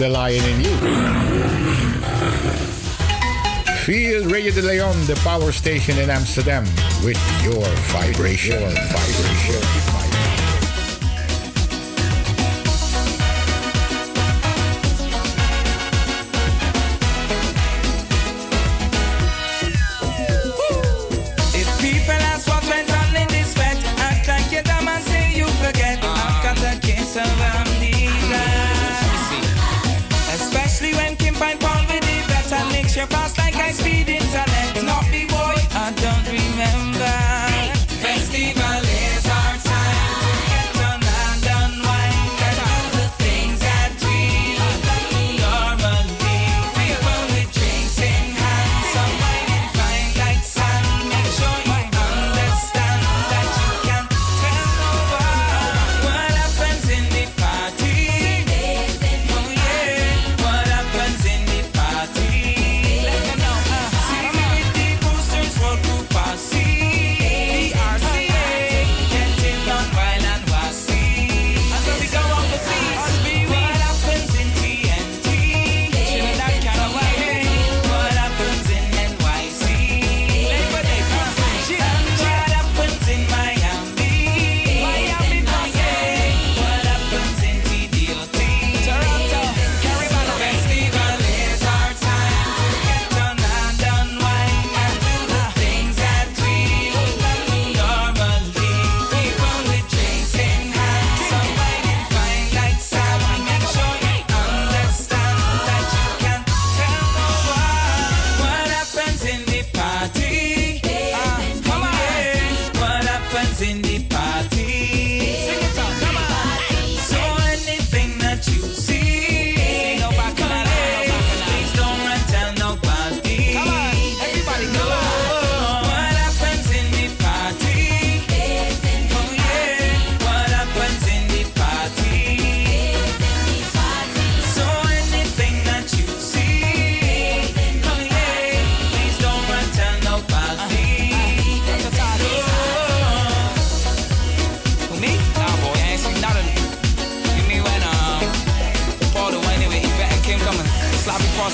The lion in you. Feel Radio de Leon, the power station in Amsterdam, with your vibration. Your vibration.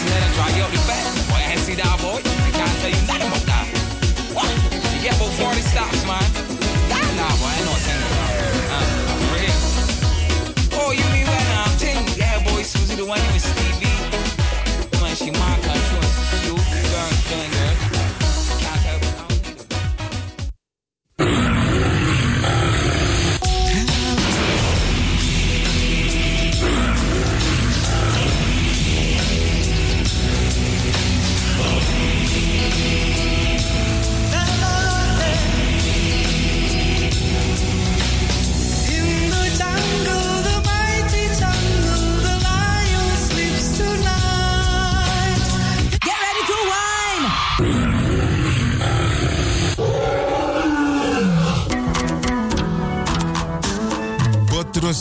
That and dry you up the? Boy, I ain't see that, boy. I can't tell you nothing about that. What? You get about 40 stops, man. Nah, boy, I. Uh, real. Oh, you mean when I'm ting? Yeah, boy, Susie the one with Stevie. When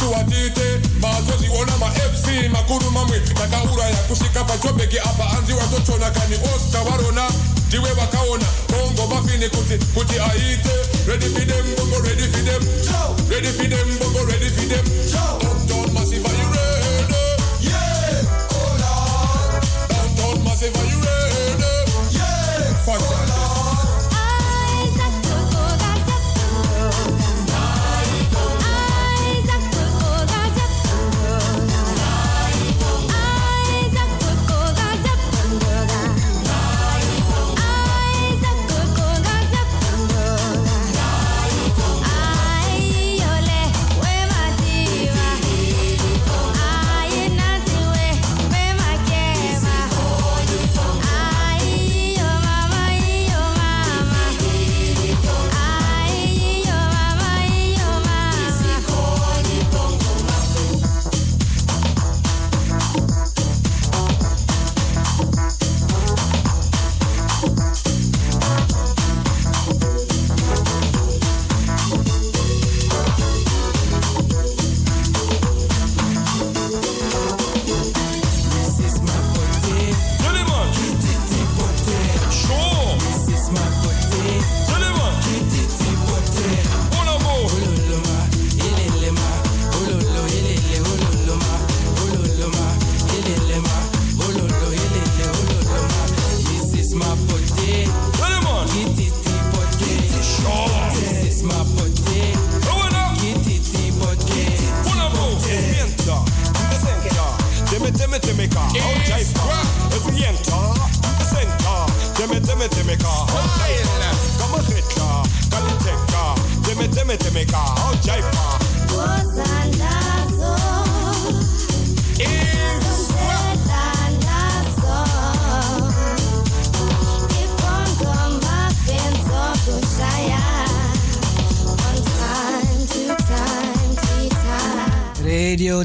nisiwatite mazozi ona makuru mamwe apa anzi watochona kani osta ndiwe vakaona bongo bafini kuti kuti aite. Ready for them bongo ready for them ready for them bongo ready for them uptown massive are you ready yeah! Hold on downtown massive are you